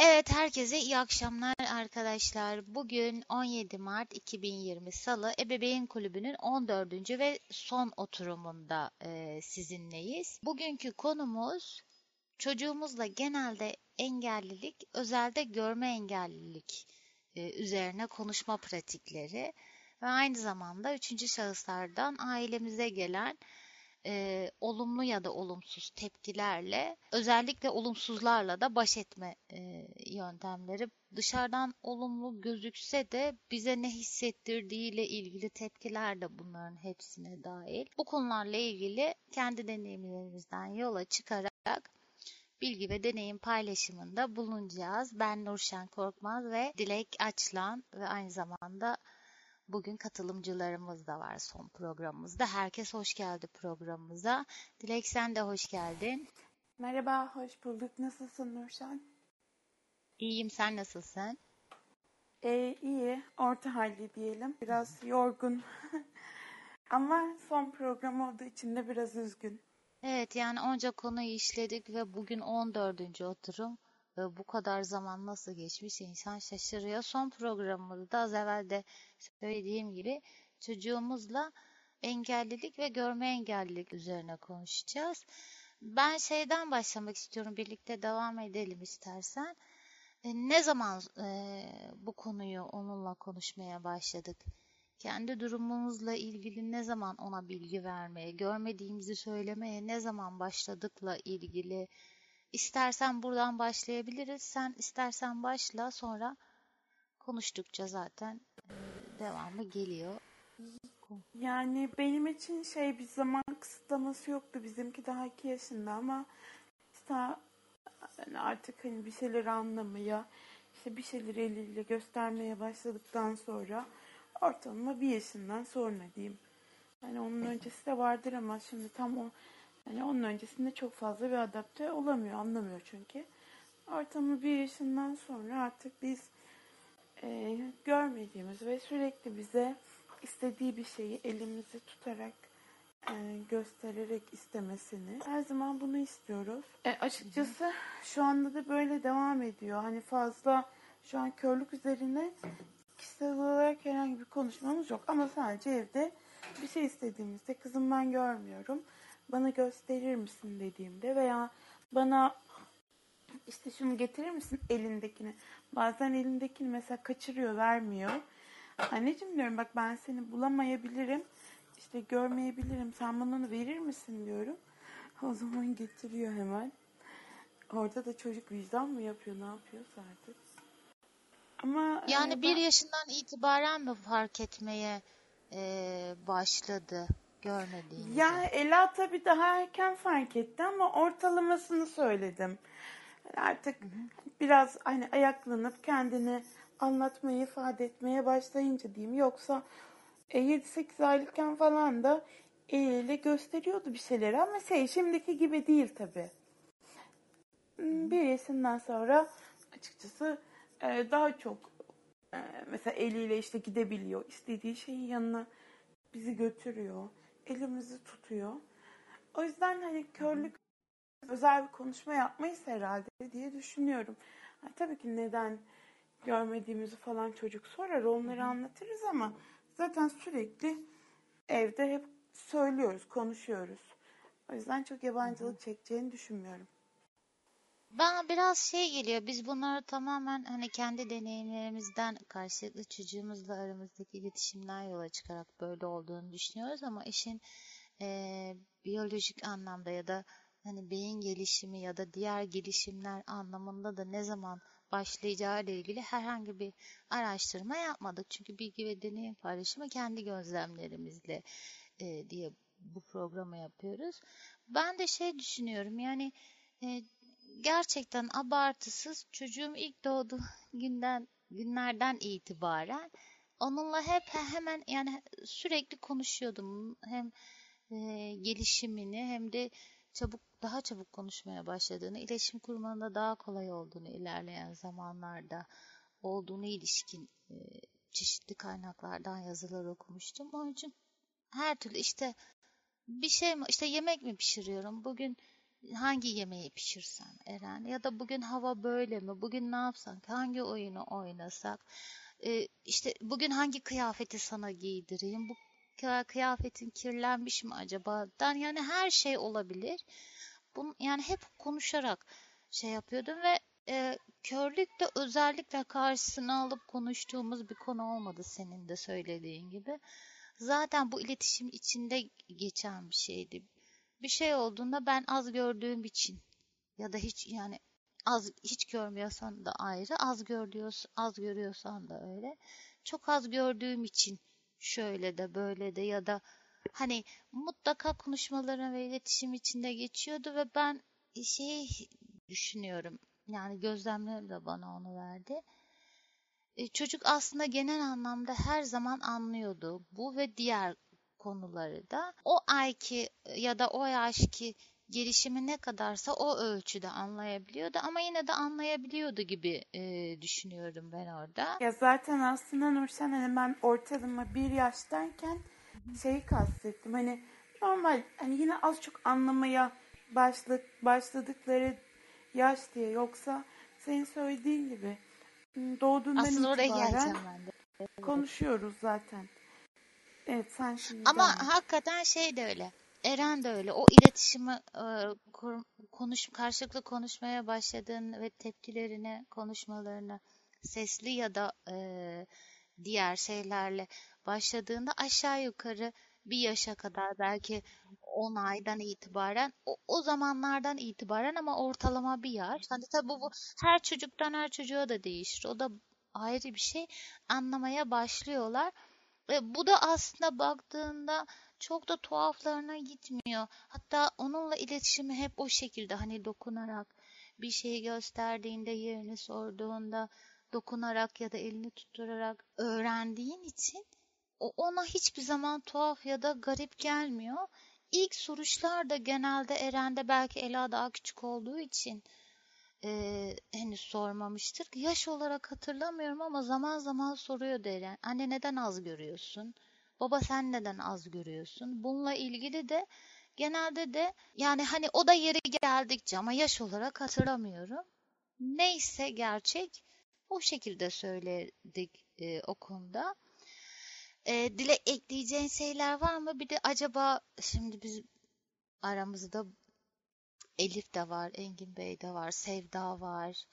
Evet, herkese iyi akşamlar arkadaşlar. Bugün 17 Mart 2020 Salı Ebeveyn Kulübü'nün 14. ve son oturumunda e, sizinleyiz. Bugünkü konumuz çocuğumuzla genelde engellilik, özelde görme engellilik e, üzerine konuşma pratikleri ve aynı zamanda üçüncü şahıslardan ailemize gelen e, olumlu ya da olumsuz tepkilerle özellikle olumsuzlarla da baş etme e, yöntemleri dışarıdan olumlu gözükse de bize ne hissettirdiğiyle ilgili tepkiler de bunların hepsine dahil. Bu konularla ilgili kendi deneyimlerimizden yola çıkarak bilgi ve deneyim paylaşımında bulunacağız. Ben Nurşen Korkmaz ve Dilek Açlan ve aynı zamanda Bugün katılımcılarımız da var son programımızda. Herkes hoş geldi programımıza. Dilek sen de hoş geldin. Merhaba, hoş bulduk. Nasılsın Nurşen? İyiyim, sen nasılsın? Ee, iyi, orta halli diyelim. Biraz yorgun. Ama son program olduğu için de biraz üzgün. Evet, yani onca konuyu işledik ve bugün 14. oturum bu kadar zaman nasıl geçmiş insan şaşırıyor. Son programımızda az evvel de söylediğim gibi çocuğumuzla engellilik ve görme engellilik üzerine konuşacağız. Ben şeyden başlamak istiyorum. Birlikte devam edelim istersen. E, ne zaman e, bu konuyu onunla konuşmaya başladık? Kendi durumumuzla ilgili ne zaman ona bilgi vermeye, görmediğimizi söylemeye ne zaman başladıkla ilgili İstersen buradan başlayabiliriz. Sen istersen başla sonra konuştukça zaten devamı geliyor. Yani benim için şey bir zaman kısıtlaması yoktu. Bizimki daha iki yaşında ama işte yani artık hani bir şeyleri anlamaya, işte bir şeyleri eliyle göstermeye başladıktan sonra ortalama bir yaşından sonra diyeyim. Yani onun öncesi de vardır ama şimdi tam o yani onun öncesinde çok fazla bir adapte olamıyor, anlamıyor çünkü. Ortamı bir yaşından sonra artık biz e, görmediğimiz ve sürekli bize istediği bir şeyi elimizi tutarak e, göstererek istemesini her zaman bunu istiyoruz. E, açıkçası şu anda da böyle devam ediyor. Hani fazla şu an körlük üzerine kişisel olarak herhangi bir konuşmamız yok ama sadece evde bir şey istediğimizde kızım ben görmüyorum bana gösterir misin dediğimde veya bana işte şunu getirir misin elindekini. Bazen elindekini mesela kaçırıyor, vermiyor. Anneciğim diyorum bak ben seni bulamayabilirim. işte görmeyebilirim. Sen onu verir misin diyorum. O zaman getiriyor hemen. Orada da çocuk vicdan mı yapıyor, ne yapıyorsa artık. Ama yani e, bir yaşından itibaren mi fark etmeye e, başladı? Görmediğinizi. Ya Ela tabii daha erken fark etti ama ortalamasını söyledim. Artık hı hı. biraz hani ayaklanıp kendini anlatmayı ifade etmeye başlayınca diyeyim. Yoksa e, 7-8 aylıkken falan da eliyle gösteriyordu bir şeyleri ama şey şimdiki gibi değil tabii. Hmm, bir yaşından sonra açıkçası e, daha çok e, mesela eliyle işte gidebiliyor. istediği şeyin yanına bizi götürüyor elimizi tutuyor. O yüzden hani körlük özel bir konuşma yapmayız herhalde diye düşünüyorum. Yani tabii ki neden görmediğimizi falan çocuk sorar onları anlatırız ama zaten sürekli evde hep söylüyoruz, konuşuyoruz. O yüzden çok yabancılık çekeceğini düşünmüyorum. Bana biraz şey geliyor. Biz bunları tamamen hani kendi deneyimlerimizden karşılıklı çocuğumuzla aramızdaki iletişimden yola çıkarak böyle olduğunu düşünüyoruz ama işin e, biyolojik anlamda ya da hani beyin gelişimi ya da diğer gelişimler anlamında da ne zaman başlayacağı ile ilgili herhangi bir araştırma yapmadık. Çünkü bilgi ve deneyim paylaşımı kendi gözlemlerimizle e, diye bu programı yapıyoruz. Ben de şey düşünüyorum yani e, gerçekten abartısız çocuğum ilk doğduğu günden günlerden itibaren onunla hep hemen yani sürekli konuşuyordum. Hem e, gelişimini hem de çabuk daha çabuk konuşmaya başladığını, iletişim kurmanın da daha kolay olduğunu ilerleyen zamanlarda olduğunu ilişkin e, çeşitli kaynaklardan yazılar okumuştum. Onun için her türlü işte bir şey mi işte yemek mi pişiriyorum bugün hangi yemeği pişirsem Eren ya da bugün hava böyle mi? Bugün ne yapsak? Hangi oyunu oynasak? Ee, işte bugün hangi kıyafeti sana giydireyim? Bu kıyafetin kirlenmiş mi acaba? Dan yani her şey olabilir. Bunu yani hep konuşarak şey yapıyordum ve e, körlük de özellikle karşısına alıp konuştuğumuz bir konu olmadı senin de söylediğin gibi. Zaten bu iletişim içinde geçen bir şeydi. Bir şey olduğunda ben az gördüğüm için ya da hiç yani az hiç görmüyorsan da ayrı, az görüyorsan az görüyorsan da öyle. Çok az gördüğüm için şöyle de böyle de ya da hani mutlaka konuşmaların ve iletişim içinde geçiyordu ve ben şey düşünüyorum. Yani gözlemlerim de bana onu verdi. E, çocuk aslında genel anlamda her zaman anlıyordu bu ve diğer konuları da. O ayki ya da o yaşki gelişimi ne kadarsa o ölçüde anlayabiliyordu ama yine de anlayabiliyordu gibi e, düşünüyorum ben orada. Ya zaten aslında Nurşen hani ben ortalama bir yaştayken şeyi kastettim hani normal hani yine az çok anlamaya başladık, başladıkları yaş diye yoksa senin söylediğin gibi doğduğundan Aslında oraya itibaren de. konuşuyoruz zaten. Evet sen şimdi Ama devam. hakikaten şey de öyle. Eren de öyle. O iletişimi e, konuş karşılıklı konuşmaya başladığın ve tepkilerini, konuşmalarını sesli ya da e, diğer şeylerle başladığında aşağı yukarı bir yaşa kadar belki 10 aydan itibaren o, o zamanlardan itibaren ama ortalama bir yaş. Hani tabii bu, bu her çocuktan her çocuğa da değişir. O da ayrı bir şey anlamaya başlıyorlar. E, bu da aslında baktığında çok da tuhaflarına gitmiyor. Hatta onunla iletişimi hep o şekilde hani dokunarak bir şeyi gösterdiğinde yerini sorduğunda dokunarak ya da elini tutturarak öğrendiğin için o ona hiçbir zaman tuhaf ya da garip gelmiyor. İlk soruşlar da genelde Eren'de belki Ela daha küçük olduğu için e, henüz sormamıştır. Yaş olarak hatırlamıyorum ama zaman zaman soruyor Eren. Anne neden az görüyorsun? Baba sen neden az görüyorsun? Bununla ilgili de genelde de yani hani o da yeri geldikçe ama yaş olarak hatırlamıyorum. Neyse gerçek o şekilde söyledik e, o. E, dile ekleyeceğin şeyler var mı? Bir de acaba şimdi biz aramızda Elif de var, Engin Bey de var, Sevda var.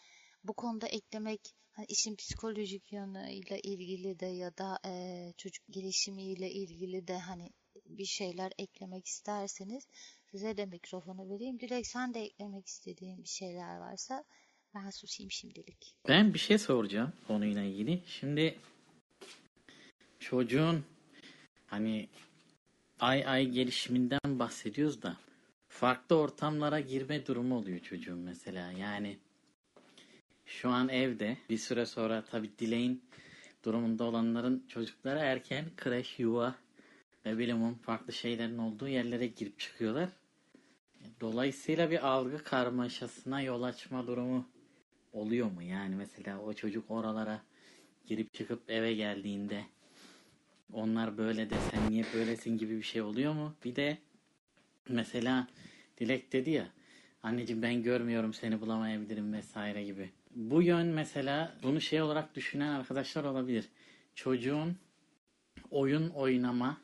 Bu konuda eklemek hani işin psikolojik yönüyle ilgili de ya da e, çocuk gelişimiyle ilgili de hani bir şeyler eklemek isterseniz size de mikrofonu vereyim. Dilek sen de eklemek istediğin bir şeyler varsa ben susayım şimdilik. Ben bir şey soracağım konuyla ilgili. Şimdi çocuğun hani ay ay gelişiminden bahsediyoruz da farklı ortamlara girme durumu oluyor çocuğun mesela. Yani şu an evde bir süre sonra tabi dileğin durumunda olanların çocukları erken kreş, yuva ve bilimum farklı şeylerin olduğu yerlere girip çıkıyorlar. Dolayısıyla bir algı karmaşasına yol açma durumu oluyor mu? Yani mesela o çocuk oralara girip çıkıp eve geldiğinde onlar böyle de sen niye böylesin gibi bir şey oluyor mu? Bir de mesela Dilek dedi ya anneciğim ben görmüyorum seni bulamayabilirim vesaire gibi. Bu yön mesela bunu şey olarak düşünen arkadaşlar olabilir. Çocuğun oyun oynama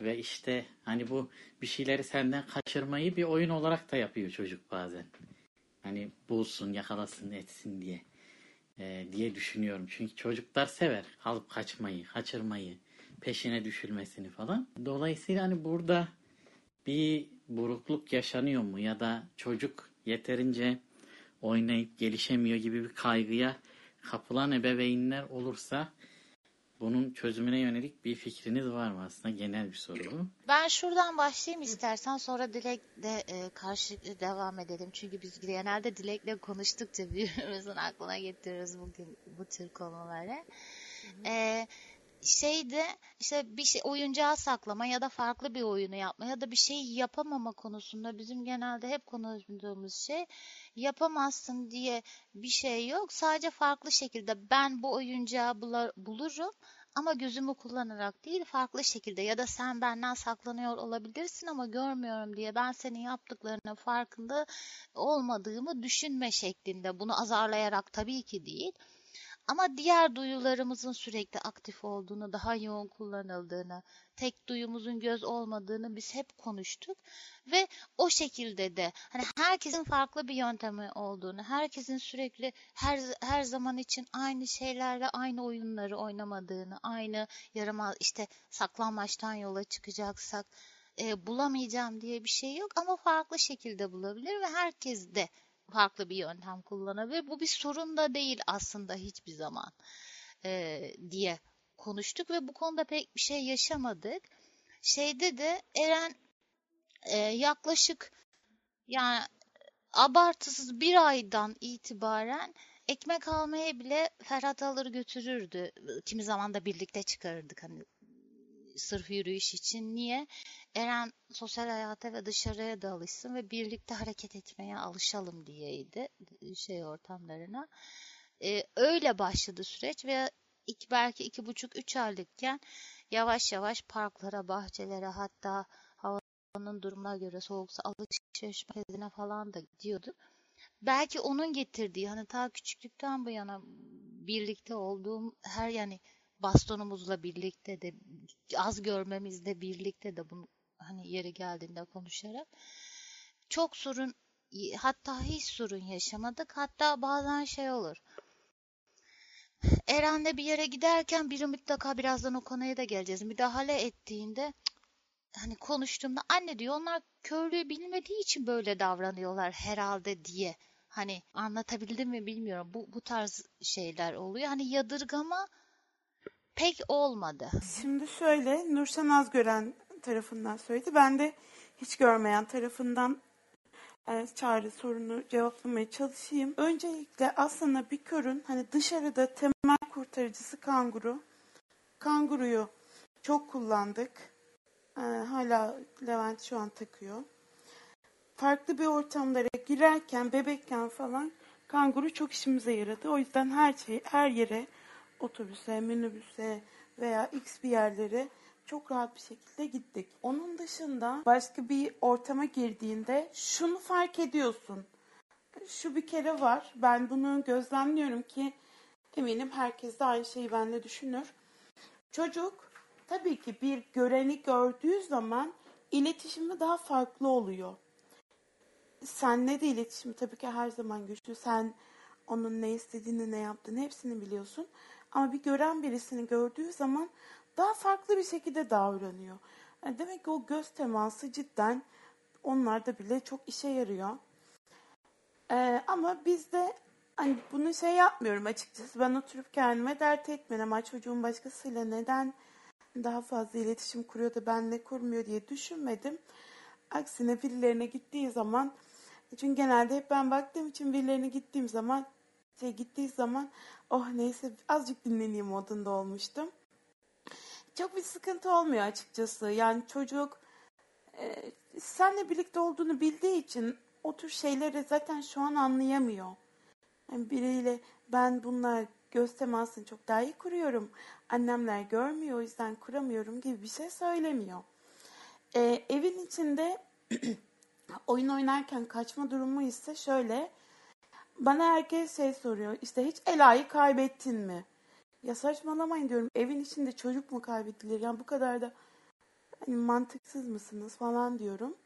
ve işte hani bu bir şeyleri senden kaçırmayı bir oyun olarak da yapıyor çocuk bazen. Hani bulsun, yakalasın, etsin diye e, diye düşünüyorum. Çünkü çocuklar sever alıp kaçmayı, kaçırmayı, peşine düşülmesini falan. Dolayısıyla hani burada bir burukluk yaşanıyor mu ya da çocuk yeterince oynayıp gelişemiyor gibi bir kaygıya kapılan ebeveynler olursa bunun çözümüne yönelik bir fikriniz var mı aslında genel bir soru bu. Ben şuradan başlayayım istersen sonra Dilek'le e, karşılıklı devam edelim. Çünkü biz genelde Dilek'le konuştukça birbirimizin aklına getiriyoruz bugün bu tür konuları. Ee, şeydi işte bir şey oyuncağı saklama ya da farklı bir oyunu yapma ya da bir şey yapamama konusunda bizim genelde hep konuştuğumuz şey yapamazsın diye bir şey yok. Sadece farklı şekilde ben bu oyuncağı bulurum ama gözümü kullanarak değil farklı şekilde ya da sen benden saklanıyor olabilirsin ama görmüyorum diye ben senin yaptıklarının farkında olmadığımı düşünme şeklinde bunu azarlayarak tabii ki değil. Ama diğer duyularımızın sürekli aktif olduğunu, daha yoğun kullanıldığını, tek duyumuzun göz olmadığını biz hep konuştuk. Ve o şekilde de hani herkesin farklı bir yöntemi olduğunu, herkesin sürekli her her zaman için aynı şeylerle aynı oyunları oynamadığını, aynı yarama işte saklanmaçtan yola çıkacaksak e, bulamayacağım diye bir şey yok. Ama farklı şekilde bulabilir ve herkes de farklı bir yöntem kullanabilir. Bu bir sorun da değil aslında hiçbir zaman e, diye konuştuk ve bu konuda pek bir şey yaşamadık. Şeyde de Eren e, yaklaşık yani abartısız bir aydan itibaren ekmek almaya bile Ferhat alır götürürdü. Kimi zaman da birlikte çıkarırdık hani sırf yürüyüş için. Niye? Eren sosyal hayata ve dışarıya da alışsın ve birlikte hareket etmeye alışalım diyeydi şey ortamlarına. Ee, öyle başladı süreç ve iki, belki iki buçuk üç aylıkken yavaş yavaş parklara, bahçelere hatta havanın durumuna göre soğuksa alışveriş merkezine falan da gidiyorduk. Belki onun getirdiği hani ta küçüklükten bu yana birlikte olduğum her yani bastonumuzla birlikte de az görmemizle birlikte de bunu hani yeri geldiğinde konuşarak çok sorun hatta hiç sorun yaşamadık. Hatta bazen şey olur. Eren'le bir yere giderken biri mutlaka birazdan o konuya da geleceğiz. Müdahale ettiğinde hani konuştuğumda anne diyor onlar körlüğü bilmediği için böyle davranıyorlar herhalde diye. Hani anlatabildim mi bilmiyorum. Bu bu tarz şeyler oluyor. Hani yadırgama pek olmadı. Şimdi şöyle Nurşen az gören tarafından söyledi. Ben de hiç görmeyen tarafından e, çağrı sorunu cevaplamaya çalışayım. Öncelikle aslında bir körün hani dışarıda temel kurtarıcısı kanguru. Kanguruyu çok kullandık. E, hala Levent şu an takıyor. Farklı bir ortamlara girerken, bebekken falan kanguru çok işimize yaradı. O yüzden her şey, her yere otobüse, minibüse veya x bir yerlere çok rahat bir şekilde gittik. Onun dışında başka bir ortama girdiğinde şunu fark ediyorsun. Şu bir kere var. Ben bunu gözlemliyorum ki eminim herkes de aynı şeyi benimle düşünür. Çocuk tabii ki bir göreni gördüğü zaman iletişimi daha farklı oluyor. Senle de iletişimi tabii ki her zaman güçlü. Sen onun ne istediğini, ne yaptığını hepsini biliyorsun. Ama bir gören birisini gördüğü zaman daha farklı bir şekilde davranıyor. Yani demek ki o göz teması cidden onlarda bile çok işe yarıyor. Ee, ama bizde hani bunu şey yapmıyorum açıkçası. Ben oturup kendime dert etmiyorum. Ama çocuğun başkasıyla neden daha fazla iletişim kuruyor da benle kurmuyor diye düşünmedim. Aksine birilerine gittiği zaman çünkü genelde hep ben baktığım için birilerine gittiğim zaman şey gittiği zaman oh neyse azıcık dinleneyim modunda olmuştum. Çok bir sıkıntı olmuyor açıkçası. Yani çocuk e, senle birlikte olduğunu bildiği için o tür şeyleri zaten şu an anlayamıyor. Yani biriyle ben bunlar göz temasını çok daha iyi kuruyorum. Annemler görmüyor o yüzden kuramıyorum gibi bir şey söylemiyor. E, evin içinde oyun oynarken kaçma durumu ise şöyle bana herkes şey soruyor. İşte hiç Ela'yı kaybettin mi? Ya saçmalamayın diyorum. Evin içinde çocuk mu kaybedilir? Yani bu kadar da hani mantıksız mısınız falan diyorum.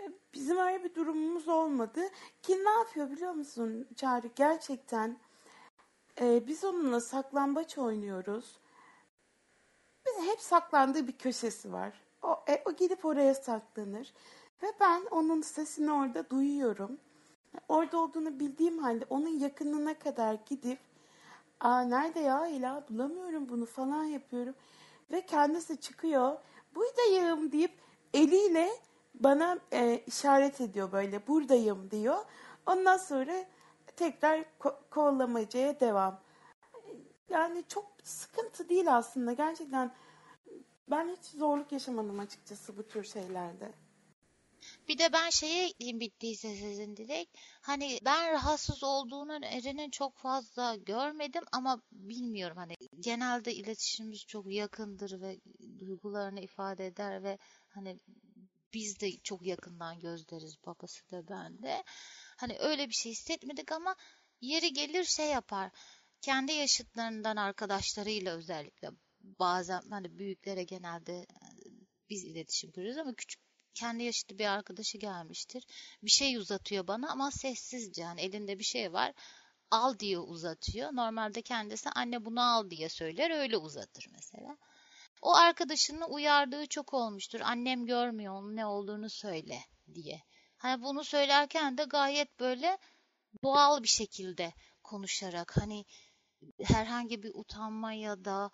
E, bizim öyle bir durumumuz olmadı. Ki ne yapıyor biliyor musun Çağrı? Gerçekten e, biz onunla saklambaç oynuyoruz. Biz hep saklandığı bir köşesi var. O, e, o gidip oraya saklanır. Ve ben onun sesini orada duyuyorum orada olduğunu bildiğim halde onun yakınına kadar gidip Aa, nerede ya Ela bulamıyorum bunu falan yapıyorum. Ve kendisi çıkıyor buradayım deyip eliyle bana e, işaret ediyor böyle buradayım diyor. Ondan sonra tekrar ko- kovalamacaya devam. Yani çok sıkıntı değil aslında gerçekten. Ben hiç zorluk yaşamadım açıkçası bu tür şeylerde. Bir de ben şeye ekleyeyim bittiyse sizin dilek. Hani ben rahatsız olduğunu Eren'in çok fazla görmedim ama bilmiyorum hani genelde iletişimimiz çok yakındır ve duygularını ifade eder ve hani biz de çok yakından gözleriz babası da ben de. Hani öyle bir şey hissetmedik ama yeri gelir şey yapar. Kendi yaşıtlarından arkadaşlarıyla özellikle bazen hani büyüklere genelde biz iletişim kuruyoruz ama küçük kendi yaşıtı bir arkadaşı gelmiştir. Bir şey uzatıyor bana ama sessizce yani elinde bir şey var. Al diye uzatıyor. Normalde kendisi anne bunu al diye söyler öyle uzatır mesela. O arkadaşını uyardığı çok olmuştur. Annem görmüyor onun ne olduğunu söyle diye. Hani bunu söylerken de gayet böyle doğal bir şekilde konuşarak hani herhangi bir utanma ya da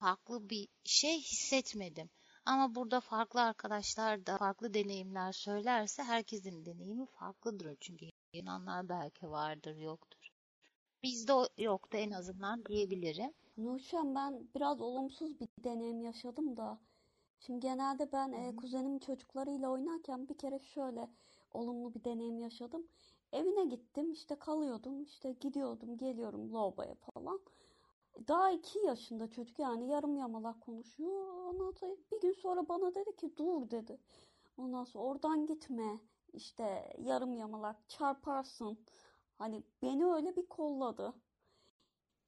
farklı bir şey hissetmedim. Ama burada farklı arkadaşlar da farklı deneyimler söylerse herkesin deneyimi farklıdır. Çünkü inanlar belki vardır yoktur. Bizde yoktu en azından diyebilirim. Nurşen ben biraz olumsuz bir deneyim yaşadım da. Şimdi genelde ben e, kuzenimin çocuklarıyla oynarken bir kere şöyle olumlu bir deneyim yaşadım. Evine gittim işte kalıyordum işte gidiyordum geliyorum lobaya falan. Daha iki yaşında çocuk yani yarım yamalak konuşuyor. Ondan sonra bir gün sonra bana dedi ki dur dedi. Ondan sonra oradan gitme işte yarım yamalak çarparsın. Hani beni öyle bir kolladı.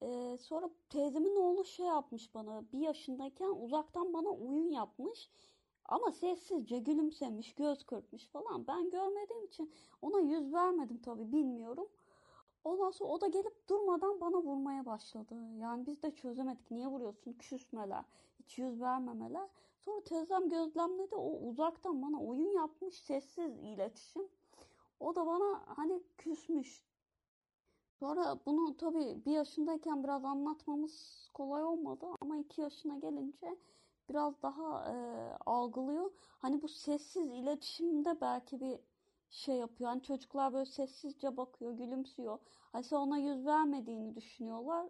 Ee, sonra teyzemin oğlu şey yapmış bana bir yaşındayken uzaktan bana oyun yapmış. Ama sessizce gülümsemiş, göz kırpmış falan. Ben görmediğim için ona yüz vermedim tabii bilmiyorum. Ondan sonra o da gelip durmadan bana vurmaya başladı. Yani biz de çözemedik. Niye vuruyorsun? Küsmeler. Hiç yüz vermemeler. Sonra teyzem gözlemledi. O uzaktan bana oyun yapmış. Sessiz iletişim. O da bana hani küsmüş. Sonra bunu tabii bir yaşındayken biraz anlatmamız kolay olmadı. Ama iki yaşına gelince biraz daha e, algılıyor. Hani bu sessiz iletişimde belki bir şey yapıyor. Hani çocuklar böyle sessizce bakıyor, gülümsüyor. Hani sen ona yüz vermediğini düşünüyorlar.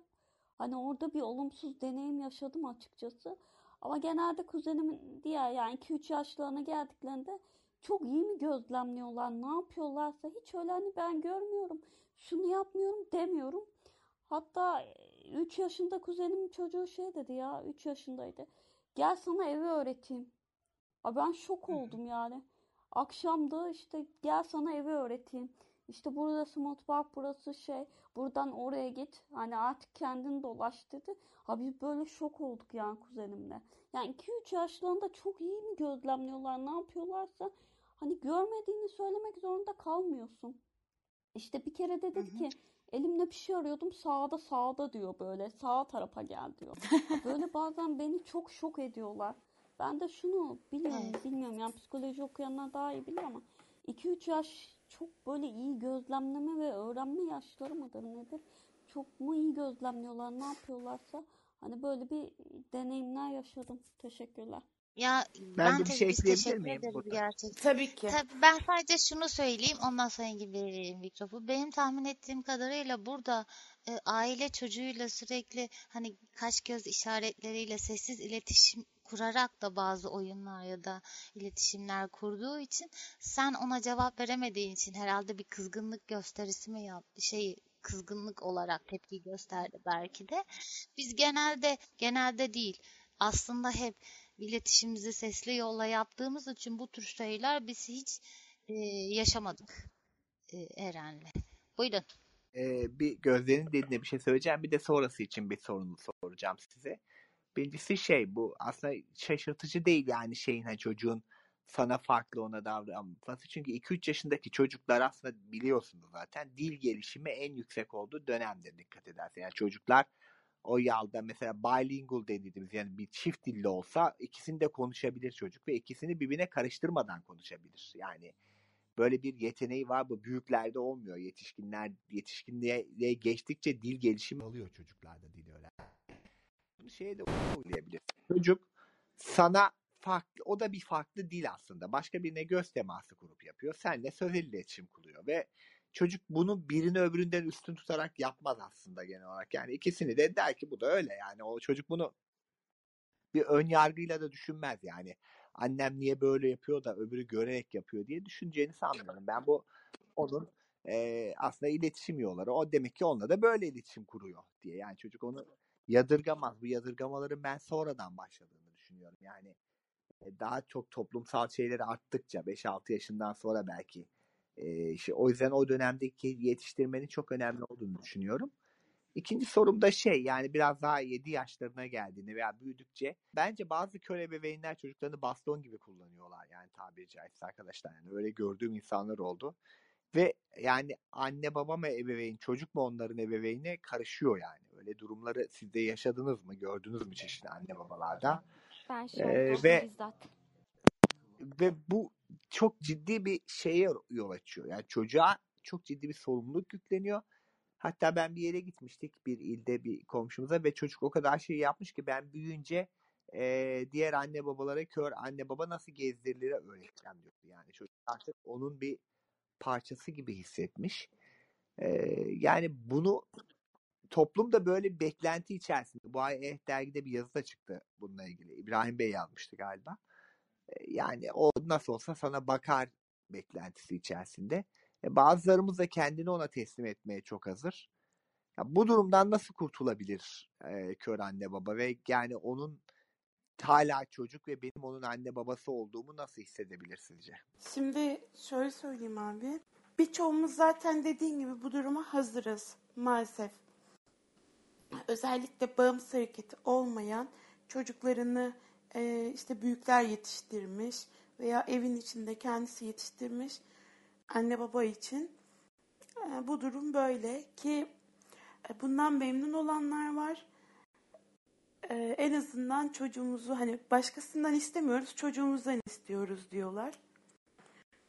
Hani orada bir olumsuz deneyim yaşadım açıkçası. Ama genelde kuzenimin diğer yani 2-3 yaşlarına geldiklerinde çok iyi mi gözlemliyorlar, ne yapıyorlarsa hiç öyle hani ben görmüyorum, şunu yapmıyorum demiyorum. Hatta 3 yaşında kuzenimin çocuğu şey dedi ya, 3 yaşındaydı. Gel sana evi öğreteyim. Abi ben şok oldum yani. Akşamda işte gel sana evi öğreteyim. İşte burası mutfak, burası şey. Buradan oraya git. Hani artık kendin dolaş dedi. Abi biz böyle şok olduk yani kuzenimle. Yani 2-3 yaşlarında çok iyi mi gözlemliyorlar, ne yapıyorlarsa hani görmediğini söylemek zorunda kalmıyorsun. İşte bir kere de dedi ki elimle bir şey arıyordum sağda sağda diyor böyle sağ tarafa gel diyor. Böyle bazen beni çok şok ediyorlar. Ben de şunu biliyorum Evet. bilmiyorum yani psikoloji okuyanlar daha iyi bilir ama 2-3 yaş çok böyle iyi gözlemleme ve öğrenme yaşları mıdır nedir? Çok mu iyi gözlemliyorlar ne yapıyorlarsa hani böyle bir deneyimler yaşadım. Teşekkürler. Ya Ben ben de bir şey ekleyebilir teşekkür miyim burada? gerçekten. Tabii ki. Tabii ben sadece şunu söyleyeyim ondan sonra gibi vereyim mikrofonu. Benim tahmin ettiğim kadarıyla burada e, aile çocuğuyla sürekli hani kaş göz işaretleriyle sessiz iletişim kurarak da bazı oyunlar ya da iletişimler kurduğu için sen ona cevap veremediğin için herhalde bir kızgınlık gösterisi mi yaptı? Şey kızgınlık olarak tepki gösterdi belki de. Biz genelde genelde değil aslında hep iletişimimizi sesli yolla yaptığımız için bu tür şeyler biz hiç e, yaşamadık e, Eren'le. Buyurun. Ee, bir gözlerinin dediğine bir şey söyleyeceğim. Bir de sonrası için bir sorunu soracağım size. Birincisi şey bu aslında şaşırtıcı değil yani şeyin hani çocuğun sana farklı ona davranması. Çünkü 2-3 yaşındaki çocuklar aslında biliyorsunuz zaten dil gelişimi en yüksek olduğu dönemdir dikkat edersen. Yani çocuklar o yalda mesela bilingual dediğimiz yani bir çift dilli olsa ikisini de konuşabilir çocuk ve ikisini birbirine karıştırmadan konuşabilir. Yani böyle bir yeteneği var bu büyüklerde olmuyor. Yetişkinler yetişkinliğe geçtikçe dil gelişimi oluyor çocuklarda dil öğren. Şeye de uygulayabilir. Çocuk sana farklı o da bir farklı dil aslında. Başka birine göz teması kurup yapıyor. Senle sözel iletişim kuruyor ve çocuk bunu birini öbüründen üstün tutarak yapmaz aslında genel olarak. Yani ikisini de der ki bu da öyle yani. O çocuk bunu bir ön yargıyla da düşünmez yani. annem niye böyle yapıyor da öbürü görerek yapıyor diye düşüneceğini sanmıyorum. Ben bu onun e, aslında iletişim yolları. O demek ki onunla da böyle iletişim kuruyor diye. Yani çocuk onu yadırgamaz. Bu yadırgamaların ben sonradan başladığını düşünüyorum. Yani e, daha çok toplumsal şeyleri arttıkça 5-6 yaşından sonra belki e, işte, o yüzden o dönemdeki yetiştirmenin çok önemli olduğunu düşünüyorum. İkinci sorum da şey yani biraz daha 7 yaşlarına geldiğinde veya büyüdükçe bence bazı kör ebeveynler çocuklarını baston gibi kullanıyorlar yani tabiri caizse arkadaşlar. Yani öyle gördüğüm insanlar oldu. Ve yani anne baba mı ebeveyn çocuk mu onların ebeveyni karışıyor yani. Öyle durumları siz de yaşadınız mı gördünüz mü çeşitli anne babalarda? Ben şahit Ee, ve bizzat. ve bu çok ciddi bir şeye yol açıyor. Yani çocuğa çok ciddi bir sorumluluk yükleniyor. Hatta ben bir yere gitmiştik bir ilde bir komşumuza ve çocuk o kadar şey yapmış ki ben büyüyünce e, diğer anne babalara kör anne baba nasıl gezdirilir öğreteceğim diyordu. Yani çocuk artık onun bir parçası gibi hissetmiş. E, yani bunu toplum da böyle bir beklenti içerisinde. Bu ay Eh dergide bir yazı da çıktı bununla ilgili. İbrahim Bey yazmıştı galiba. E, yani o nasıl olsa sana bakar beklentisi içerisinde. E, bazılarımız da kendini ona teslim etmeye çok hazır. Ya bu durumdan nasıl kurtulabilir e, kör anne baba ve yani onun hala çocuk ve benim onun anne babası olduğumu nasıl hissedebilir sizce? Şimdi şöyle söyleyeyim abi. Birçoğumuz zaten dediğin gibi bu duruma hazırız maalesef. Özellikle bağımsız hareketi olmayan çocuklarını e, işte büyükler yetiştirmiş veya evin içinde kendisi yetiştirmiş anne baba için e, bu durum böyle ki e, bundan memnun olanlar var. E, en azından çocuğumuzu hani başkasından istemiyoruz çocuğumuzdan istiyoruz diyorlar.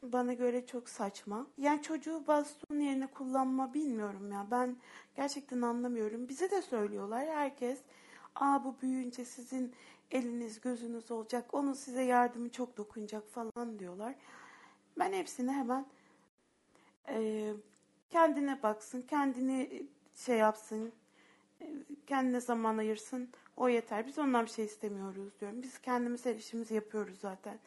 Bana göre çok saçma. Yani çocuğu baston yerine kullanma bilmiyorum ya. Ben gerçekten anlamıyorum. Bize de söylüyorlar herkes. Aa bu büyüyünce sizin eliniz gözünüz olacak. Onun size yardımı çok dokunacak falan diyorlar. Ben hepsini hemen e, kendine baksın, kendini şey yapsın, e, kendine zaman ayırsın. O yeter. Biz ondan bir şey istemiyoruz diyorum. Biz kendimiz her işimizi yapıyoruz zaten.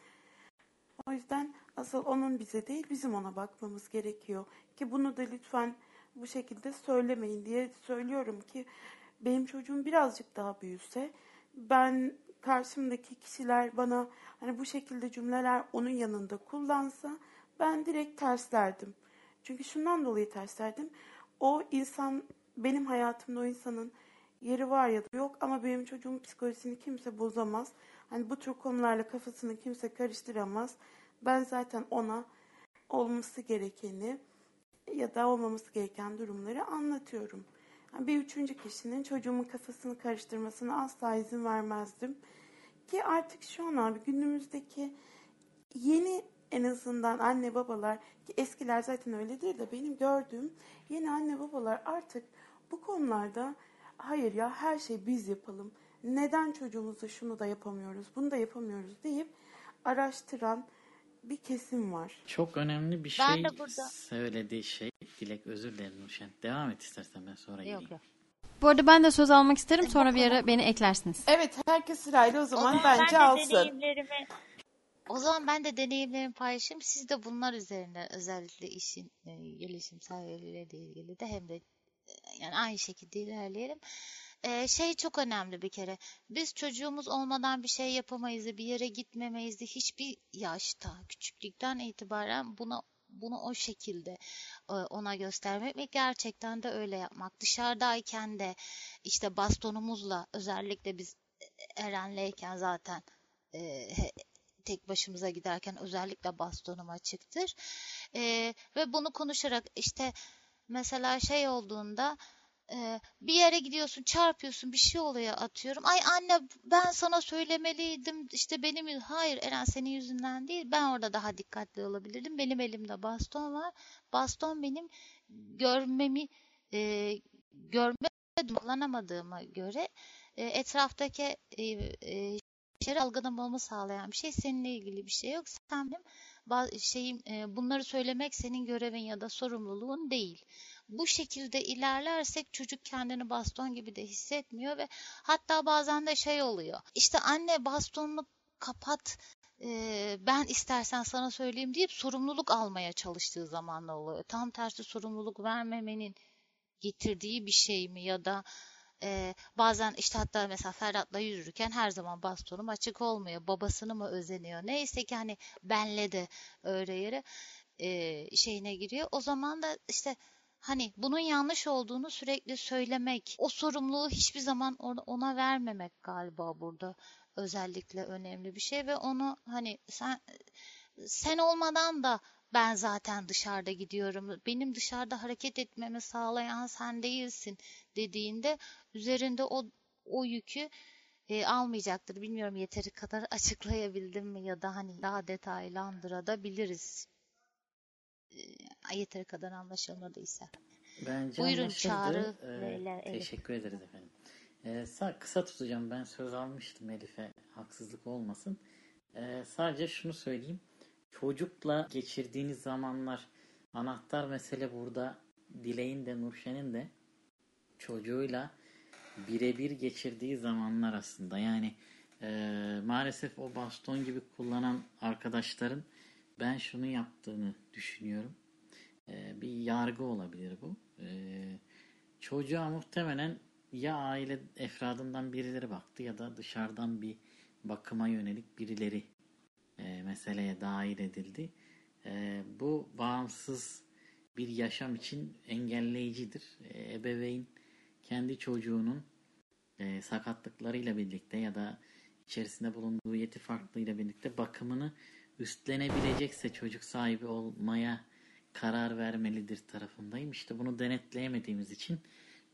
O yüzden asıl onun bize değil bizim ona bakmamız gerekiyor. Ki bunu da lütfen bu şekilde söylemeyin diye söylüyorum ki benim çocuğum birazcık daha büyüse ben karşımdaki kişiler bana hani bu şekilde cümleler onun yanında kullansa ben direkt terslerdim. Çünkü şundan dolayı terslerdim. O insan benim hayatımda o insanın yeri var ya da yok ama benim çocuğumun psikolojisini kimse bozamaz. Hani bu tür konularla kafasını kimse karıştıramaz. Ben zaten ona olması gerekeni ya da olmaması gereken durumları anlatıyorum. Yani bir üçüncü kişinin çocuğumun kafasını karıştırmasına asla izin vermezdim. Ki artık şu an abi günümüzdeki yeni en azından anne babalar ki eskiler zaten öyledir de benim gördüğüm yeni anne babalar artık bu konularda hayır ya her şey biz yapalım. Neden çocuğumuza şunu da yapamıyoruz, bunu da yapamıyoruz deyip araştıran bir kesim var. Çok önemli bir Ben şey de burada- söylediği şey. Dilek özür dilerim Nurşen. Devam et istersen ben sonra geleyim. Yok yok. Bu arada ben de söz almak isterim. Sonra bir ara beni eklersiniz. Evet herkes sırayla o zaman O zaman bence ben de alsın. deneyimlerimi o zaman ben de deneyimlerimi paylaşayım. Siz de bunlar üzerine özellikle işin e, gelişimsel yönüyle ilgili de hem de e, yani aynı şekilde ilerleyelim. E, şey çok önemli bir kere. Biz çocuğumuz olmadan bir şey yapamayız, bir yere gitmemeyiz hiçbir yaşta, küçüklükten itibaren buna bunu o şekilde e, ona göstermek ve gerçekten de öyle yapmak. Dışarıdayken de işte bastonumuzla özellikle biz Eren'leyken zaten e, tek başımıza giderken özellikle bastonum açıktır. E, ve bunu konuşarak işte mesela şey olduğunda e, bir yere gidiyorsun çarpıyorsun bir şey oluyor atıyorum. Ay anne ben sana söylemeliydim işte benim hayır Eren senin yüzünden değil ben orada daha dikkatli olabilirdim. Benim elimde baston var. Baston benim görmemi e, görme kullanamadığıma göre e, etraftaki e, e, şeyleri algılamamı sağlayan bir şey seninle ilgili bir şey yok. Sen benim şeyim e, bunları söylemek senin görevin ya da sorumluluğun değil. Bu şekilde ilerlersek çocuk kendini baston gibi de hissetmiyor ve hatta bazen de şey oluyor. İşte anne bastonunu kapat e, ben istersen sana söyleyeyim deyip sorumluluk almaya çalıştığı zamanlar oluyor. Tam tersi sorumluluk vermemenin getirdiği bir şey mi ya da e, bazen işte hatta mesela Ferhat'la yürürken her zaman bastonum açık olmuyor. Babasını mı özeniyor? Neyse ki hani benle de öyle yere e, şeyine giriyor. O zaman da işte hani bunun yanlış olduğunu sürekli söylemek, o sorumluluğu hiçbir zaman ona, vermemek galiba burada özellikle önemli bir şey ve onu hani sen sen olmadan da ben zaten dışarıda gidiyorum. Benim dışarıda hareket etmemi sağlayan sen değilsin dediğinde üzerinde o o yükü e, almayacaktır. Bilmiyorum yeteri kadar açıklayabildim mi ya da hani daha detaylandırabiliriz. E, yeteri kadar anlaşılmadıysa. Bence Buyurun anlaşıldı. Çağrı Ee. Teşekkür ederiz efendim. Ee, sa- kısa tutacağım. Ben söz almıştım Elif'e. Haksızlık olmasın. Ee, sadece şunu söyleyeyim. Çocukla geçirdiğiniz zamanlar anahtar mesele burada Dilek'in de Nurşen'in de çocuğuyla birebir geçirdiği zamanlar aslında. Yani e, maalesef o baston gibi kullanan arkadaşların ben şunu yaptığını düşünüyorum. E, bir yargı olabilir bu. E, çocuğa muhtemelen ya aile efradından birileri baktı ya da dışarıdan bir bakıma yönelik birileri e, meseleye dahil edildi. E, bu bağımsız bir yaşam için engelleyicidir. E, ebeveyn kendi çocuğunun e, sakatlıklarıyla birlikte ya da içerisinde bulunduğu yeti farklılığıyla birlikte bakımını üstlenebilecekse çocuk sahibi olmaya karar vermelidir tarafındayım. İşte bunu denetleyemediğimiz için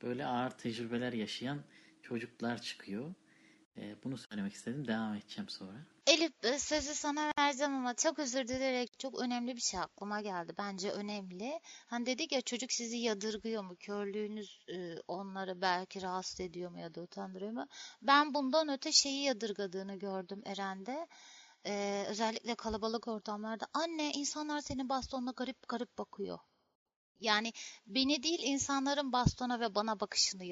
böyle ağır tecrübeler yaşayan çocuklar çıkıyor. E, bunu söylemek istedim. Devam edeceğim sonra. Elif e, sözü sana vereceğim ama çok özür dileyerek çok önemli bir şey aklıma geldi. Bence önemli. Hani dedik ya çocuk sizi yadırgıyor mu? Körlüğünüz e, onları belki rahatsız ediyor mu ya da utandırıyor mu? Ben bundan öte şeyi yadırgadığını gördüm Eren'de. E, özellikle kalabalık ortamlarda. Anne insanlar senin bastonuna garip garip bakıyor. Yani beni değil insanların bastona ve bana bakışını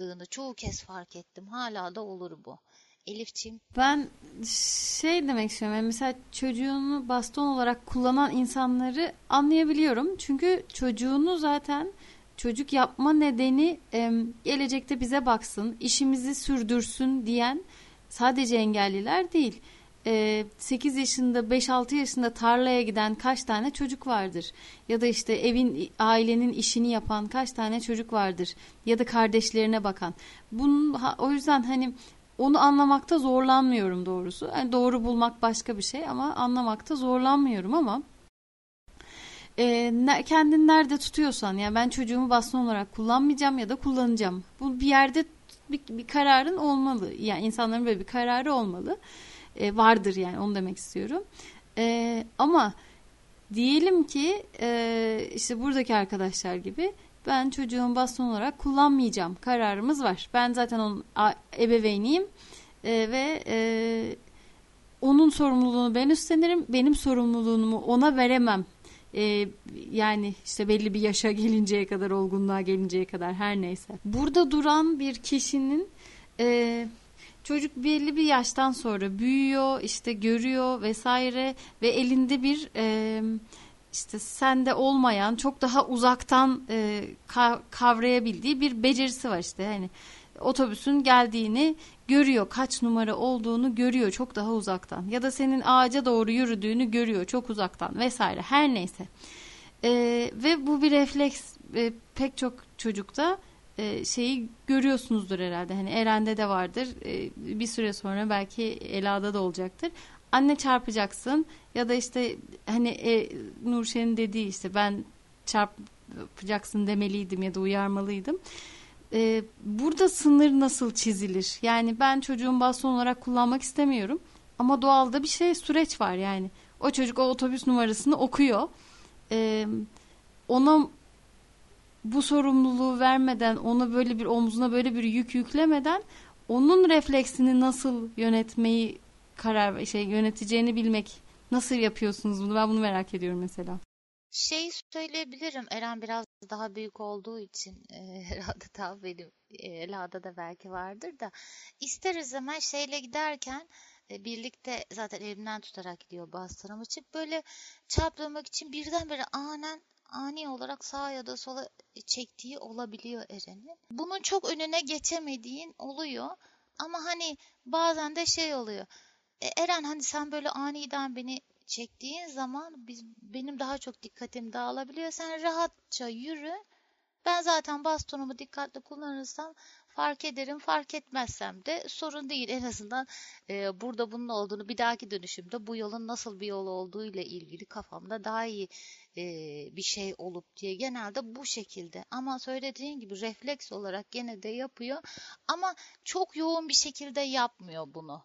yadırgıyordığını çoğu kez fark ettim. Hala da olur bu. Elifçim. Ben şey demek istiyorum. Yani mesela çocuğunu baston olarak kullanan insanları anlayabiliyorum. Çünkü çocuğunu zaten çocuk yapma nedeni gelecekte bize baksın, işimizi sürdürsün diyen sadece engelliler değil. E, 8 yaşında, 5-6 yaşında tarlaya giden kaç tane çocuk vardır? Ya da işte evin, ailenin işini yapan kaç tane çocuk vardır? Ya da kardeşlerine bakan. Bunun, o yüzden hani onu anlamakta zorlanmıyorum doğrusu. Yani doğru bulmak başka bir şey ama anlamakta zorlanmıyorum ama e, kendini nerede tutuyorsan yani ben çocuğumu baston olarak kullanmayacağım ya da kullanacağım. Bu bir yerde bir, bir kararın olmalı. Yani insanların böyle bir kararı olmalı. E, vardır yani onu demek istiyorum. E, ama diyelim ki e, işte buradaki arkadaşlar gibi ben çocuğumu baston olarak kullanmayacağım. Kararımız var. Ben zaten onun ebeveyniyim e, ve e, onun sorumluluğunu ben üstlenirim. Benim sorumluluğumu ona veremem. E, yani işte belli bir yaşa gelinceye kadar, olgunluğa gelinceye kadar her neyse. Burada duran bir kişinin e, çocuk belli bir yaştan sonra büyüyor, işte görüyor vesaire ve elinde bir... E, işte sende olmayan çok daha uzaktan e, kavrayabildiği bir becerisi var işte. Hani otobüsün geldiğini görüyor kaç numara olduğunu görüyor çok daha uzaktan. Ya da senin ağaca doğru yürüdüğünü görüyor çok uzaktan vesaire. Her neyse. E, ve bu bir refleks e, pek çok çocukta e, şeyi görüyorsunuzdur herhalde hani Eren'de de vardır e, bir süre sonra belki Ela'da da olacaktır anne çarpacaksın ya da işte hani e, Nurşen'in dediği işte ben çarpacaksın demeliydim ya da uyarmalıydım. E, burada sınır nasıl çizilir? Yani ben çocuğun baston olarak kullanmak istemiyorum ama doğalda bir şey süreç var yani. O çocuk o otobüs numarasını okuyor. E, ona bu sorumluluğu vermeden, ona böyle bir omzuna böyle bir yük yüklemeden onun refleksini nasıl yönetmeyi karar şey yöneteceğini bilmek nasıl yapıyorsunuz bunu? Ben bunu merak ediyorum mesela. Şey söyleyebilirim. Eren biraz daha büyük olduğu için e, herhalde daha benim e, Ela'da da belki vardır da ister istemez şeyle giderken e, birlikte zaten elimden tutarak gidiyor bastonum açıp böyle çarptırmak için birdenbire anen ani olarak sağa ya da sola çektiği olabiliyor Eren'in. Bunun çok önüne geçemediğin oluyor. Ama hani bazen de şey oluyor. E, Eren hani sen böyle aniden beni çektiğin zaman biz, benim daha çok dikkatim dağılabiliyor. Sen rahatça yürü. Ben zaten bastonumu dikkatli kullanırsam fark ederim. Fark etmezsem de sorun değil. En azından e, burada bunun olduğunu bir dahaki dönüşümde bu yolun nasıl bir yol olduğu ile ilgili kafamda daha iyi e, bir şey olup diye genelde bu şekilde. Ama söylediğin gibi refleks olarak gene de yapıyor. Ama çok yoğun bir şekilde yapmıyor bunu.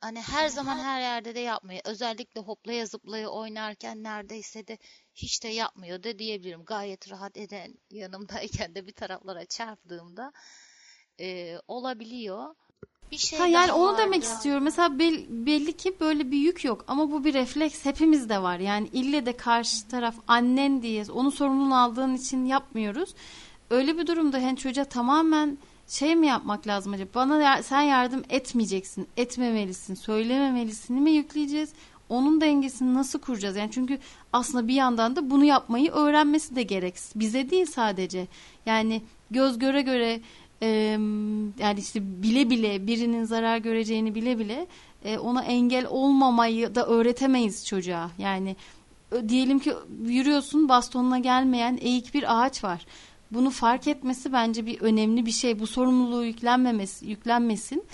Hani her zaman her yerde de yapmıyor. Özellikle hoplaya zıplaya oynarken neredeyse de hiç de yapmıyor da diyebilirim. Gayet rahat eden yanımdayken de bir taraflara çarptığımda e, olabiliyor. Bir şey Ha yani onu vardı. demek istiyorum. Mesela bel- belli ki böyle bir yük yok ama bu bir refleks hepimizde var. Yani ille de karşı taraf annen diye onun sorumluluğunu aldığın için yapmıyoruz. Öyle bir durumda hani çocuğa tamamen şey mi yapmak lazım acaba? Bana ya- sen yardım etmeyeceksin, etmemelisin, söylememelisin mi yükleyeceğiz? Onun dengesini nasıl kuracağız? Yani çünkü aslında bir yandan da bunu yapmayı öğrenmesi de gerek. Bize değil sadece. Yani göz göre göre yani işte bile bile birinin zarar göreceğini bile bile e, ona engel olmamayı da öğretemeyiz çocuğa. Yani diyelim ki yürüyorsun bastonuna gelmeyen eğik bir ağaç var. Bunu fark etmesi bence bir önemli bir şey. Bu sorumluluğu yüklenmemesi, yüklenmesin.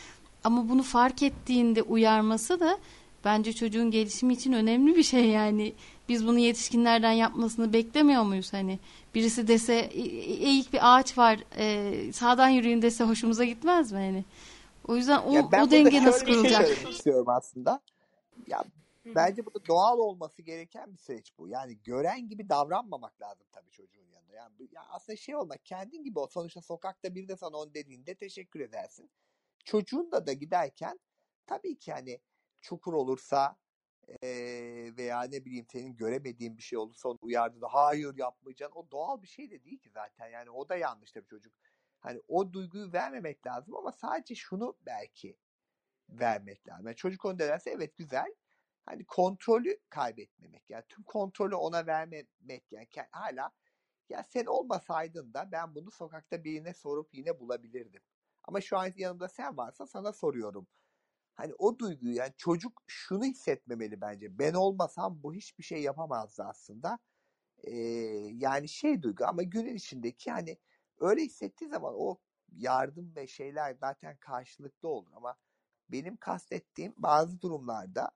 Ama bunu fark ettiğinde uyarması da bence çocuğun gelişimi için önemli bir şey yani. Biz bunu yetişkinlerden yapmasını beklemiyor muyuz hani? Birisi dese "E- e- eğik bir ağaç var e, sağdan yürüyün dese hoşumuza gitmez mi hani? O yüzden o, Ya ben o burada denge nasıl bir şey kurulacak? söylemek istiyorum aslında. Ya bence bu da doğal olması gereken bir süreç bu. Yani gören gibi davranmamak lazım tabii çocuğun yanında. Yani, bu- ya aslında şey olmak kendin gibi ol. Sonuçta sokakta biri de sana onu dediğinde teşekkür edersin. Çocuğun da da giderken tabii ki hani çukur olursa eee, veya ne bileyim senin göremediğin bir şey olursa onu uyardığında hayır yapmayacaksın. O doğal bir şey de değil ki zaten. Yani o da yanlış tabii çocuk. Hani o duyguyu vermemek lazım ama sadece şunu belki vermek lazım. Yani çocuk onu derse evet güzel. Hani kontrolü kaybetmemek. Yani tüm kontrolü ona vermemek. Yani hala ya sen olmasaydın da ben bunu sokakta birine sorup yine bulabilirdim. Ama şu an yanımda sen varsa sana soruyorum. Hani o duyguyu yani çocuk şunu hissetmemeli bence. Ben olmasam bu hiçbir şey yapamazdı aslında. Ee, yani şey duygu ama günün içindeki hani öyle hissettiği zaman o yardım ve şeyler zaten karşılıklı olur ama benim kastettiğim bazı durumlarda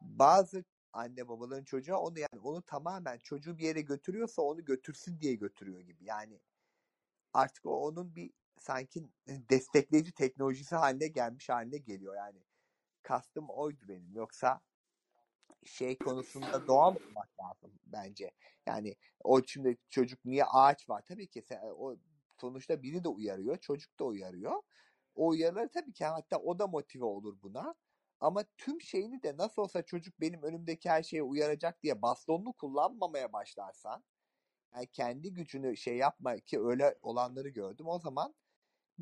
bazı anne babaların çocuğa onu yani onu tamamen çocuğu bir yere götürüyorsa onu götürsün diye götürüyor gibi. Yani artık o onun bir sanki destekleyici teknolojisi haline gelmiş haline geliyor yani. Kastım oydu benim. Yoksa şey konusunda doğal olmak lazım bence. Yani o şimdi çocuk niye ağaç var? Tabii ki sen, o sonuçta biri de uyarıyor, çocuk da uyarıyor. O uyarıları tabii ki hatta o da motive olur buna. Ama tüm şeyini de nasıl olsa çocuk benim önümdeki her şeye uyaracak diye bastonunu kullanmamaya başlarsan yani kendi gücünü şey yapma ki öyle olanları gördüm. O zaman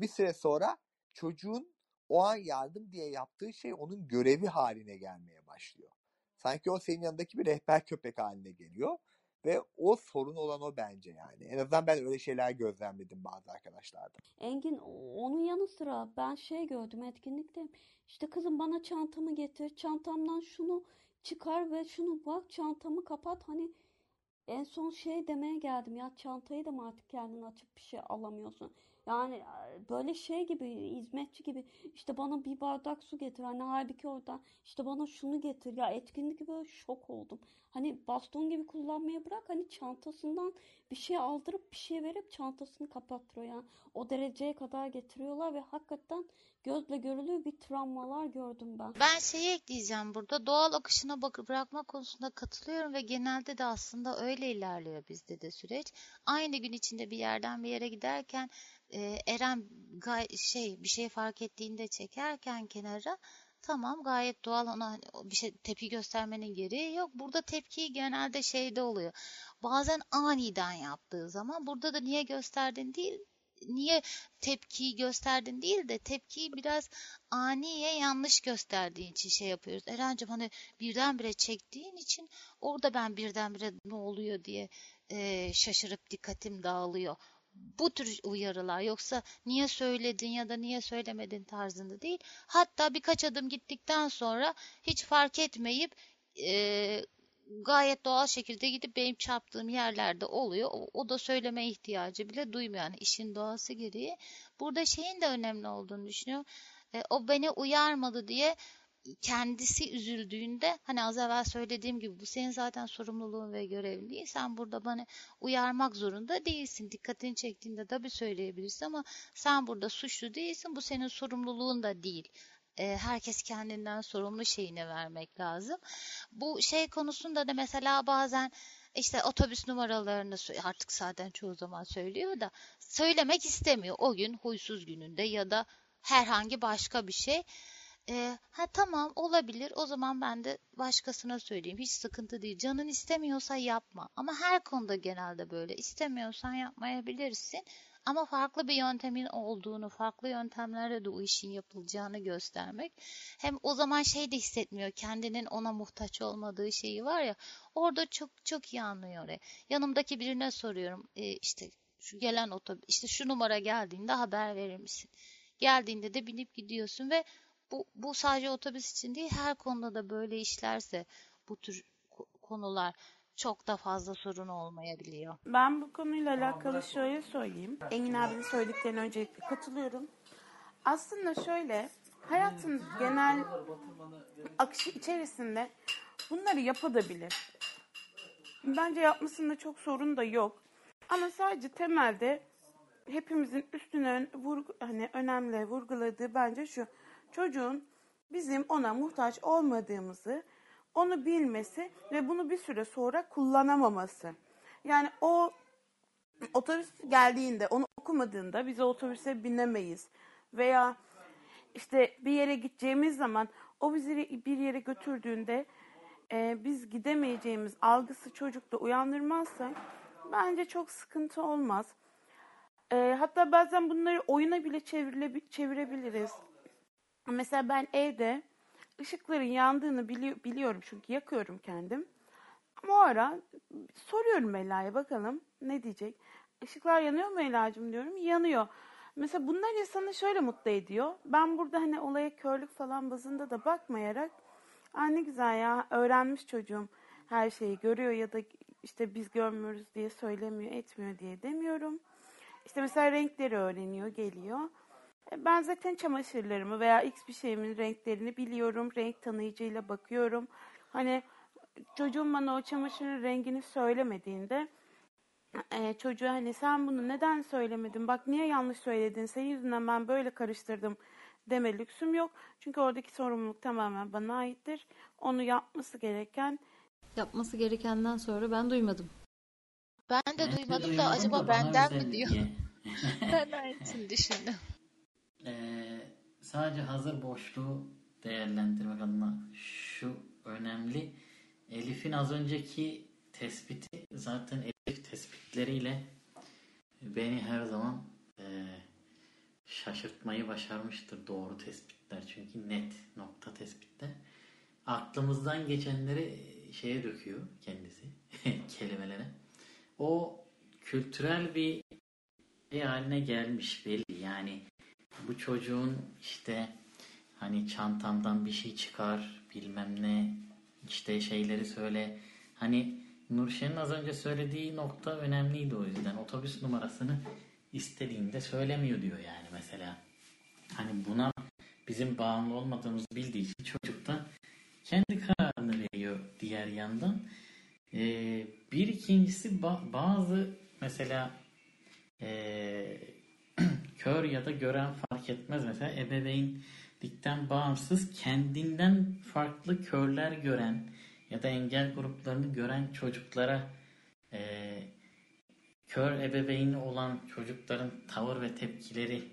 bir süre sonra çocuğun o an yardım diye yaptığı şey onun görevi haline gelmeye başlıyor. Sanki o senin yanındaki bir rehber köpek haline geliyor ve o sorun olan o bence yani. En azından ben öyle şeyler gözlemledim bazı arkadaşlarda. Engin onun yanı sıra ben şey gördüm etkinlikte işte kızım bana çantamı getir çantamdan şunu çıkar ve şunu bak çantamı kapat hani en son şey demeye geldim ya çantayı da mı artık kendin açıp bir şey alamıyorsun yani e, böyle şey gibi hizmetçi gibi işte bana bir bardak su getir hani halbuki orada işte bana şunu getir ya etkinlik böyle şok oldum hani baston gibi kullanmaya bırak hani çantasından bir şey aldırıp bir şey verip çantasını kapattırıyor yani o dereceye kadar getiriyorlar ve hakikaten gözle görülür bir travmalar gördüm ben. Ben şeyi ekleyeceğim burada. Doğal akışına bak bırakma konusunda katılıyorum ve genelde de aslında öyle ilerliyor bizde de süreç. Aynı gün içinde bir yerden bir yere giderken e, Eren gay şey bir şey fark ettiğinde çekerken kenara tamam gayet doğal ona hani bir şey tepki göstermenin gereği yok. Burada tepkiyi genelde şeyde oluyor. Bazen aniden yaptığı zaman burada da niye gösterdin değil niye tepkiyi gösterdin değil de tepkiyi biraz aniye yanlış gösterdiğin için şey yapıyoruz. Erencim hani birdenbire çektiğin için orada ben birdenbire ne oluyor diye e, şaşırıp dikkatim dağılıyor. Bu tür uyarılar yoksa niye söyledin ya da niye söylemedin tarzında değil. Hatta birkaç adım gittikten sonra hiç fark etmeyip e, gayet doğal şekilde gidip benim çarptığım yerlerde oluyor. O, o da söyleme ihtiyacı bile duymuyor. Yani işin doğası gereği. Burada şeyin de önemli olduğunu düşünüyorum. E, o beni uyarmadı diye kendisi üzüldüğünde hani az evvel söylediğim gibi bu senin zaten sorumluluğun ve görevin değil. Sen burada bana uyarmak zorunda değilsin. Dikkatini çektiğinde tabii söyleyebilirsin ama sen burada suçlu değilsin. Bu senin sorumluluğun da değil. E, herkes kendinden sorumlu şeyini vermek lazım. Bu şey konusunda da mesela bazen işte otobüs numaralarını artık zaten çoğu zaman söylüyor da söylemek istemiyor. O gün huysuz gününde ya da herhangi başka bir şey. E, ha tamam olabilir. O zaman ben de başkasına söyleyeyim. Hiç sıkıntı değil. Canın istemiyorsa yapma. Ama her konuda genelde böyle. İstemiyorsan yapmayabilirsin. Ama farklı bir yöntemin olduğunu, farklı yöntemlerle de o işin yapılacağını göstermek. Hem o zaman şey de hissetmiyor. Kendinin ona muhtaç olmadığı şeyi var ya. Orada çok çok iyi anlıyor. Oraya. Yanımdaki birine soruyorum. E, işte şu gelen otobüs, işte şu numara geldiğinde haber verir misin? Geldiğinde de binip gidiyorsun ve bu, bu sadece otobüs için değil her konuda da böyle işlerse bu tür konular çok da fazla sorun olmayabiliyor. Ben bu konuyla alakalı şöyle söyleyeyim. Engin abinin söylediklerine öncelikle katılıyorum. Aslında şöyle hayatın genel akışı içerisinde bunları yapabilir. Bence yapmasında çok sorun da yok. Ama sadece temelde hepimizin üstüne vurgu, hani önemli vurguladığı bence şu. Çocuğun bizim ona muhtaç olmadığımızı onu bilmesi ve bunu bir süre sonra kullanamaması. Yani o otobüs geldiğinde, onu okumadığında biz o otobüse binemeyiz. Veya işte bir yere gideceğimiz zaman o bizi bir yere götürdüğünde e, biz gidemeyeceğimiz algısı çocukta uyandırmazsa bence çok sıkıntı olmaz. E, hatta bazen bunları oyuna bile çevirebiliriz. Mesela ben evde ışıkların yandığını bili- biliyorum çünkü yakıyorum kendim. Ama o ara soruyorum Ela'ya bakalım ne diyecek. Işıklar yanıyor mu Ela'cığım diyorum. Yanıyor. Mesela bunlar insanı şöyle mutlu ediyor. Ben burada hani olaya körlük falan bazında da bakmayarak Aa ne güzel ya öğrenmiş çocuğum her şeyi görüyor ya da işte biz görmüyoruz diye söylemiyor etmiyor diye demiyorum. İşte mesela renkleri öğreniyor geliyor. E, ben zaten çamaşırlarımı veya x bir şeyimin renklerini biliyorum. Renk tanıyıcıyla bakıyorum. Hani çocuğum bana o çamaşırın rengini söylemediğinde e, çocuğa hani sen bunu neden söylemedin? Bak niye yanlış söyledin? Senin yüzünden ben böyle karıştırdım deme lüksüm yok. Çünkü oradaki sorumluluk tamamen bana aittir. Onu yapması gereken yapması gerekenden sonra ben duymadım. Ben de Ben de duymadım da duymadım acaba da bana benden mi diyor? ben aynısını düşündüm. Ee, sadece hazır boşluğu değerlendirmek adına şu önemli. Elif'in az önceki tespiti zaten Elif tespitleriyle beni her zaman e, şaşırtmayı başarmıştır doğru tespitler. Çünkü net nokta tespitler. Aklımızdan geçenleri şeye döküyor kendisi kelimelere. O kültürel bir şey haline gelmiş belli. Yani bu çocuğun işte hani çantamdan bir şey çıkar bilmem ne işte şeyleri söyle. Hani Nurşen'in az önce söylediği nokta önemliydi o yüzden. Otobüs numarasını istediğinde söylemiyor diyor yani mesela. Hani buna bizim bağımlı olmadığımızı bildiği için çocuk da kendi kararını veriyor diğer yandan. Ee, bir ikincisi ba- bazı mesela ee, kör ya da gören fark etmez. Mesela ebeveynlikten bağımsız kendinden farklı körler gören ya da engel gruplarını gören çocuklara e, kör ebeveyni olan çocukların tavır ve tepkileri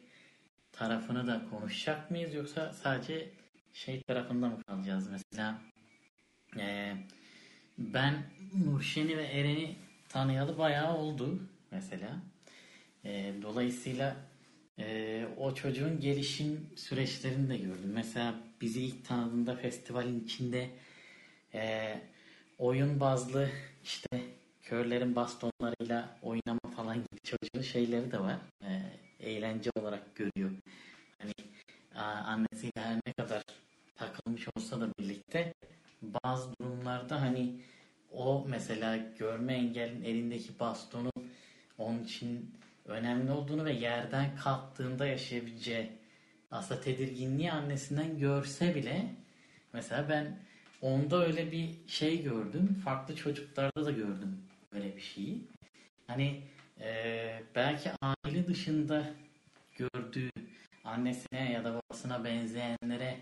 tarafını da konuşacak mıyız? Yoksa sadece şey tarafında mı kalacağız? Mesela e, ben Nurşen'i ve Eren'i tanıyalı bayağı oldu mesela. E, dolayısıyla e, o çocuğun gelişim süreçlerini de gördüm. Mesela bizi ilk tanıdığında festivalin içinde e, oyun bazlı işte körlerin bastonlarıyla oynama falan gibi çocuğun şeyleri de var. E, eğlence olarak görüyor. Hani annesiyle her ne kadar takılmış olsa da birlikte bazı durumlarda hani o mesela görme engellin elindeki bastonu onun için önemli olduğunu ve yerden kalktığında yaşayabileceği aslında tedirginliği annesinden görse bile mesela ben onda öyle bir şey gördüm. Farklı çocuklarda da gördüm böyle bir şeyi. Hani e, belki aile dışında gördüğü annesine ya da babasına benzeyenlere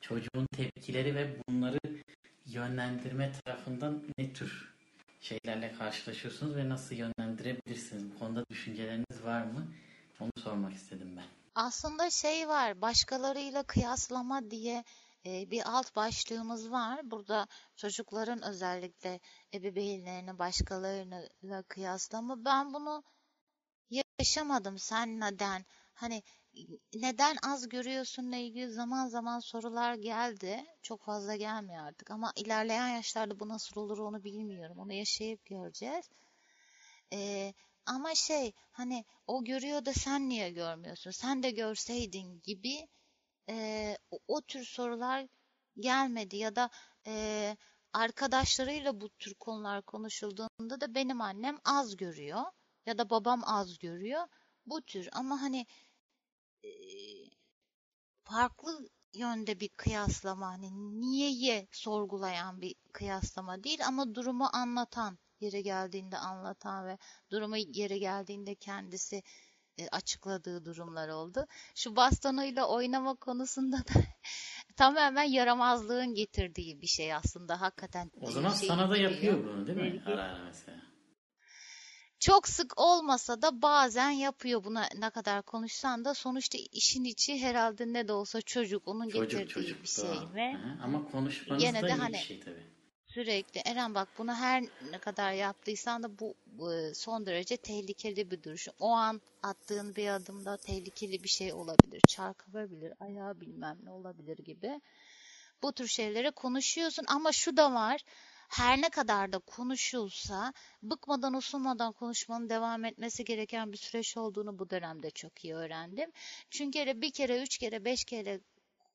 çocuğun tepkileri ve bunları yönlendirme tarafından ne tür şeylerle karşılaşıyorsunuz ve nasıl yönlendirebilirsiniz? Bu konuda düşünceleriniz var mı? Onu sormak istedim ben. Aslında şey var, başkalarıyla kıyaslama diye e, bir alt başlığımız var. Burada çocukların özellikle ebeveynlerini başkalarıyla kıyaslama. Ben bunu yaşamadım. Sen neden? Hani neden az görüyorsunla ilgili zaman zaman sorular geldi. Çok fazla gelmiyor artık ama ilerleyen yaşlarda bu nasıl olur onu bilmiyorum. Onu yaşayıp göreceğiz. Ee, ama şey hani o görüyor da sen niye görmüyorsun? Sen de görseydin gibi e, o, o tür sorular gelmedi ya da e, arkadaşlarıyla bu tür konular konuşulduğunda da benim annem az görüyor ya da babam az görüyor bu tür ama hani farklı yönde bir kıyaslama hani niyeyi sorgulayan bir kıyaslama değil ama durumu anlatan yeri geldiğinde anlatan ve durumu yeri geldiğinde kendisi e, açıkladığı durumlar oldu. Şu bastonuyla oynama konusunda da tamamen yaramazlığın getirdiği bir şey aslında hakikaten. O zaman şey sana da yapıyor bunu değil mi? Ara ara mesela. Çok sık olmasa da bazen yapıyor buna ne kadar konuşsan da sonuçta işin içi herhalde ne de olsa çocuk onun Çocuk getirdiği çocuk. bir şey ve Hı. Ama konuşmanız Gene da de iyi hani- bir şey tabii. sürekli Eren bak bunu her ne kadar yaptıysan da bu, bu son derece tehlikeli bir duruş. O an attığın bir adımda tehlikeli bir şey olabilir. Çarpabilir, ayağı bilmem ne olabilir gibi. Bu tür şeyleri konuşuyorsun ama şu da var. Her ne kadar da konuşulsa bıkmadan usulmadan konuşmanın devam etmesi gereken bir süreç olduğunu bu dönemde çok iyi öğrendim. Çünkü bir kere, üç kere, beş kere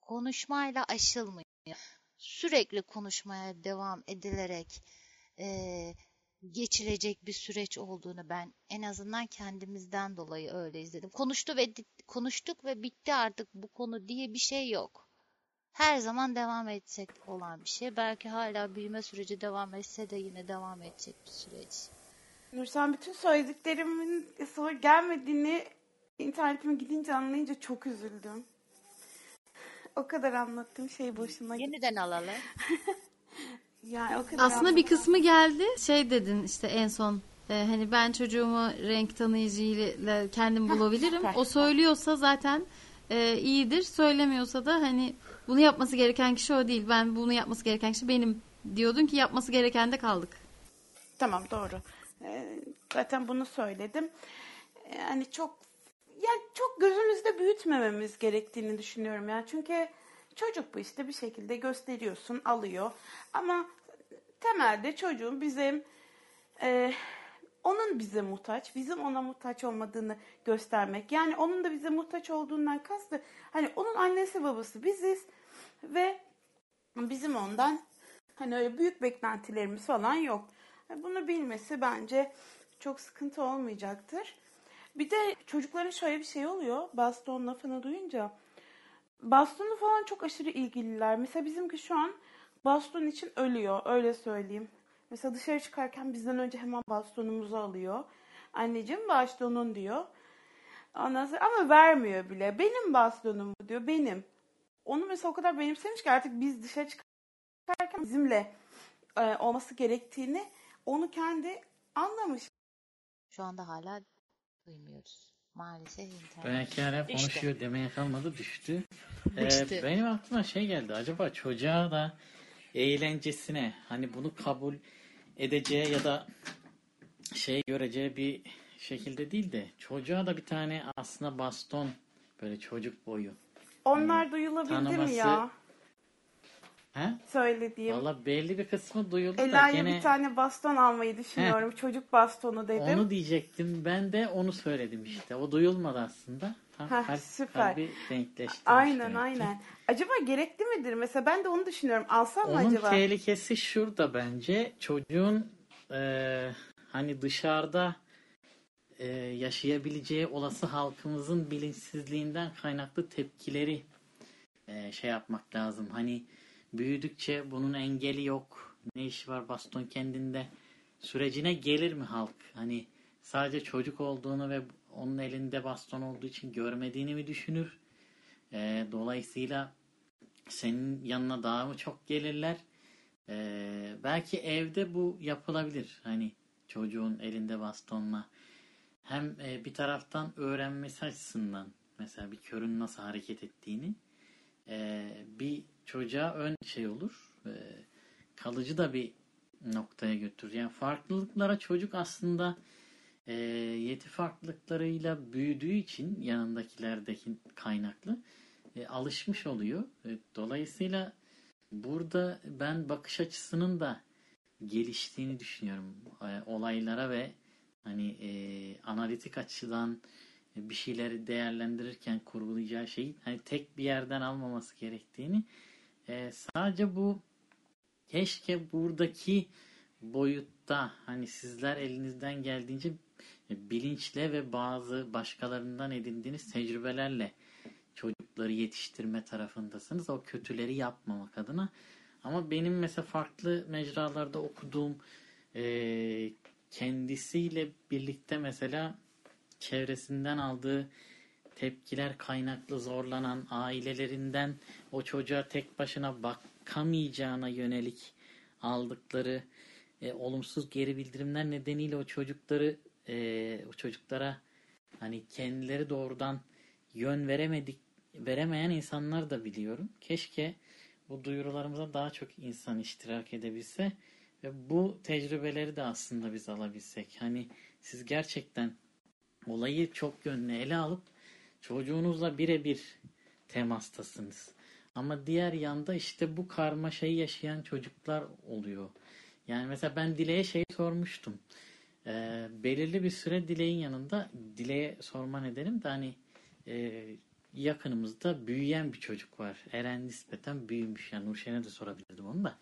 konuşmayla aşılmıyor. Sürekli konuşmaya devam edilerek eee, geçilecek bir süreç olduğunu ben en azından kendimizden dolayı öyle izledim. Konuştu ve konuştuk ve bitti artık bu konu diye bir şey yok. Her zaman devam edecek olan bir şey. Belki hala büyüme süreci devam etse de yine devam edecek bir süreç. Nursen bütün söylediklerimin sonra gelmediğini internetime gidince anlayınca çok üzüldüm. O kadar anlattığım şey boşuna gitti. Yeniden alalım. Yani o kadar Aslında bir kısmı geldi. Şey dedin işte en son e, hani ben çocuğumu renk tanıyıcıyla kendim bulabilirim. O söylüyorsa zaten e, iyidir. Söylemiyorsa da hani bunu yapması gereken kişi o değil. Ben bunu yapması gereken kişi benim diyordun ki yapması gereken de kaldık. Tamam doğru. Ee, zaten bunu söyledim. Yani çok yani çok gözümüzde büyütmememiz gerektiğini düşünüyorum yani. Çünkü çocuk bu işte bir şekilde gösteriyorsun, alıyor. Ama temelde çocuğun bizim e, onun bize muhtaç, bizim ona muhtaç olmadığını göstermek. Yani onun da bize muhtaç olduğundan kastı hani onun annesi babası biziz ve bizim ondan hani öyle büyük beklentilerimiz falan yok. Bunu bilmesi bence çok sıkıntı olmayacaktır. Bir de çocukların şöyle bir şey oluyor. Baston lafını duyunca. Bastonu falan çok aşırı ilgililer. Mesela bizimki şu an baston için ölüyor. Öyle söyleyeyim. Mesela dışarı çıkarken bizden önce hemen bastonumuzu alıyor. Anneciğim bastonun diyor. Ondan sonra, ama vermiyor bile. Benim bastonum bu diyor. Benim. Onu mesela o kadar benimsemiş ki artık biz dışarı çıkarken bizimle e, olması gerektiğini onu kendi anlamış. Şu anda hala duymuyoruz. Maalesef internet. Belki hala konuşuyor demeye kalmadı düştü. Ee, Düştü. benim aklıma şey geldi. Acaba çocuğa da eğlencesine hani bunu kabul edeceği ya da şey göreceği bir şekilde değil de çocuğa da bir tane aslında baston böyle çocuk boyu. Onlar duyulabildi tanıması- mi ya? He? Söylediğim. Valla belli bir kısmı duyuldu da Ela'ya gene bir tane baston almayı düşünüyorum. Çocuk bastonu dedim. onu diyecektim. Ben de onu söyledim işte. O duyulmadı aslında. Tam Heh, kalp- süper. kalbi denkleştirmiş Aynen demek ki. aynen. Acaba gerekli midir? Mesela ben de onu düşünüyorum. Alsam mı Onun acaba? tehlikesi şurada bence. Çocuğun e, hani dışarıda e, yaşayabileceği olası halkımızın bilinçsizliğinden kaynaklı tepkileri e, şey yapmak lazım. Hani büyüdükçe bunun engeli yok. Ne işi var baston kendinde sürecine gelir mi halk? Hani sadece çocuk olduğunu ve onun elinde baston olduğu için görmediğini mi düşünür? E, dolayısıyla senin yanına daha mı çok gelirler? Ee, belki evde bu yapılabilir. Hani çocuğun elinde bastonla. Hem e, bir taraftan öğrenmesi açısından mesela bir körün nasıl hareket ettiğini e, bir çocuğa ön şey olur. E, kalıcı da bir noktaya götürür. Yani farklılıklara çocuk aslında e, yeti farklılıklarıyla büyüdüğü için yanındakilerdeki kaynaklı e, alışmış oluyor. E, dolayısıyla burada ben bakış açısının da geliştiğini düşünüyorum. E, olaylara ve hani e, analitik açıdan bir şeyleri değerlendirirken kurgulayacağı şeyi hani tek bir yerden almaması gerektiğini e, sadece bu keşke buradaki boyutta hani sizler elinizden geldiğince bilinçle ve bazı başkalarından edindiğiniz tecrübelerle çocukları yetiştirme tarafındasınız. O kötüleri yapmamak adına. Ama benim mesela farklı mecralarda okuduğum e, kendisiyle birlikte mesela çevresinden aldığı tepkiler kaynaklı zorlanan ailelerinden o çocuğa tek başına bakamayacağına yönelik aldıkları e, olumsuz geri bildirimler nedeniyle o çocukları e, o çocuklara hani kendileri doğrudan yön veremedik veremeyen insanlar da biliyorum. Keşke bu duyurularımıza daha çok insan iştirak edebilse ve bu tecrübeleri de aslında biz alabilsek. Hani siz gerçekten olayı çok yönlü ele alıp çocuğunuzla birebir temastasınız. Ama diğer yanda işte bu karmaşayı yaşayan çocuklar oluyor. Yani mesela ben Dile'ye şey sormuştum. Ee, belirli bir süre Dile'nin yanında Dile'ye sorma nedenim de hani e, yakınımızda büyüyen bir çocuk var. Eren nispeten büyümüş. Yani Nurşen'e de sorabilirdim onu da.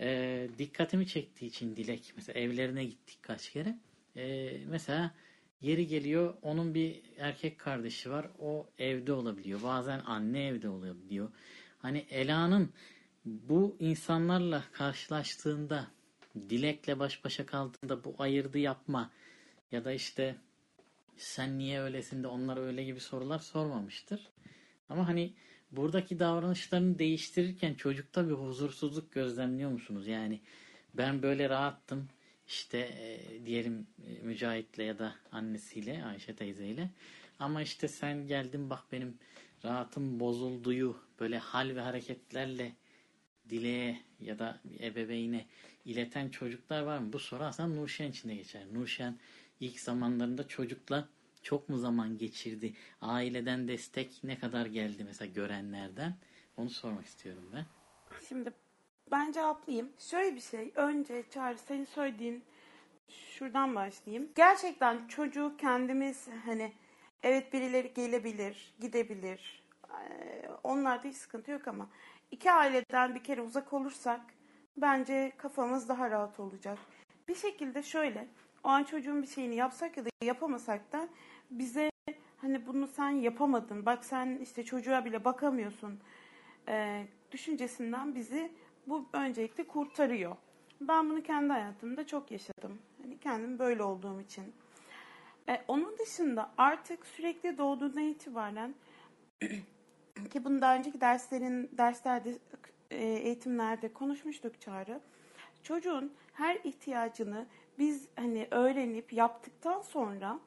Ee, dikkatimi çektiği için Dilek. Mesela evlerine gittik kaç kere. Ee, mesela yeri geliyor onun bir erkek kardeşi var. O evde olabiliyor. Bazen anne evde olabiliyor. Hani Ela'nın bu insanlarla karşılaştığında Dilek'le baş başa kaldığında bu ayırdı yapma ya da işte sen niye öylesin de onlar öyle gibi sorular sormamıştır. Ama hani buradaki davranışlarını değiştirirken çocukta bir huzursuzluk gözlemliyor musunuz? Yani ben böyle rahattım işte e, diyelim e, Mücahit'le ya da annesiyle Ayşe teyzeyle ama işte sen geldin bak benim rahatım bozulduğu böyle hal ve hareketlerle dileğe ya da ebeveyne ileten çocuklar var mı? Bu soru aslında Nurşen için de geçer. Nurşen ilk zamanlarında çocukla çok mu zaman geçirdi? Aileden destek ne kadar geldi mesela görenlerden? Onu sormak istiyorum ben. Şimdi ben cevaplayayım. Şöyle bir şey. Önce Çağrı senin söylediğin şuradan başlayayım. Gerçekten çocuğu kendimiz hani evet birileri gelebilir, gidebilir. Ee, Onlarda hiç sıkıntı yok ama iki aileden bir kere uzak olursak bence kafamız daha rahat olacak. Bir şekilde şöyle o an çocuğun bir şeyini yapsak ya da yapamasak da bize hani bunu sen yapamadın. Bak sen işte çocuğa bile bakamıyorsun. e, düşüncesinden bizi bu öncelikle kurtarıyor. Ben bunu kendi hayatımda çok yaşadım. Hani kendim böyle olduğum için. E, onun dışında artık sürekli doğduğundan itibaren ki bunu daha önceki derslerin derslerde eğitimlerde konuşmuştuk Çağrı. Çocuğun her ihtiyacını biz hani öğrenip yaptıktan sonra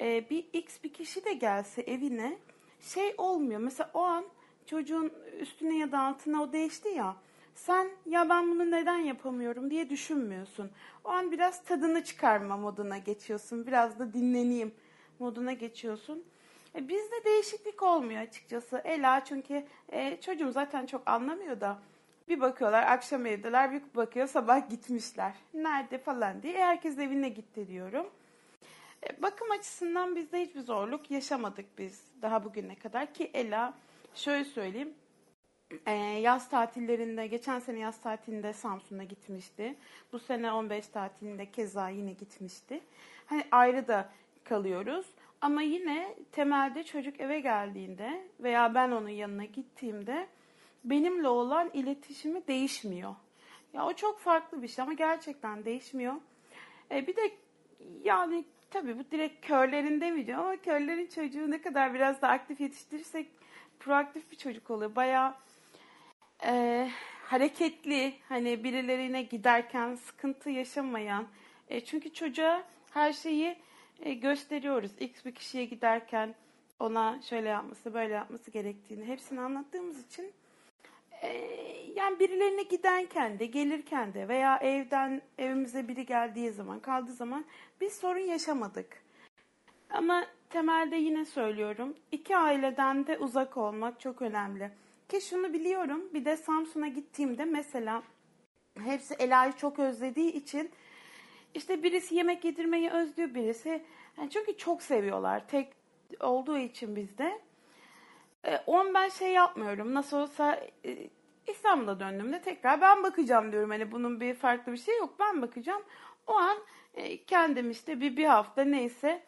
e, bir x bir kişi de gelse evine şey olmuyor. Mesela o an çocuğun üstüne ya da altına o değişti ya. sen ya ben bunu neden yapamıyorum diye düşünmüyorsun. O an biraz tadını çıkarma moduna geçiyorsun. Biraz da dinleneyim moduna geçiyorsun. E, bizde değişiklik olmuyor açıkçası. Ela çünkü e, çocuğum zaten çok anlamıyor da bir bakıyorlar akşam evdeler bir bakıyor sabah gitmişler. Nerede falan diye. E, herkes evine gitti diyorum. E, bakım açısından bizde hiçbir zorluk yaşamadık biz daha bugüne kadar ki Ela şöyle söyleyeyim e, yaz tatillerinde geçen sene yaz tatilinde Samsun'a gitmişti. Bu sene 15 tatilinde keza yine gitmişti. Hani ayrı da kalıyoruz. Ama yine temelde çocuk eve geldiğinde veya ben onun yanına gittiğimde benimle olan iletişimi değişmiyor. Ya o çok farklı bir şey ama gerçekten değişmiyor. E, bir de yani tabii bu direkt körlerin demeyeceğim ama körlerin çocuğu ne kadar biraz da aktif yetiştirirsek proaktif bir çocuk oluyor. Bayağı e, hareketli hani birilerine giderken sıkıntı yaşamayan e, çünkü çocuğa her şeyi e, gösteriyoruz. X bir kişiye giderken ona şöyle yapması böyle yapması gerektiğini hepsini anlattığımız için e, yani birilerine giderken de gelirken de veya evden evimize biri geldiği zaman kaldığı zaman biz sorun yaşamadık. Ama temelde yine söylüyorum iki aileden de uzak olmak çok önemli. Ki şunu biliyorum bir de Samsun'a gittiğimde mesela hepsi Ela'yı çok özlediği için işte birisi yemek yedirmeyi özlüyor birisi. Yani çünkü çok seviyorlar tek olduğu için bizde. E, on ben şey yapmıyorum nasıl olsa e, İstanbul'a döndüğümde tekrar ben bakacağım diyorum. Hani bunun bir farklı bir şey yok ben bakacağım. O an e, kendim işte bir, bir hafta neyse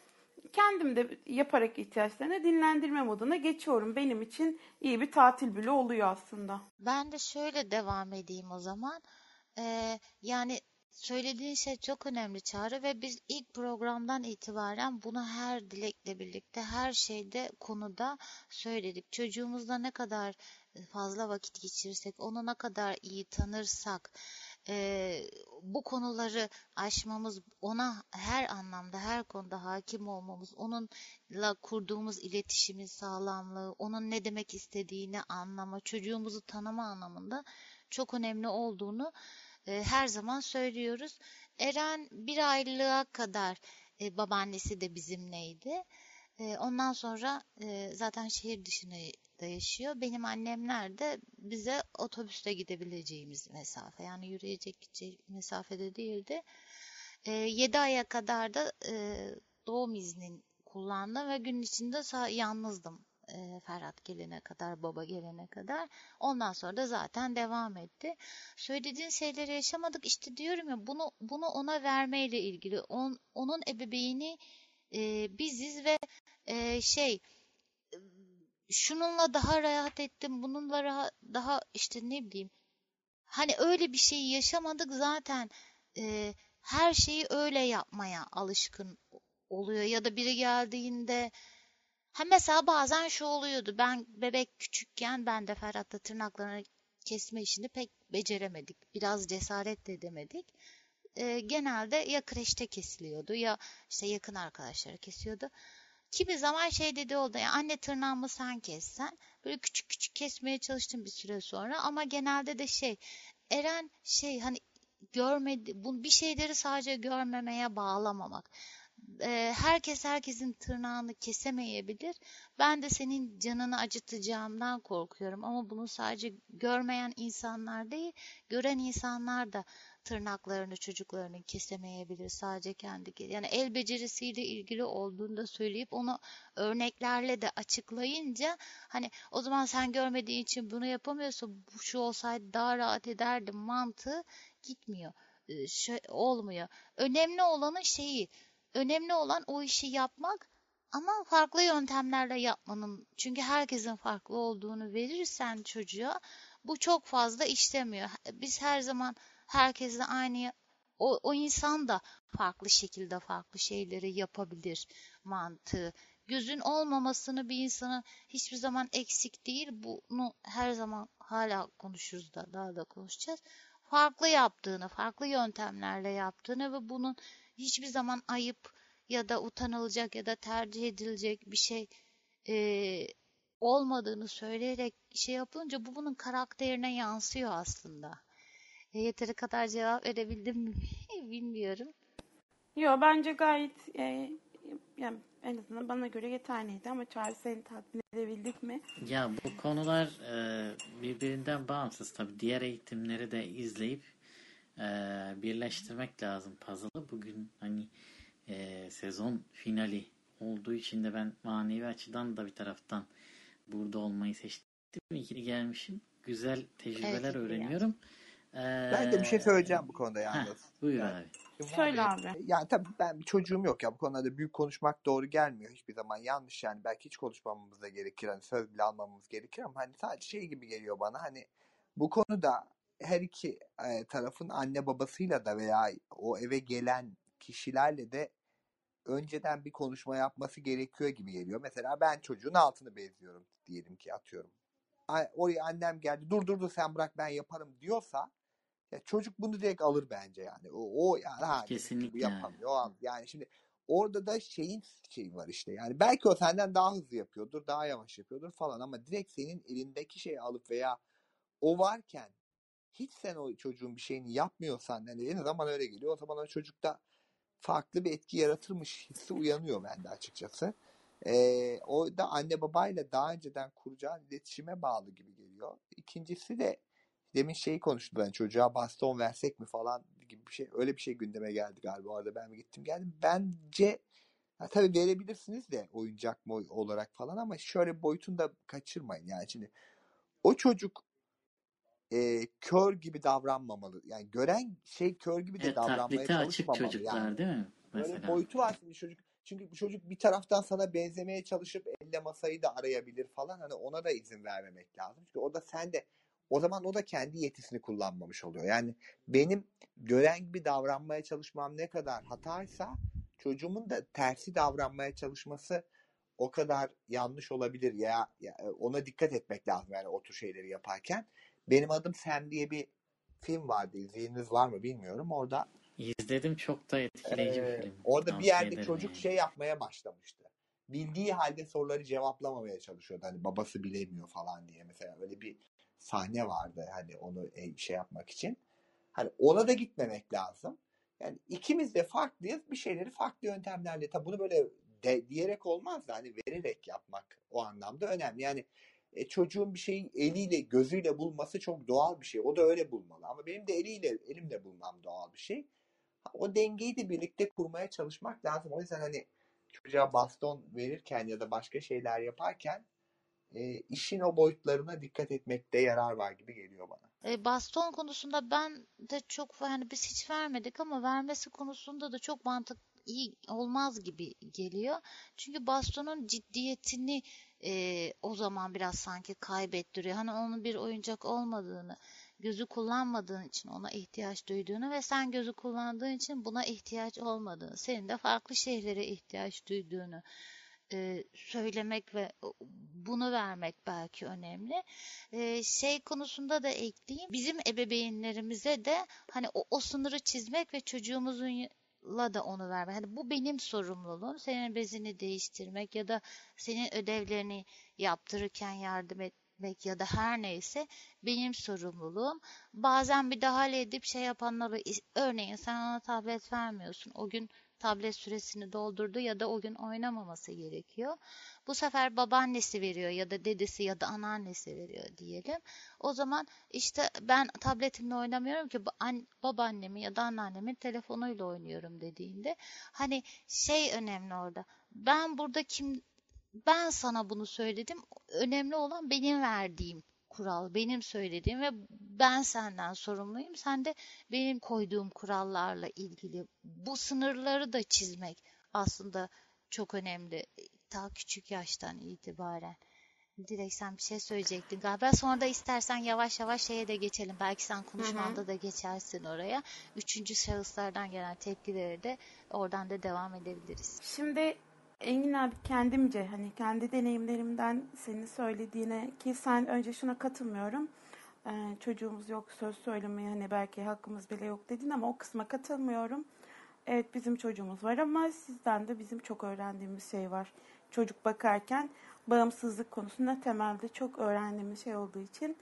kendim de yaparak ihtiyaçlarını dinlendirme moduna geçiyorum. Benim için iyi bir tatil bile oluyor aslında. Ben de şöyle devam edeyim o zaman. Ee, yani söylediğin şey çok önemli Çağrı ve biz ilk programdan itibaren bunu her dilekle birlikte her şeyde konuda söyledik. Çocuğumuzla ne kadar fazla vakit geçirirsek, onu ne kadar iyi tanırsak, e, bu konuları aşmamız, ona her anlamda, her konuda hakim olmamız, onunla kurduğumuz iletişimin sağlamlığı, onun ne demek istediğini anlama, çocuğumuzu tanıma anlamında çok önemli olduğunu e, her zaman söylüyoruz. Eren bir aylığa kadar e, babaannesi de bizimleydi. E, ondan sonra e, zaten şehir dışına da yaşıyor. Benim annemler de bize otobüste gidebileceğimiz mesafe. Yani yürüyecek mesafede değildi. E, 7 aya kadar da e, doğum iznin kullandım ve gün içinde yalnızdım e, Ferhat gelene kadar, baba gelene kadar. Ondan sonra da zaten devam etti. Söylediğin şeyleri yaşamadık. İşte diyorum ya bunu bunu ona vermeyle ilgili. On, onun ebeveyni e, biziz ve e, şey şununla daha rahat ettim, bununla rahat, daha işte ne bileyim hani öyle bir şey yaşamadık zaten e, her şeyi öyle yapmaya alışkın oluyor ya da biri geldiğinde ha mesela bazen şu oluyordu ben bebek küçükken ben de Ferhat'la tırnaklarını kesme işini pek beceremedik biraz cesaret de edemedik e, genelde ya kreşte kesiliyordu ya işte yakın arkadaşları kesiyordu Kimi zaman şey dedi oldu ya anne tırnağımı sen kessen. Böyle küçük küçük kesmeye çalıştım bir süre sonra ama genelde de şey Eren şey hani görmedi bu bir şeyleri sadece görmemeye bağlamamak. Herkes herkesin tırnağını kesemeyebilir. Ben de senin canını acıtacağımdan korkuyorum. Ama bunu sadece görmeyen insanlar değil, gören insanlar da tırnaklarını çocuklarının kesemeyebilir sadece kendi yani el becerisiyle ilgili olduğunu da söyleyip onu örneklerle de açıklayınca hani o zaman sen görmediğin için bunu yapamıyorsun bu şu olsaydı daha rahat ederdim mantığı gitmiyor. Şey, olmuyor. Önemli olanın şeyi önemli olan o işi yapmak ama farklı yöntemlerle yapmanın çünkü herkesin farklı olduğunu verirsen çocuğa bu çok fazla işlemiyor biz her zaman herkesle aynı o, o insan da farklı şekilde farklı şeyleri yapabilir mantığı. Gözün olmamasını bir insanın hiçbir zaman eksik değil. Bunu her zaman hala konuşuruz da daha da konuşacağız. Farklı yaptığını, farklı yöntemlerle yaptığını ve bunun hiçbir zaman ayıp ya da utanılacak ya da tercih edilecek bir şey e, olmadığını söyleyerek şey yapınca bu bunun karakterine yansıyor aslında. E, yeteri kadar cevap verebildim mi bilmiyorum. Yo bence gayet e, yani en azından bana göre yeterliydi ama Charles seni tatmin edebildik mi? Ya bu konular e, birbirinden bağımsız tabii. Diğer eğitimleri de izleyip e, birleştirmek lazım puzzle'ı. Bugün hani e, sezon finali olduğu için de ben manevi açıdan da bir taraftan burada olmayı seçtim. İkili gelmişim. Güzel tecrübeler Evet, öğreniyorum. E, Ben de bir şey söyleyeceğim bu konuda heh, yalnız. buyur Yani- abi. Söyle abi. Yani tabii ben bir çocuğum yok ya bu konularda büyük konuşmak doğru gelmiyor hiçbir zaman yanlış yani belki hiç konuşmamamız da gerekir hani söz bile almamamız gerekir ama hani sadece şey gibi geliyor bana hani bu konuda her iki e, tarafın anne babasıyla da veya o eve gelen kişilerle de önceden bir konuşma yapması gerekiyor gibi geliyor. Mesela ben çocuğun altını bezliyorum diyelim ki atıyorum. Oraya annem geldi dur dur dur sen bırak ben yaparım diyorsa ya çocuk bunu direkt alır bence yani. O, o yani ha, bu Kesinlikle yani. yapamıyor. Al- Yani şimdi orada da şeyin şeyi var işte. Yani belki o senden daha hızlı yapıyordur, daha yavaş yapıyordur falan ama direkt senin elindeki şeyi alıp veya o varken hiç sen o çocuğun bir şeyini yapmıyorsan yani en bana öyle geliyor. O zaman o çocukta farklı bir etki yaratırmış hissi uyanıyor bende açıkçası. Ee, o da anne babayla daha önceden kuracağın iletişime bağlı gibi geliyor. İkincisi de demin şeyi konuştu ben çocuğa baston versek mi falan gibi bir şey öyle bir şey gündeme geldi galiba orada ben mi gittim geldim bence ha, tabii verebilirsiniz de oyuncak mı olarak falan ama şöyle boyutunu da kaçırmayın yani şimdi o çocuk e, kör gibi davranmamalı yani gören şey kör gibi de E, davranmaya açık çalışmamalı çocuklar yani değil mi? Böyle Mesela. boyutu var şimdi çocuk. Çünkü bu çocuk bir taraftan sana benzemeye çalışıp elle masayı da arayabilir falan. Hani ona da izin vermemek lazım. Çünkü o da sen de o zaman o da kendi yetisini kullanmamış oluyor. Yani benim gören gibi davranmaya çalışmam ne kadar hataysa çocuğumun da tersi davranmaya çalışması o kadar yanlış olabilir ya, ya ona dikkat etmek lazım yani o tür şeyleri yaparken. Benim adım Sam diye bir film vardı. İzleyeniniz var mı bilmiyorum. Orada İzledim çok da etkileyici bir ee, film. orada bir Tavsiye yerde ederim çocuk yani. şey yapmaya başlamıştı. Bildiği halde soruları cevaplamamaya çalışıyordu. Hani babası bilemiyor falan diye. Mesela öyle bir sahne vardı hani onu e, şey yapmak için. Hani ona da gitmemek lazım. Yani ikimiz de farklıyız. Bir şeyleri farklı yöntemlerle. Tabi bunu böyle de, diyerek olmaz da hani vererek yapmak o anlamda önemli. Yani e, çocuğun bir şeyi eliyle gözüyle bulması çok doğal bir şey. O da öyle bulmalı. Ama benim de eliyle elimle bulmam doğal bir şey. O dengeyi de birlikte kurmaya çalışmak lazım. O yüzden hani çocuğa baston verirken ya da başka şeyler yaparken e, işin o boyutlarına dikkat etmekte yarar var gibi geliyor bana. E, baston konusunda ben de çok yani biz hiç vermedik ama vermesi konusunda da çok mantık iyi olmaz gibi geliyor. Çünkü bastonun ciddiyetini e, o zaman biraz sanki kaybettiriyor. Hani onun bir oyuncak olmadığını, gözü kullanmadığın için ona ihtiyaç duyduğunu ve sen gözü kullandığın için buna ihtiyaç olmadığını, senin de farklı şeylere ihtiyaç duyduğunu e, söylemek ve bunu vermek belki önemli. E, şey konusunda da ekleyeyim. Bizim ebeveynlerimize de hani o, o sınırı çizmek ve çocuğumuzun la da onu vermek. Hani bu benim sorumluluğum. Senin bezini değiştirmek ya da senin ödevlerini yaptırırken yardım etmek ya da her neyse benim sorumluluğum. Bazen müdahale edip şey yapanları örneğin sen ona tablet vermiyorsun. O gün tablet süresini doldurdu ya da o gün oynamaması gerekiyor. Bu sefer babaannesi veriyor ya da dedesi ya da anneannesi veriyor diyelim. O zaman işte ben tabletimle oynamıyorum ki babaannemin ya da anneannemin telefonuyla oynuyorum dediğinde hani şey önemli orada. Ben burada kim ben sana bunu söyledim. Önemli olan benim verdiğim kural, benim söylediğim ve ben senden sorumluyum. Sen de benim koyduğum kurallarla ilgili bu sınırları da çizmek aslında çok önemli. Ta küçük yaştan itibaren. Direkt sen bir şey söyleyecektin galiba. Sonra da istersen yavaş yavaş şeye de geçelim. Belki sen konuşmanda da geçersin oraya. Üçüncü şahıslardan gelen tepkileri de oradan da devam edebiliriz. Şimdi Engin abi kendimce hani kendi deneyimlerimden senin söylediğine ki sen önce şuna katılmıyorum. Ee, çocuğumuz yok söz söylemeye hani belki hakkımız bile yok dedin ama o kısma katılmıyorum. Evet bizim çocuğumuz var ama sizden de bizim çok öğrendiğimiz şey var. Çocuk bakarken bağımsızlık konusunda temelde çok öğrendiğimiz şey olduğu için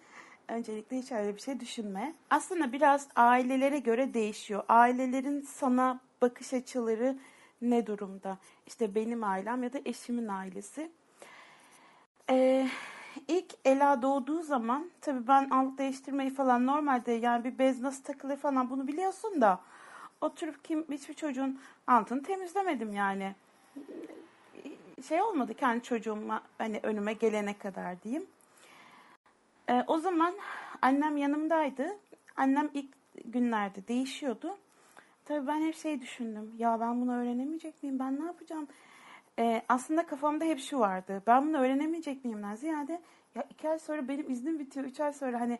öncelikle hiç öyle bir şey düşünme. Aslında biraz ailelere göre değişiyor. Ailelerin sana bakış açıları ne durumda? İşte benim ailem ya da eşimin ailesi. Ee, ilk Ela doğduğu zaman tabii ben alt değiştirmeyi falan normalde yani bir bez nasıl takılır falan bunu biliyorsun da oturup kim hiçbir çocuğun altını temizlemedim yani. Şey olmadı kendi çocuğuma hani önüme gelene kadar diyeyim. Ee, o zaman annem yanımdaydı. Annem ilk günlerde değişiyordu. Tabii ben hep şey düşündüm. Ya ben bunu öğrenemeyecek miyim? Ben ne yapacağım? Ee, aslında kafamda hep şu vardı. Ben bunu öğrenemeyecek miyimden ziyade ya iki ay sonra benim iznim bitiyor. Üç ay sonra hani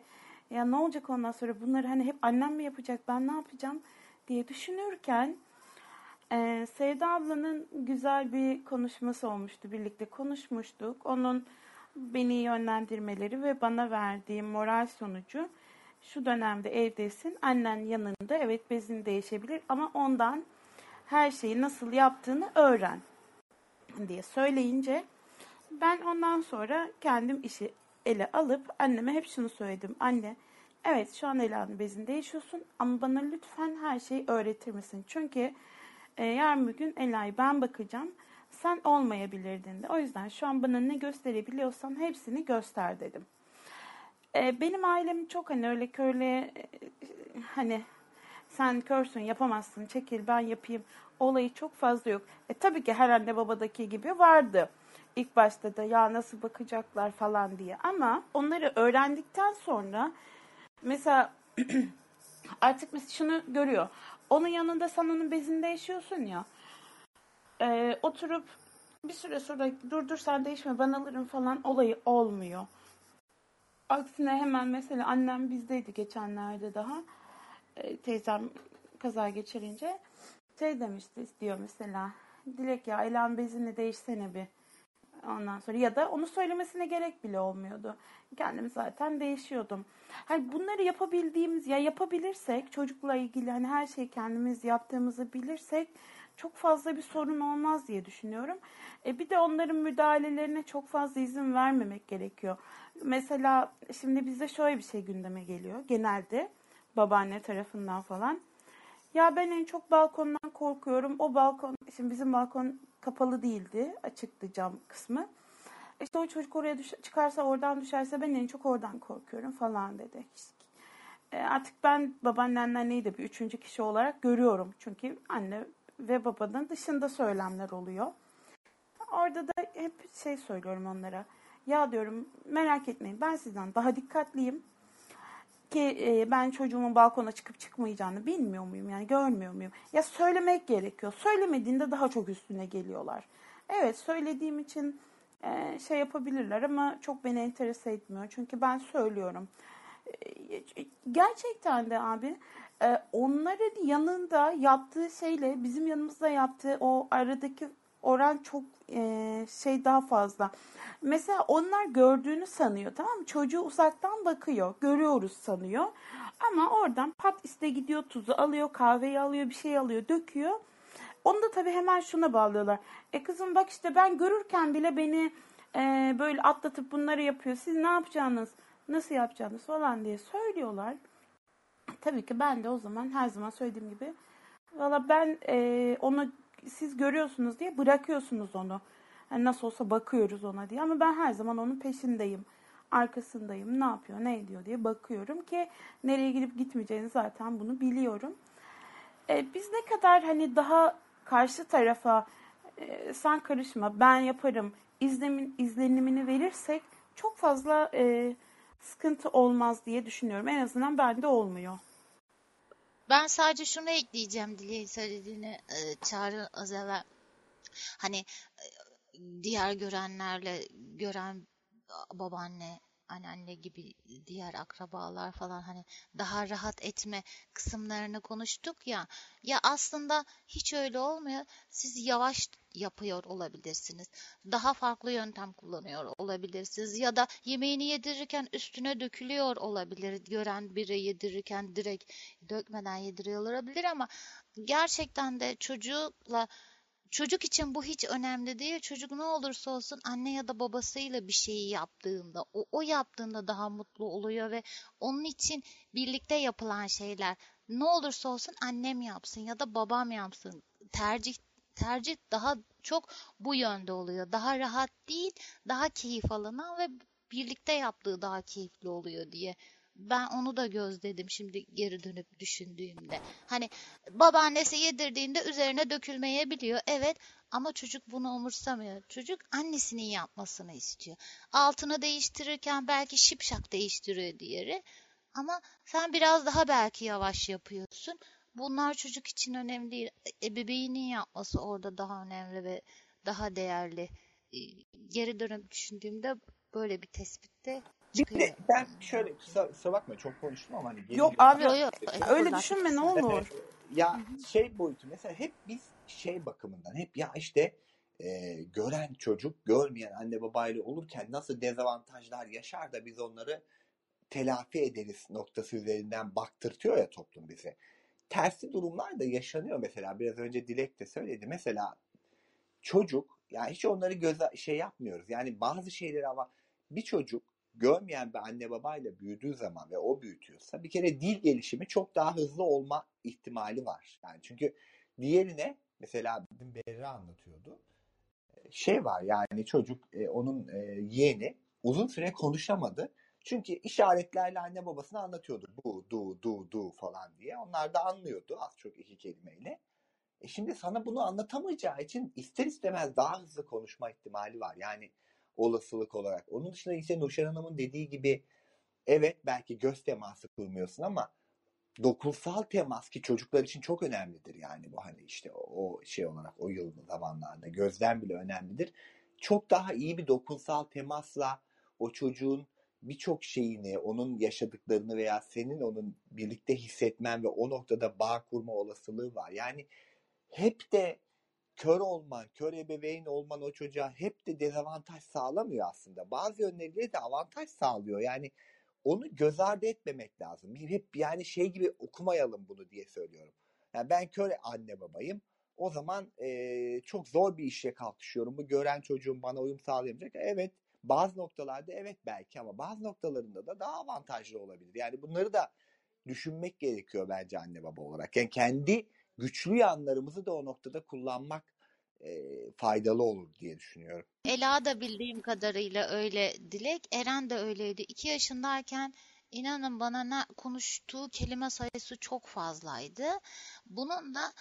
ya ne olacak ondan sonra bunları hani hep annem mi yapacak? Ben ne yapacağım? diye düşünürken e, Sevda ablanın güzel bir konuşması olmuştu. Birlikte konuşmuştuk. Onun beni yönlendirmeleri ve bana verdiği moral sonucu şu dönemde evdesin. Annen yanında. Evet bezin değişebilir ama ondan her şeyi nasıl yaptığını öğren diye söyleyince ben ondan sonra kendim işi ele alıp anneme hep şunu söyledim. Anne evet şu an Ela'nın bezini değişiyorsun ama bana lütfen her şeyi öğretir misin? Çünkü e, yarın bir gün Ela'yı ben bakacağım. Sen olmayabilirdin de. O yüzden şu an bana ne gösterebiliyorsan hepsini göster dedim. Benim ailem çok hani öyle körle hani sen körsün yapamazsın çekil ben yapayım olayı çok fazla yok. E, tabii ki her anne babadaki gibi vardı. İlk başta da ya nasıl bakacaklar falan diye ama onları öğrendikten sonra mesela artık mesela şunu görüyor. Onun yanında sen onun bezinde yaşıyorsun ya. E, oturup bir süre sonra dur dur sen değişme ben alırım falan olayı olmuyor. Aksine hemen mesela annem bizdeydi geçenlerde daha. E, teyzem kaza geçirince şey demişti diyor mesela. Dilek ya Elan bezini değişsene bir. Ondan sonra ya da onu söylemesine gerek bile olmuyordu. Kendim zaten değişiyordum. Hani bunları yapabildiğimiz ya yapabilirsek çocukla ilgili hani her şeyi kendimiz yaptığımızı bilirsek çok fazla bir sorun olmaz diye düşünüyorum. E bir de onların müdahalelerine çok fazla izin vermemek gerekiyor. Mesela şimdi bizde şöyle bir şey gündeme geliyor genelde babaanne tarafından falan. Ya ben en çok balkondan korkuyorum. O balkon, şimdi bizim balkon kapalı değildi. Açıktı cam kısmı. İşte o çocuk oraya düş çıkarsa oradan düşerse ben en çok oradan korkuyorum falan dedi. E, artık ben babaannemle anneyi de bir üçüncü kişi olarak görüyorum. Çünkü anne ve babanın dışında söylemler oluyor. Orada da hep şey söylüyorum onlara. Ya diyorum merak etmeyin ben sizden daha dikkatliyim ki e, ben çocuğumun balkona çıkıp çıkmayacağını bilmiyor muyum yani görmüyor muyum? Ya söylemek gerekiyor. Söylemediğinde daha çok üstüne geliyorlar. Evet söylediğim için e, şey yapabilirler ama çok beni enterese etmiyor. Çünkü ben söylüyorum. E, gerçekten de abi e, onların yanında yaptığı şeyle bizim yanımızda yaptığı o aradaki oran çok e, şey daha fazla. Mesela onlar gördüğünü sanıyor tamam mı? Çocuğu uzaktan bakıyor. Görüyoruz sanıyor. Ama oradan pat iste gidiyor tuzu alıyor, kahveyi alıyor, bir şey alıyor, döküyor. Onu da tabii hemen şuna bağlıyorlar. E kızım bak işte ben görürken bile beni e, böyle atlatıp bunları yapıyor. Siz ne yapacağınız, nasıl yapacağınız falan diye söylüyorlar. Tabii ki ben de o zaman her zaman söylediğim gibi valla ben e, onu siz görüyorsunuz diye bırakıyorsunuz onu. Yani nasıl olsa bakıyoruz ona diye ama ben her zaman onun peşindeyim. Arkasındayım. Ne yapıyor, ne ediyor diye bakıyorum ki nereye gidip gitmeyeceğini zaten bunu biliyorum. Ee, biz ne kadar hani daha karşı tarafa e, sen karışma, ben yaparım izlemin, izlenimini verirsek çok fazla e, sıkıntı olmaz diye düşünüyorum. En azından bende olmuyor. Ben sadece şunu ekleyeceğim Dileğin söylediğini e, Çağrı az evvel. Hani e, diğer görenlerle gören babaanne, anneanne gibi diğer akrabalar falan hani daha rahat etme kısımlarını konuştuk ya. Ya aslında hiç öyle olmuyor. Siz yavaş yapıyor olabilirsiniz. Daha farklı yöntem kullanıyor olabilirsiniz. Ya da yemeğini yedirirken üstüne dökülüyor olabilir. Gören biri yedirirken direkt dökmeden yediriyor olabilir ama gerçekten de çocukla Çocuk için bu hiç önemli değil. Çocuk ne olursa olsun anne ya da babasıyla bir şeyi yaptığında, o, o yaptığında daha mutlu oluyor ve onun için birlikte yapılan şeyler ne olursa olsun annem yapsın ya da babam yapsın. Tercih tercih daha çok bu yönde oluyor. Daha rahat değil, daha keyif alınan ve birlikte yaptığı daha keyifli oluyor diye. Ben onu da gözledim şimdi geri dönüp düşündüğümde. Hani babaannesi yedirdiğinde üzerine dökülmeyebiliyor. Evet ama çocuk bunu umursamıyor. Çocuk annesinin yapmasını istiyor. Altını değiştirirken belki şipşak değiştiriyor diğeri. Ama sen biraz daha belki yavaş yapıyorsun. Bunlar çocuk için önemli değil. Ebeveynin yapması orada daha önemli ve daha değerli. Ee, Geri dönüp düşündüğümde böyle bir tespitte Bir çıkıyor. de ben şöyle kusura, kusura bakma çok konuştum ama hani Yok geliyor. abi Yo, yo, öyle estağfurullah. düşünme ne olur. ya şey boyutu mesela hep biz şey bakımından hep ya işte e, gören çocuk görmeyen anne babayla olurken nasıl dezavantajlar yaşar da biz onları telafi ederiz noktası üzerinden baktırtıyor ya toplum bize. Tersi durumlar da yaşanıyor mesela biraz önce Dilek de söyledi. Mesela çocuk yani hiç onları göze şey yapmıyoruz. Yani bazı şeyleri ama bir çocuk görmeyen bir anne babayla büyüdüğü zaman ve o büyütüyorsa bir kere dil gelişimi çok daha hızlı olma ihtimali var. Yani çünkü diğerine mesela Berra anlatıyordu. Şey var yani çocuk e, onun e, yeğeni uzun süre konuşamadı. Çünkü işaretlerle anne babasına anlatıyordu. Bu, du, du, du falan diye. Onlar da anlıyordu az çok iki kelimeyle. E şimdi sana bunu anlatamayacağı için ister istemez daha hızlı konuşma ihtimali var. Yani olasılık olarak. Onun dışında ise Nuşen Hanım'ın dediği gibi evet belki göz teması kurmuyorsun ama dokunsal temas ki çocuklar için çok önemlidir yani bu hani işte o, o şey olarak o yıl zamanlarda gözden bile önemlidir. Çok daha iyi bir dokunsal temasla o çocuğun birçok şeyini, onun yaşadıklarını veya senin onun birlikte hissetmen ve o noktada bağ kurma olasılığı var. Yani hep de kör olman, kör ebeveyn olman o çocuğa hep de dezavantaj sağlamıyor aslında. Bazı yönleriyle de avantaj sağlıyor. Yani onu göz ardı etmemek lazım. Hep yani şey gibi okumayalım bunu diye söylüyorum. Yani ben kör anne babayım. O zaman eee, çok zor bir işe kalkışıyorum. Bu gören çocuğum bana uyum sağlayamayacak. Evet bazı noktalarda evet belki ama bazı noktalarında da daha avantajlı olabilir. Yani bunları da düşünmek gerekiyor bence anne baba olarak. Yani kendi güçlü yanlarımızı da o noktada kullanmak eee, faydalı olur diye düşünüyorum. Ela da bildiğim kadarıyla öyle Dilek. Eren de öyleydi. İki yaşındayken inanın bana ne konuştuğu kelime sayısı çok fazlaydı. Bunun da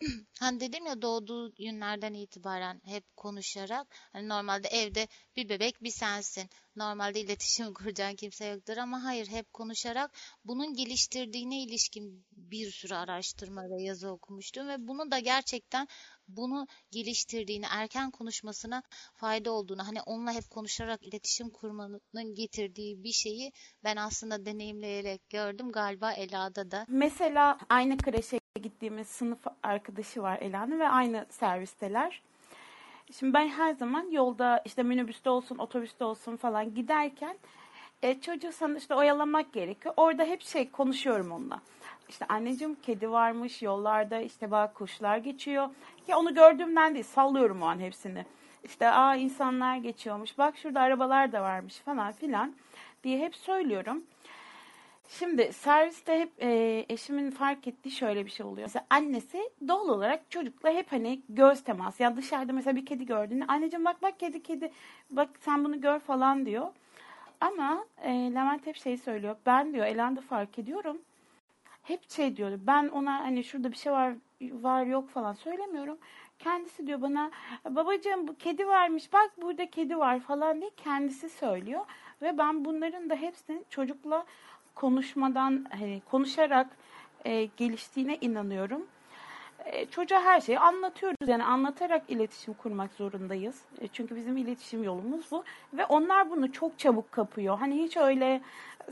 hani dedim ya doğduğu günlerden itibaren hep konuşarak hani normalde evde bir bebek bir sensin. Normalde iletişim kuracağın kimse yoktur ama hayır hep konuşarak bunun geliştirdiğine ilişkin bir sürü araştırma ve yazı okumuştum ve bunu da gerçekten bunu geliştirdiğini, erken konuşmasına fayda olduğunu, hani onunla hep konuşarak iletişim kurmanın getirdiği bir şeyi ben aslında deneyimleyerek gördüm. Galiba Ela'da da. Mesela aynı kreşe gittiğimiz sınıf arkadaşı var Ela'nın ve aynı servisteler. Şimdi ben her zaman yolda işte minibüste olsun, otobüste olsun falan giderken e, çocuğu sana işte oyalamak gerekiyor. Orada hep şey konuşuyorum onunla. İşte anneciğim kedi varmış yollarda işte bak kuşlar geçiyor. Ya onu gördüğümden değil sallıyorum o an hepsini. İşte aa insanlar geçiyormuş bak şurada arabalar da varmış falan filan diye hep söylüyorum. Şimdi serviste hep e, eşimin fark ettiği şöyle bir şey oluyor. Mesela annesi doğal olarak çocukla hep hani göz teması. Ya dışarıda mesela bir kedi gördüğünde anneciğim bak bak kedi kedi bak sen bunu gör falan diyor. Ama e, Levent hep şey söylüyor. Ben diyor Elanda fark ediyorum. Hep şey diyor. Ben ona hani şurada bir şey var var yok falan söylemiyorum. Kendisi diyor bana babacığım bu kedi varmış bak burada kedi var falan diye kendisi söylüyor. Ve ben bunların da hepsinin çocukla konuşmadan hani konuşarak e, geliştiğine inanıyorum. E, çocuğa her şeyi anlatıyoruz. Yani anlatarak iletişim kurmak zorundayız. E, çünkü bizim iletişim yolumuz bu. Ve onlar bunu çok çabuk kapıyor. Hani hiç öyle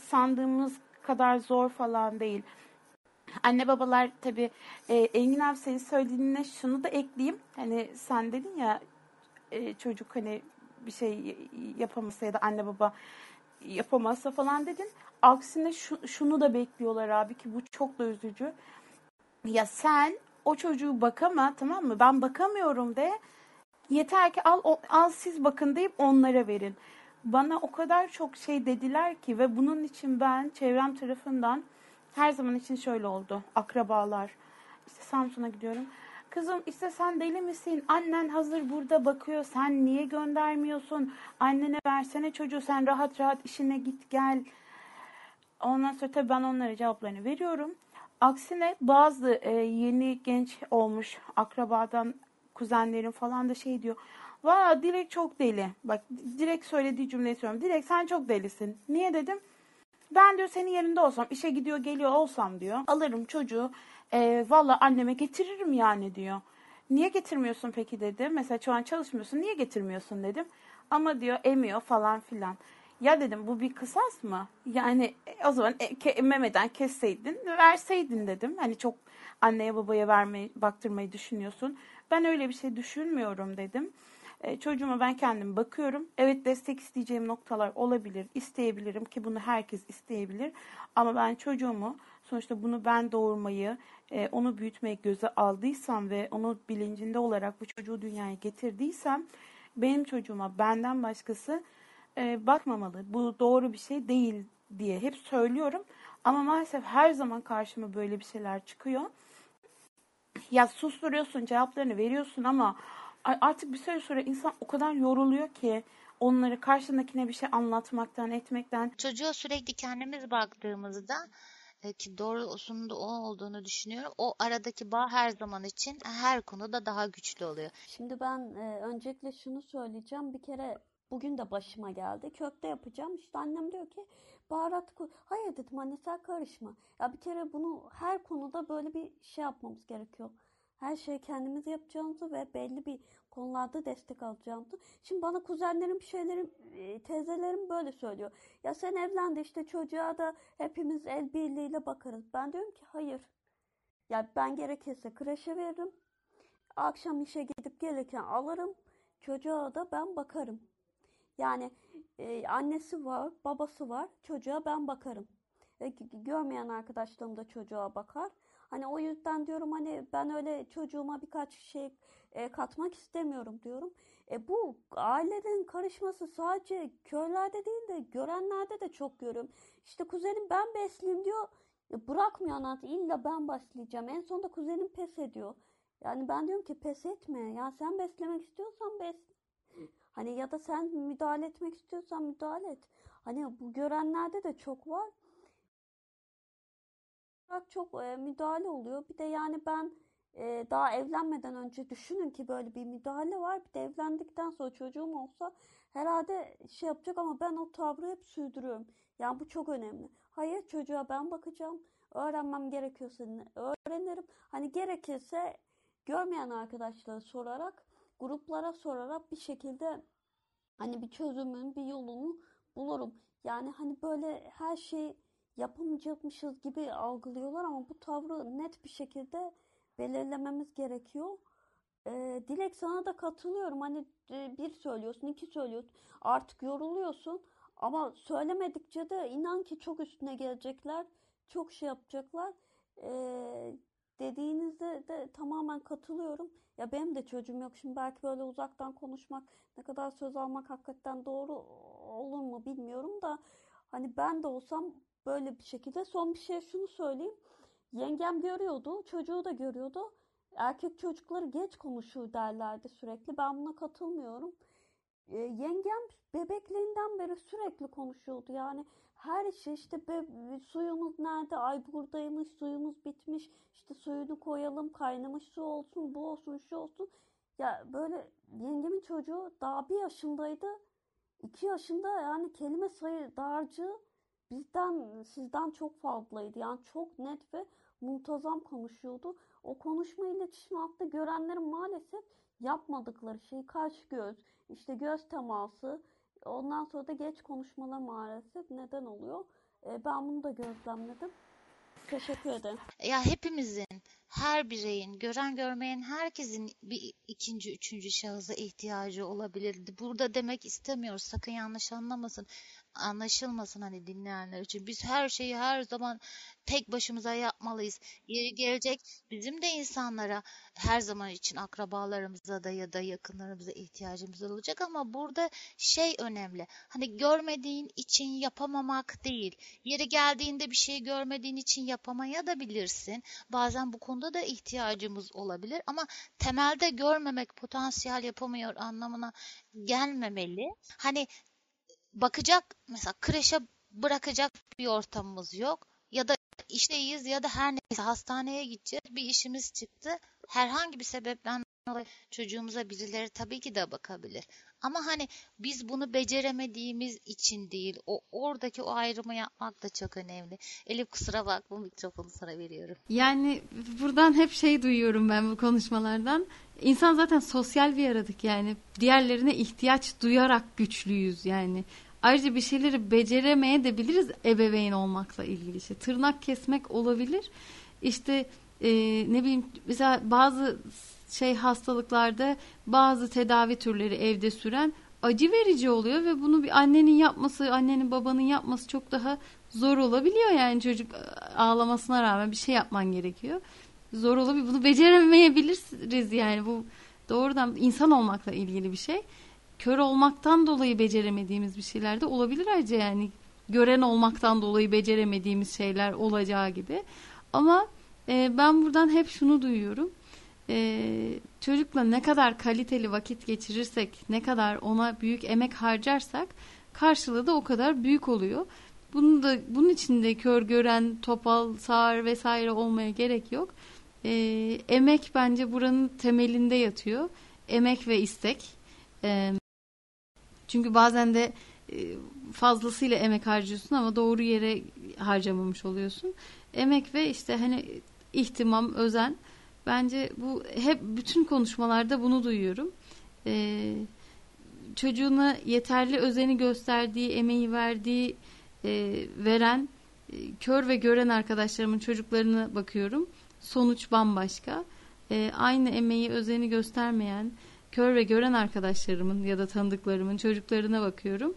sandığımız kadar zor falan değil. Anne babalar tabii e, Engin abi senin söylediğine şunu da ekleyeyim. Hani sen dedin ya e, çocuk hani bir şey yapamasa ya da anne baba yapamazsa falan dedin. Aksine şu, şunu da bekliyorlar abi ki bu çok da üzücü. Ya sen o çocuğu bakama tamam mı? Ben bakamıyorum de. Yeter ki al, o- al siz bakın deyip onlara verin. Bana o kadar çok şey dediler ki ve bunun için ben çevrem tarafından her zaman için şöyle oldu. Akrabalar. İşte Samsun'a gidiyorum. Kızım işte sen deli misin? Annen hazır burada bakıyor. Sen niye göndermiyorsun? Annene versene çocuğu. Sen rahat rahat işine git gel. Ondan sonra tabii ben onlara cevaplarını veriyorum. Aksine bazı e, yeni genç olmuş akrabadan kuzenlerim falan da şey diyor. Valla direkt çok deli. Bak direkt söylediği cümleyi söylüyorum. Direkt sen çok delisin. Niye dedim? Ben diyor senin yerinde olsam, işe gidiyor geliyor olsam diyor. Alırım çocuğu. E, Valla anneme getiririm yani diyor. Niye getirmiyorsun peki dedi. Mesela şu an çalışmıyorsun. Niye getirmiyorsun dedim. Ama diyor emiyor falan filan. Ya dedim bu bir kısas mı? Yani e, o zaman e, ke- kesseydin, verseydin dedim. Hani çok anneye babaya vermeyi, baktırmayı düşünüyorsun. Ben öyle bir şey düşünmüyorum dedim. E, çocuğuma ben kendim bakıyorum. Evet destek isteyeceğim noktalar olabilir, isteyebilirim ki bunu herkes isteyebilir. Ama ben çocuğumu sonuçta bunu ben doğurmayı, e, onu büyütmeyi göze aldıysam ve onu bilincinde olarak bu çocuğu dünyaya getirdiysem benim çocuğuma benden başkası e, bakmamalı. Bu doğru bir şey değil diye hep söylüyorum. Ama maalesef her zaman karşıma böyle bir şeyler çıkıyor. Ya susturuyorsun, cevaplarını veriyorsun ama artık bir süre sonra insan o kadar yoruluyor ki onları karşındakine bir şey anlatmaktan, etmekten. Çocuğa sürekli kendimiz baktığımızda e, ki doğrusunun da o olduğunu düşünüyorum. O aradaki bağ her zaman için her konuda daha güçlü oluyor. Şimdi ben e, öncelikle şunu söyleyeceğim. Bir kere bugün de başıma geldi. Köfte yapacağım. İşte annem diyor ki baharat koy. Hayır dedim anne sen karışma. Ya bir kere bunu her konuda böyle bir şey yapmamız gerekiyor. Her şeyi kendimiz yapacağımızı ve belli bir konularda destek alacağımızı. Şimdi bana kuzenlerim, şeylerim, e, teyzelerim böyle söylüyor. Ya sen evlendi işte çocuğa da hepimiz el birliğiyle bakarız. Ben diyorum ki hayır. Ya ben gerekirse kreşe veririm. Akşam işe gidip gelirken alırım. Çocuğa da ben bakarım. Yani e, annesi var, babası var. Çocuğa ben bakarım. E, görmeyen arkadaşlarım da çocuğa bakar. Hani o yüzden diyorum hani ben öyle çocuğuma birkaç şey e, katmak istemiyorum diyorum. E, bu ailelerin karışması sadece köylerde değil de görenlerde de çok görüyorum. İşte kuzenim ben besleyeyim diyor. E, bırakmıyor anası illa ben başlayacağım. En sonunda kuzenim pes ediyor. Yani ben diyorum ki pes etme. Ya sen beslemek istiyorsan besle. Hani ya da sen müdahale etmek istiyorsan müdahale et. Hani bu görenlerde de çok var. Çok e, müdahale oluyor. Bir de yani ben e, daha evlenmeden önce düşünün ki böyle bir müdahale var. Bir de evlendikten sonra çocuğum olsa herhalde şey yapacak ama ben o tavrı hep sürdürüyorum. Yani bu çok önemli. Hayır çocuğa ben bakacağım. Öğrenmem gerekiyorsa öğrenirim. Hani gerekirse görmeyen arkadaşlara sorarak, gruplara sorarak bir şekilde hani bir çözümün, bir yolunu bulurum. Yani hani böyle her şey yapamayacakmışız gibi algılıyorlar ama bu tavrı net bir şekilde belirlememiz gerekiyor. Ee, Dilek sana da katılıyorum. Hani e, bir söylüyorsun, iki söylüyorsun. Artık yoruluyorsun. Ama söylemedikçe de inan ki çok üstüne gelecekler. Çok şey yapacaklar. Ee, dediğinizde de tamamen katılıyorum. Ya benim de çocuğum yok. Şimdi belki böyle uzaktan konuşmak, ne kadar söz almak hakikaten doğru olur mu bilmiyorum da hani ben de olsam böyle bir şekilde son bir şey şunu söyleyeyim. Yengem görüyordu, çocuğu da görüyordu. Erkek çocukları geç konuşur derlerdi sürekli. Ben buna katılmıyorum. E, yengem bebekliğinden beri sürekli konuşuyordu. Yani her şey işte be, suyumuz nerede? Ay buradaymış, suyumuz bitmiş. İşte suyunu koyalım, kaynamış su olsun, bu olsun, şu olsun. Ya böyle yengemin çocuğu daha bir yaşındaydı. iki yaşında yani kelime sayı dağarcığı bizden sizden çok fazlaydı. Yani çok net ve muntazam konuşuyordu. O konuşma iletişim altta görenlerin maalesef yapmadıkları şey kaş göz, işte göz teması, ondan sonra da geç konuşmalar maalesef neden oluyor. E, ben bunu da gözlemledim. Teşekkür ederim. Ya hepimizin, her bireyin, gören görmeyen herkesin bir ikinci, üçüncü şahısa ihtiyacı olabilirdi. Burada demek istemiyoruz, sakın yanlış anlamasın. Anlaşılmasın hani dinleyenler için. Biz her şeyi her zaman tek başımıza yapmalıyız. Yeri gelecek bizim de insanlara her zaman için akrabalarımıza da ya da yakınlarımıza ihtiyacımız olacak ama burada şey önemli. Hani görmediğin için yapamamak değil. Yeri geldiğinde bir şey görmediğin için yapamaya da bilirsin. Bazen bu konuda da ihtiyacımız olabilir ama temelde görmemek potansiyel yapamıyor anlamına gelmemeli. Hani bakacak mesela kreşe bırakacak bir ortamımız yok ya da işteyiz ya da her neyse hastaneye gideceğiz bir işimiz çıktı. Herhangi bir sebepten dolayı çocuğumuza birileri tabii ki de bakabilir. Ama hani biz bunu beceremediğimiz için değil, o oradaki o ayrımı yapmak da çok önemli. Elif kusura bakma mikrofonu sana veriyorum. Yani buradan hep şey duyuyorum ben bu konuşmalardan. İnsan zaten sosyal bir yaratık yani. Diğerlerine ihtiyaç duyarak güçlüyüz yani. Ayrıca bir şeyleri beceremeye de biliriz ebeveyn olmakla ilgili. İşte tırnak kesmek olabilir. İşte e, ne bileyim mesela bazı şey hastalıklarda bazı tedavi türleri evde süren acı verici oluyor ve bunu bir annenin yapması, annenin babanın yapması çok daha zor olabiliyor yani çocuk ağlamasına rağmen bir şey yapman gerekiyor. Zor olabilir. Bunu beceremeyebiliriz yani bu doğrudan insan olmakla ilgili bir şey. Kör olmaktan dolayı beceremediğimiz bir şeyler de olabilir ayrıca yani gören olmaktan dolayı beceremediğimiz şeyler olacağı gibi. Ama e, ben buradan hep şunu duyuyorum e, çocukla ne kadar kaliteli vakit geçirirsek, ne kadar ona büyük emek harcarsak karşılığı da o kadar büyük oluyor. Bunu da bunun için de kör gören, topal, sağır vesaire olmaya gerek yok. E, emek bence buranın temelinde yatıyor. Emek ve istek. E, çünkü bazen de e, fazlasıyla emek harcıyorsun ama doğru yere harcamamış oluyorsun. Emek ve işte hani ihtimam, özen Bence bu hep bütün konuşmalarda bunu duyuyorum. Ee, çocuğuna yeterli özeni gösterdiği, emeği verdiği, e, veren, e, kör ve gören arkadaşlarımın çocuklarına bakıyorum. Sonuç bambaşka. E, aynı emeği, özeni göstermeyen, kör ve gören arkadaşlarımın ya da tanıdıklarımın çocuklarına bakıyorum.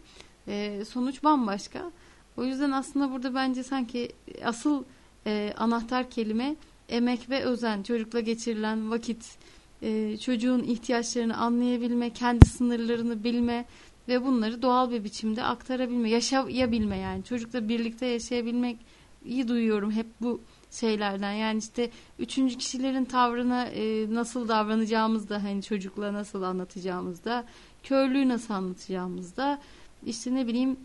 E, sonuç bambaşka. O yüzden aslında burada bence sanki asıl e, anahtar kelime emek ve özen, çocukla geçirilen vakit, e, çocuğun ihtiyaçlarını anlayabilme, kendi sınırlarını bilme ve bunları doğal bir biçimde aktarabilme, yaşayabilme yani çocukla birlikte yaşayabilmek iyi duyuyorum hep bu şeylerden. Yani işte üçüncü kişilerin tavrına e, nasıl davranacağımızda hani çocukla nasıl anlatacağımızda, körlüğü nasıl anlatacağımızda, işte ne bileyim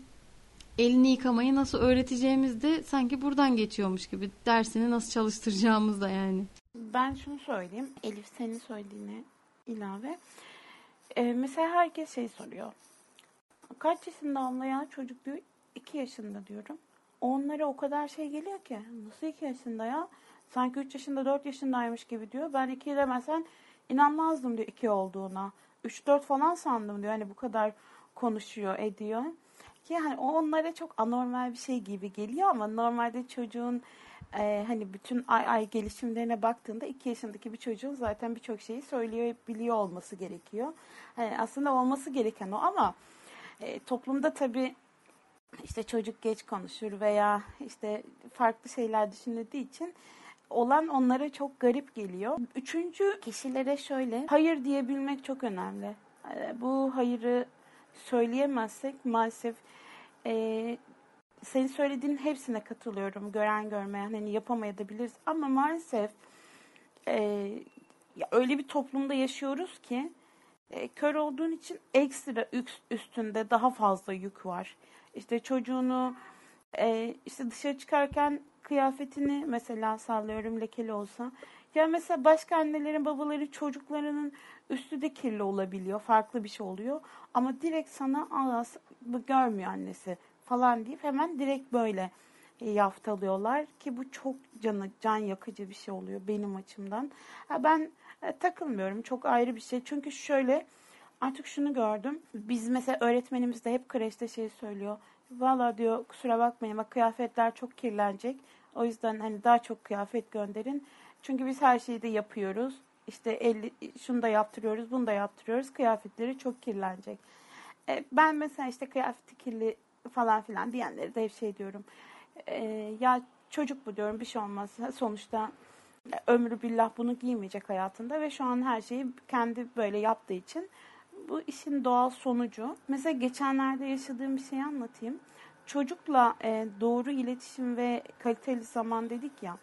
elini yıkamayı nasıl öğreteceğimiz de sanki buradan geçiyormuş gibi. Dersini nasıl çalıştıracağımız da yani. Ben şunu söyleyeyim. Elif senin söylediğine ilave. Ee, mesela herkes şey soruyor. Kaç yaşında anlayan çocuk diyor. 2 yaşında diyorum. Onlara o kadar şey geliyor ki. Nasıl 2 yaşında ya? Sanki 3 yaşında 4 yaşındaymış gibi diyor. Ben 2 demesen inanmazdım diyor 2 olduğuna. 3-4 falan sandım diyor. Hani bu kadar konuşuyor, ediyor ki hani onlara çok anormal bir şey gibi geliyor ama normalde çocuğun e, hani bütün ay ay gelişimlerine baktığında iki yaşındaki bir çocuğun zaten birçok şeyi söylüyor, biliyor olması gerekiyor. Hani aslında olması gereken o ama e, toplumda tabii işte çocuk geç konuşur veya işte farklı şeyler düşünüldüğü için olan onlara çok garip geliyor. Üçüncü kişilere şöyle hayır diyebilmek çok önemli. E, bu hayırı söyleyemezsek maalesef e, senin söylediğin hepsine katılıyorum. Gören görmeyen hani yapamayabiliriz ama maalesef e, öyle bir toplumda yaşıyoruz ki e, kör olduğun için ekstra üstünde daha fazla yük var. İşte çocuğunu e, işte dışarı çıkarken kıyafetini mesela sallıyorum lekeli olsa ya mesela başka annelerin babaları çocuklarının üstü de kirli olabiliyor. Farklı bir şey oluyor. Ama direkt sana Allah görmüyor annesi falan deyip hemen direkt böyle e, yaftalıyorlar ki bu çok canı can yakıcı bir şey oluyor benim açımdan. Ben e, takılmıyorum. Çok ayrı bir şey. Çünkü şöyle artık şunu gördüm. Biz mesela öğretmenimiz de hep kreşte şey söylüyor. Valla diyor kusura bakmayın bak kıyafetler çok kirlenecek. O yüzden hani daha çok kıyafet gönderin. Çünkü biz her şeyi de yapıyoruz. İşte el, şunu da yaptırıyoruz, bunu da yaptırıyoruz. Kıyafetleri çok kirlenecek. E, ben mesela işte kıyafeti kirli falan filan diyenleri de hep şey diyorum. E, ya çocuk bu diyorum bir şey olmaz. Sonuçta ömrü billah bunu giymeyecek hayatında ve şu an her şeyi kendi böyle yaptığı için bu işin doğal sonucu. Mesela geçenlerde yaşadığım bir şeyi anlatayım. Çocukla e, doğru iletişim ve kaliteli zaman dedik ya.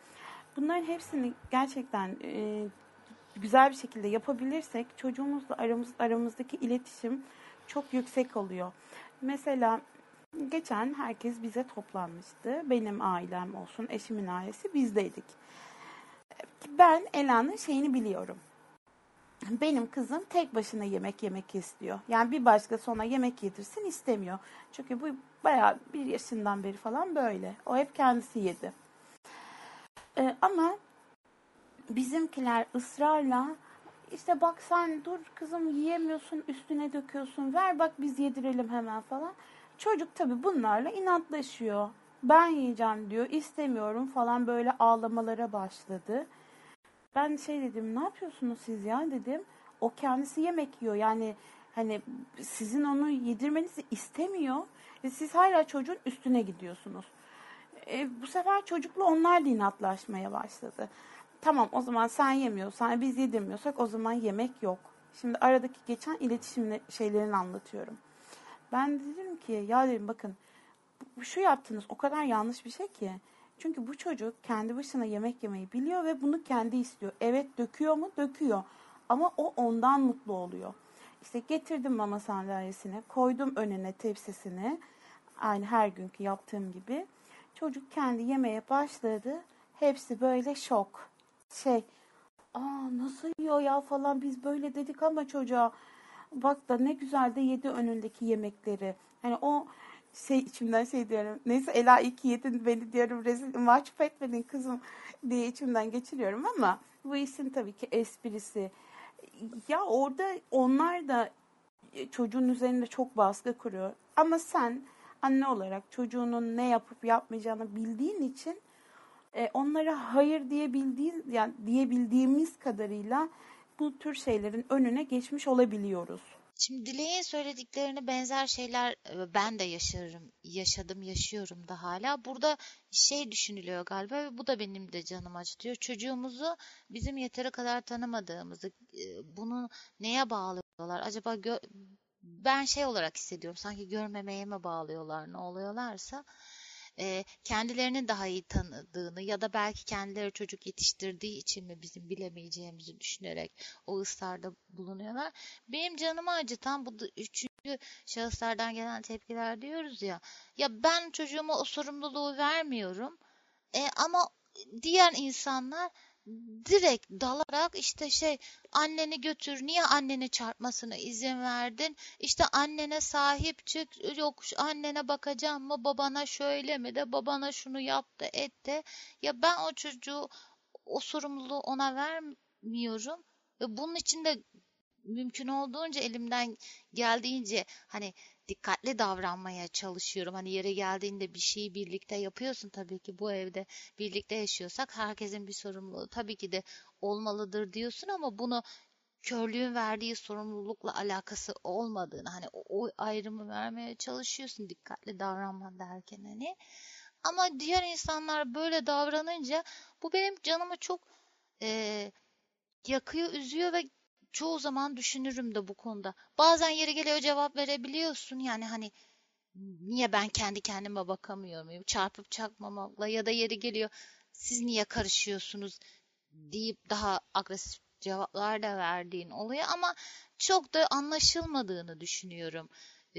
Bunların hepsini gerçekten e, güzel bir şekilde yapabilirsek çocuğumuzla aramız, aramızdaki iletişim çok yüksek oluyor. Mesela geçen herkes bize toplanmıştı. Benim ailem olsun, eşimin ailesi bizdeydik. Ben Ela'nın şeyini biliyorum. Benim kızım tek başına yemek yemek istiyor. Yani bir başkası ona yemek yedirsin istemiyor. Çünkü bu bayağı bir yaşından beri falan böyle. O hep kendisi yedi. Ee, ama bizimkiler ısrarla işte bak sen dur kızım yiyemiyorsun üstüne döküyorsun ver bak biz yedirelim hemen falan. Çocuk tabii bunlarla inatlaşıyor. Ben yiyeceğim diyor istemiyorum falan böyle ağlamalara başladı. Ben şey dedim ne yapıyorsunuz siz ya dedim. O kendisi yemek yiyor yani hani sizin onu yedirmenizi istemiyor. Ve siz hala çocuğun üstüne gidiyorsunuz. E, bu sefer çocukla onlar da inatlaşmaya başladı. Tamam o zaman sen yemiyorsan biz yedirmiyorsak o zaman yemek yok. Şimdi aradaki geçen iletişim şeylerini anlatıyorum. Ben dedim ki ya dedim bakın şu yaptığınız o kadar yanlış bir şey ki. Çünkü bu çocuk kendi başına yemek yemeyi biliyor ve bunu kendi istiyor. Evet döküyor mu? Döküyor. Ama o ondan mutlu oluyor. İşte getirdim mama sandalyesini, koydum önüne tepsisini. Aynı her günkü yaptığım gibi. Çocuk kendi yemeye başladı. Hepsi böyle şok. Şey, aa nasıl yiyor ya falan biz böyle dedik ama çocuğa bak da ne güzel de yedi önündeki yemekleri. Hani o şey içimden şey diyorum. Neyse Ela iyi ki yedin beni diyorum rezil mahcup etmedin kızım diye içimden geçiriyorum ama bu işin tabii ki esprisi. Ya orada onlar da çocuğun üzerinde çok baskı kuruyor. Ama sen anne olarak çocuğunun ne yapıp yapmayacağını bildiğin için e, onlara hayır diyebildiğin yani diyebildiğimiz kadarıyla bu tür şeylerin önüne geçmiş olabiliyoruz. Şimdi Dilek'in söylediklerini benzer şeyler e, ben de yaşarım, yaşadım, yaşıyorum da hala. Burada şey düşünülüyor galiba ve bu da benim de canım acıtıyor. Çocuğumuzu bizim yeteri kadar tanımadığımızı, e, bunu neye bağlıyorlar? Acaba ben şey olarak hissediyorum, sanki görmemeye mi bağlıyorlar, ne oluyorlarsa e, kendilerini daha iyi tanıdığını ya da belki kendileri çocuk yetiştirdiği için mi bizim bilemeyeceğimizi düşünerek o ısrarda bulunuyorlar. Benim canımı acıtan bu üçüncü şahıslardan gelen tepkiler diyoruz ya. Ya ben çocuğuma o sorumluluğu vermiyorum. E, ama diğer insanlar direkt dalarak işte şey anneni götür niye anneni çarpmasına izin verdin? İşte annene sahip çık yok annene bakacağım mı babana şöyle mi de babana şunu yap da et de. Ya ben o çocuğu o sorumluluğu ona vermiyorum ve bunun için de mümkün olduğunca elimden geldiğince hani dikkatli davranmaya çalışıyorum. Hani yere geldiğinde bir şeyi birlikte yapıyorsun tabii ki bu evde birlikte yaşıyorsak herkesin bir sorumluluğu tabii ki de olmalıdır diyorsun ama bunu körlüğün verdiği sorumlulukla alakası olmadığını hani o, o ayrımı vermeye çalışıyorsun dikkatli davranma derken hani ama diğer insanlar böyle davranınca bu benim canımı çok e, yakıyor, üzüyor ve çoğu zaman düşünürüm de bu konuda. Bazen yeri geliyor cevap verebiliyorsun. Yani hani niye ben kendi kendime bakamıyor muyum? Çarpıp çakmamakla ya da yeri geliyor siz niye karışıyorsunuz deyip daha agresif cevaplar da verdiğin oluyor ama çok da anlaşılmadığını düşünüyorum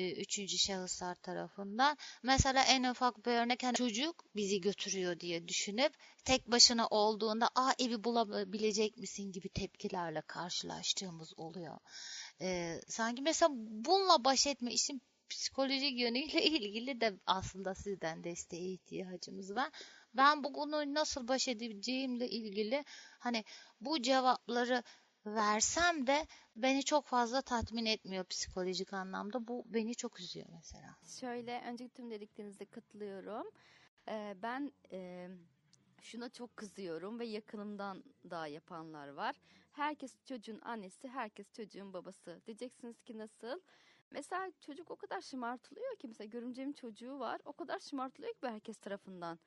üçüncü şahıslar tarafından. Mesela en ufak bir örnek hani çocuk bizi götürüyor diye düşünüp tek başına olduğunda aa evi bulabilecek misin gibi tepkilerle karşılaştığımız oluyor. Ee, sanki mesela bununla baş etme işin psikolojik yönüyle ilgili de aslında sizden desteğe ihtiyacımız var. Ben bunu nasıl baş edeceğimle ilgili hani bu cevapları versem de beni çok fazla tatmin etmiyor psikolojik anlamda. Bu beni çok üzüyor mesela. Şöyle önceki tüm dediklerinizde katılıyorum. Ee, ben e, şuna çok kızıyorum ve yakınımdan da yapanlar var. Herkes çocuğun annesi, herkes çocuğun babası. Diyeceksiniz ki nasıl? Mesela çocuk o kadar şımartılıyor ki mesela görümcemin çocuğu var. O kadar şımartılıyor ki herkes tarafından.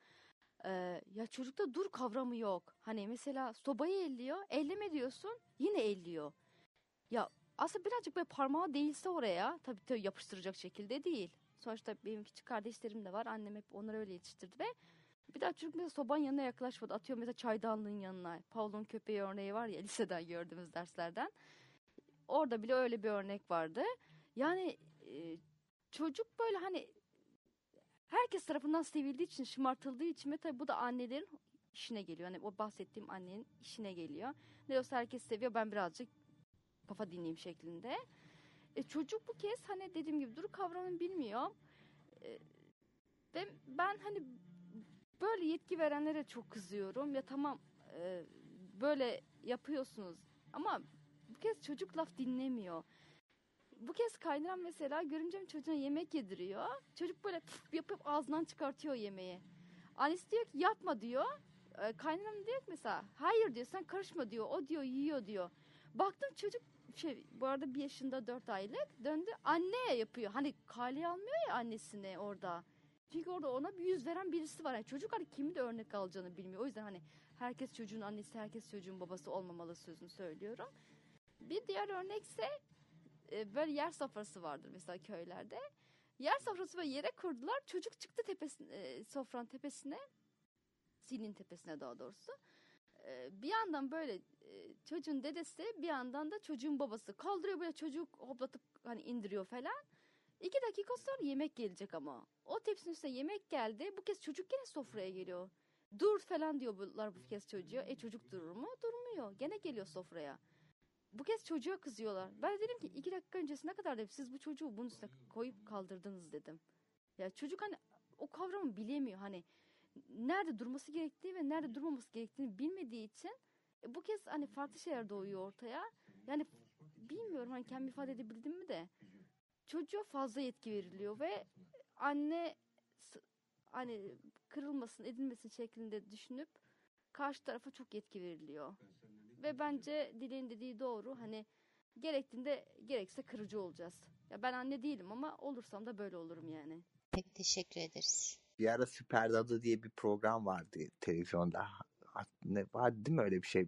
Ee, ya çocukta dur kavramı yok. Hani mesela sobayı elliyor, elleme diyorsun, yine elliyor. Ya aslında birazcık böyle parmağı değilse oraya, tabii tabii yapıştıracak şekilde değil. Sonuçta benim küçük kardeşlerim de var. Annem hep onları öyle yetiştirdi ve bir daha çocuk mesela sobanın yanına yaklaşmadı. Atıyor mesela çaydanlığın yanına. Pavlov'un köpeği örneği var ya liseden gördüğümüz derslerden. Orada bile öyle bir örnek vardı. Yani e, çocuk böyle hani herkes tarafından sevildiği için, şımartıldığı için ve tabii bu da annelerin işine geliyor. Hani o bahsettiğim annenin işine geliyor. Ne olsa herkes seviyor ben birazcık kafa dinleyeyim şeklinde. E, çocuk bu kez hani dediğim gibi duru kavramını bilmiyor. E, ve ben hani böyle yetki verenlere çok kızıyorum. Ya tamam e, böyle yapıyorsunuz ama bu kez çocuk laf dinlemiyor. Bu kez kaynanan mesela görümcem çocuğuna yemek yediriyor. Çocuk böyle yapıp ağzından çıkartıyor yemeği. Annesi diyor ki yapma diyor. E, kaynanam diyor ki mesela hayır diyor sen karışma diyor. O diyor yiyor diyor. Baktım çocuk şey bu arada bir yaşında dört aylık döndü anneye yapıyor. Hani kale almıyor ya annesine orada. Çünkü orada ona bir yüz veren birisi var. Yani çocuk hani kimi de örnek alacağını bilmiyor. O yüzden hani herkes çocuğun annesi, herkes çocuğun babası olmamalı sözünü söylüyorum. Bir diğer örnekse e, böyle yer sofrası vardır mesela köylerde. Yer sofrası ve yere kurdular. Çocuk çıktı tepesine, e, sofranın tepesine. Sinin tepesine daha doğrusu. E, bir yandan böyle e, çocuğun dedesi bir yandan da çocuğun babası kaldırıyor böyle çocuk hoplatıp hani indiriyor falan. İki dakika sonra yemek gelecek ama. O tepsinin üstüne yemek geldi. Bu kez çocuk gene sofraya geliyor. Dur falan diyorlar bu kez çocuğa. E çocuk durur mu? Durmuyor. Gene geliyor sofraya. Bu kez çocuğa kızıyorlar. Ben dedim ki iki dakika öncesine kadar dedim siz bu çocuğu bunun üstüne koyup kaldırdınız dedim. Ya çocuk hani o kavramı bilemiyor. Hani nerede durması gerektiği ve nerede durmaması gerektiğini bilmediği için e, bu kez hani farklı şeyler doğuyor ortaya. Yani bilmiyorum hani kendimi ifade edebildim mi de çocuğa fazla yetki veriliyor ve anne hani kırılmasın edilmesin şeklinde düşünüp karşı tarafa çok yetki veriliyor. Ve bence Dilek'in dediği doğru hani gerektiğinde gerekse kırıcı olacağız. Ya ben anne değilim ama olursam da böyle olurum yani. Pek teşekkür ederiz. Bir ara Süper Dadı diye bir program vardı televizyonda. Ne vardı değil mi öyle bir şey?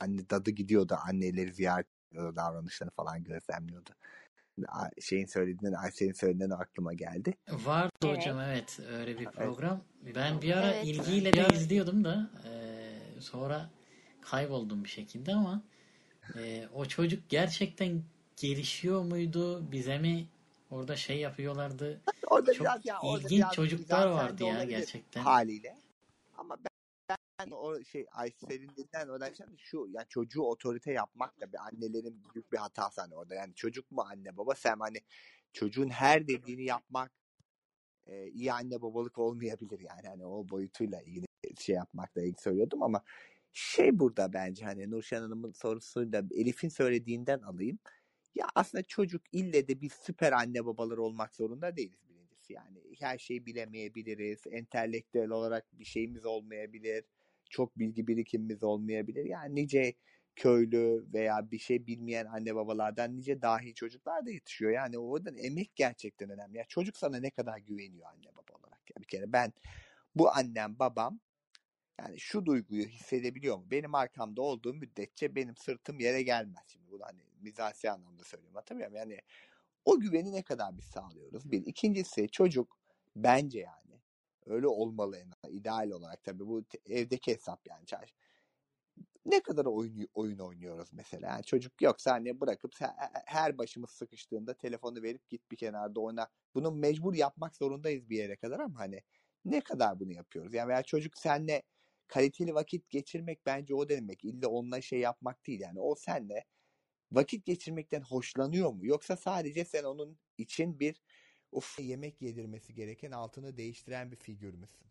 Anne dadı gidiyordu anneleri ziyaret ediyordu davranışlarını falan gözlemliyordu şeyin söylediğinden Ayşe'nin söylediğinden aklıma geldi. Vardı evet. hocam evet öyle bir program. Ben bir ara evet. ilgiyle de izliyordum da e, sonra kayboldum bir şekilde ama e, o çocuk gerçekten gelişiyor muydu? Bize mi orada şey yapıyorlardı? Orada Çok biraz ya orada ilginç biraz çocuklar vardı ya gerçekten. Haliyle. Ama ben ben o şey Aysel'in dediğinden oradan şu yani çocuğu otorite yapmak da bir annelerin büyük bir hatası hani orada. Yani çocuk mu anne baba sen hani çocuğun her dediğini yapmak e, iyi anne babalık olmayabilir yani hani o boyutuyla ilgili şey yapmakla ilgili söylüyordum ama şey burada bence hani Nurşen Hanım'ın sorusuyla Elif'in söylediğinden alayım. Ya aslında çocuk ille de bir süper anne babalar olmak zorunda değiliz birincisi. Yani her şeyi bilemeyebiliriz. Entelektüel olarak bir şeyimiz olmayabilir çok bilgi birikimimiz olmayabilir. Yani nice köylü veya bir şey bilmeyen anne babalardan nice dahi çocuklar da yetişiyor. Yani oradan emek gerçekten önemli. Yani çocuk sana ne kadar güveniyor anne baba olarak. Yani bir kere ben bu annem babam yani şu duyguyu hissedebiliyor mu? Benim arkamda olduğum müddetçe benim sırtım yere gelmez. Şimdi bunu hani mizasi anlamda söylüyorum. Hatırlıyorum yani o güveni ne kadar biz sağlıyoruz? Bir. İkincisi çocuk bence yani Öyle olmalı en ideal olarak tabii bu evdeki hesap yani. Ne kadar oyun, oyun oynuyoruz mesela. Yani çocuk yoksa hani bırakıp her başımız sıkıştığında telefonu verip git bir kenarda oyna. Bunu mecbur yapmak zorundayız bir yere kadar ama hani ne kadar bunu yapıyoruz? Yani veya çocuk senle kaliteli vakit geçirmek bence o demek. İlla onunla şey yapmak değil yani. O senle vakit geçirmekten hoşlanıyor mu? Yoksa sadece sen onun için bir of yemek yedirmesi gereken altını değiştiren bir figür müsün?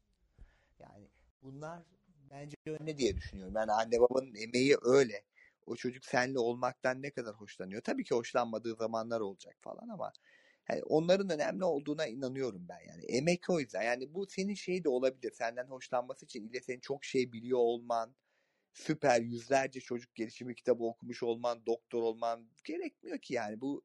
Yani bunlar bence öyle diye düşünüyorum. Yani anne babanın emeği öyle. O çocuk senle olmaktan ne kadar hoşlanıyor. Tabii ki hoşlanmadığı zamanlar olacak falan ama yani onların önemli olduğuna inanıyorum ben yani. Emek o yüzden. Yani bu senin şey de olabilir. Senden hoşlanması için ile senin çok şey biliyor olman, süper yüzlerce çocuk gelişimi kitabı okumuş olman, doktor olman gerekmiyor ki yani. Bu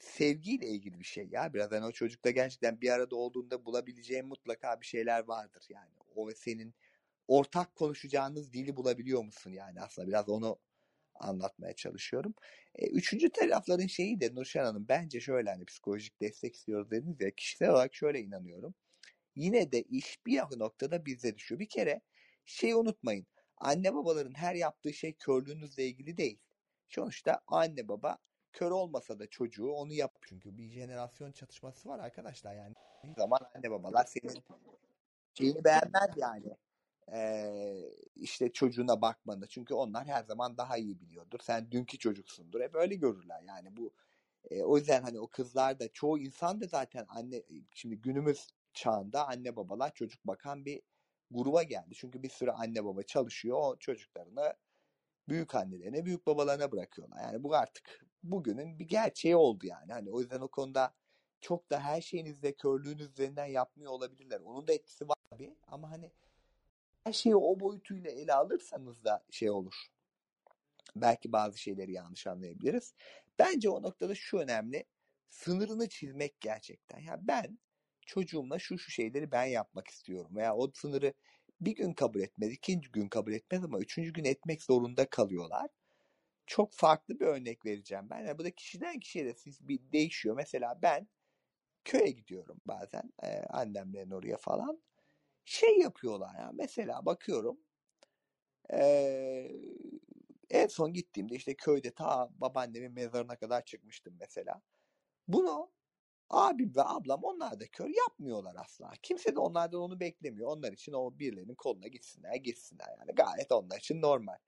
sevgiyle ilgili bir şey ya. Biraz hani o çocukla gerçekten bir arada olduğunda bulabileceğin mutlaka bir şeyler vardır yani. O ve senin ortak konuşacağınız dili bulabiliyor musun yani aslında biraz onu anlatmaya çalışıyorum. E, üçüncü tarafların şeyi de Nurşen Hanım bence şöyle hani psikolojik destek istiyoruz dediniz ya kişisel olarak şöyle inanıyorum. Yine de iş bir noktada bize düşüyor. Bir kere şeyi unutmayın. Anne babaların her yaptığı şey körlüğünüzle ilgili değil. Sonuçta anne baba kör olmasa da çocuğu onu yap. Çünkü bir jenerasyon çatışması var arkadaşlar yani. Bir zaman anne babalar senin şeyini beğenmez yani. Ee, işte çocuğuna bakmanı. Çünkü onlar her zaman daha iyi biliyordur. Sen dünkü çocuksundur. Hep öyle görürler. Yani bu e, o yüzden hani o kızlar da çoğu insan da zaten anne şimdi günümüz çağında anne babalar çocuk bakan bir gruba geldi. Çünkü bir sürü anne baba çalışıyor. O çocuklarını büyük annelerine, büyük babalarına bırakıyorlar. Yani bu artık bugünün bir gerçeği oldu yani. Hani o yüzden o konuda çok da her şeyinizde körlüğünüz üzerinden yapmıyor olabilirler. Onun da etkisi var tabii ama hani her şeyi o boyutuyla ele alırsanız da şey olur. Belki bazı şeyleri yanlış anlayabiliriz. Bence o noktada şu önemli. Sınırını çizmek gerçekten. Ya ben çocuğumla şu şu şeyleri ben yapmak istiyorum. Veya o sınırı bir gün kabul etmez, ikinci gün kabul etmez ama üçüncü gün etmek zorunda kalıyorlar. Çok farklı bir örnek vereceğim ben. Yani bu da kişiden kişiye de bir değişiyor. Mesela ben köye gidiyorum bazen e, annemlerin oraya falan. Şey yapıyorlar ya mesela bakıyorum e, en son gittiğimde işte köyde ta babaannemin mezarına kadar çıkmıştım mesela. Bunu abim ve ablam onlar da kör yapmıyorlar asla. Kimse de onlardan onu beklemiyor. Onlar için o birilerinin koluna gitsinler gitsinler yani gayet onlar için normal.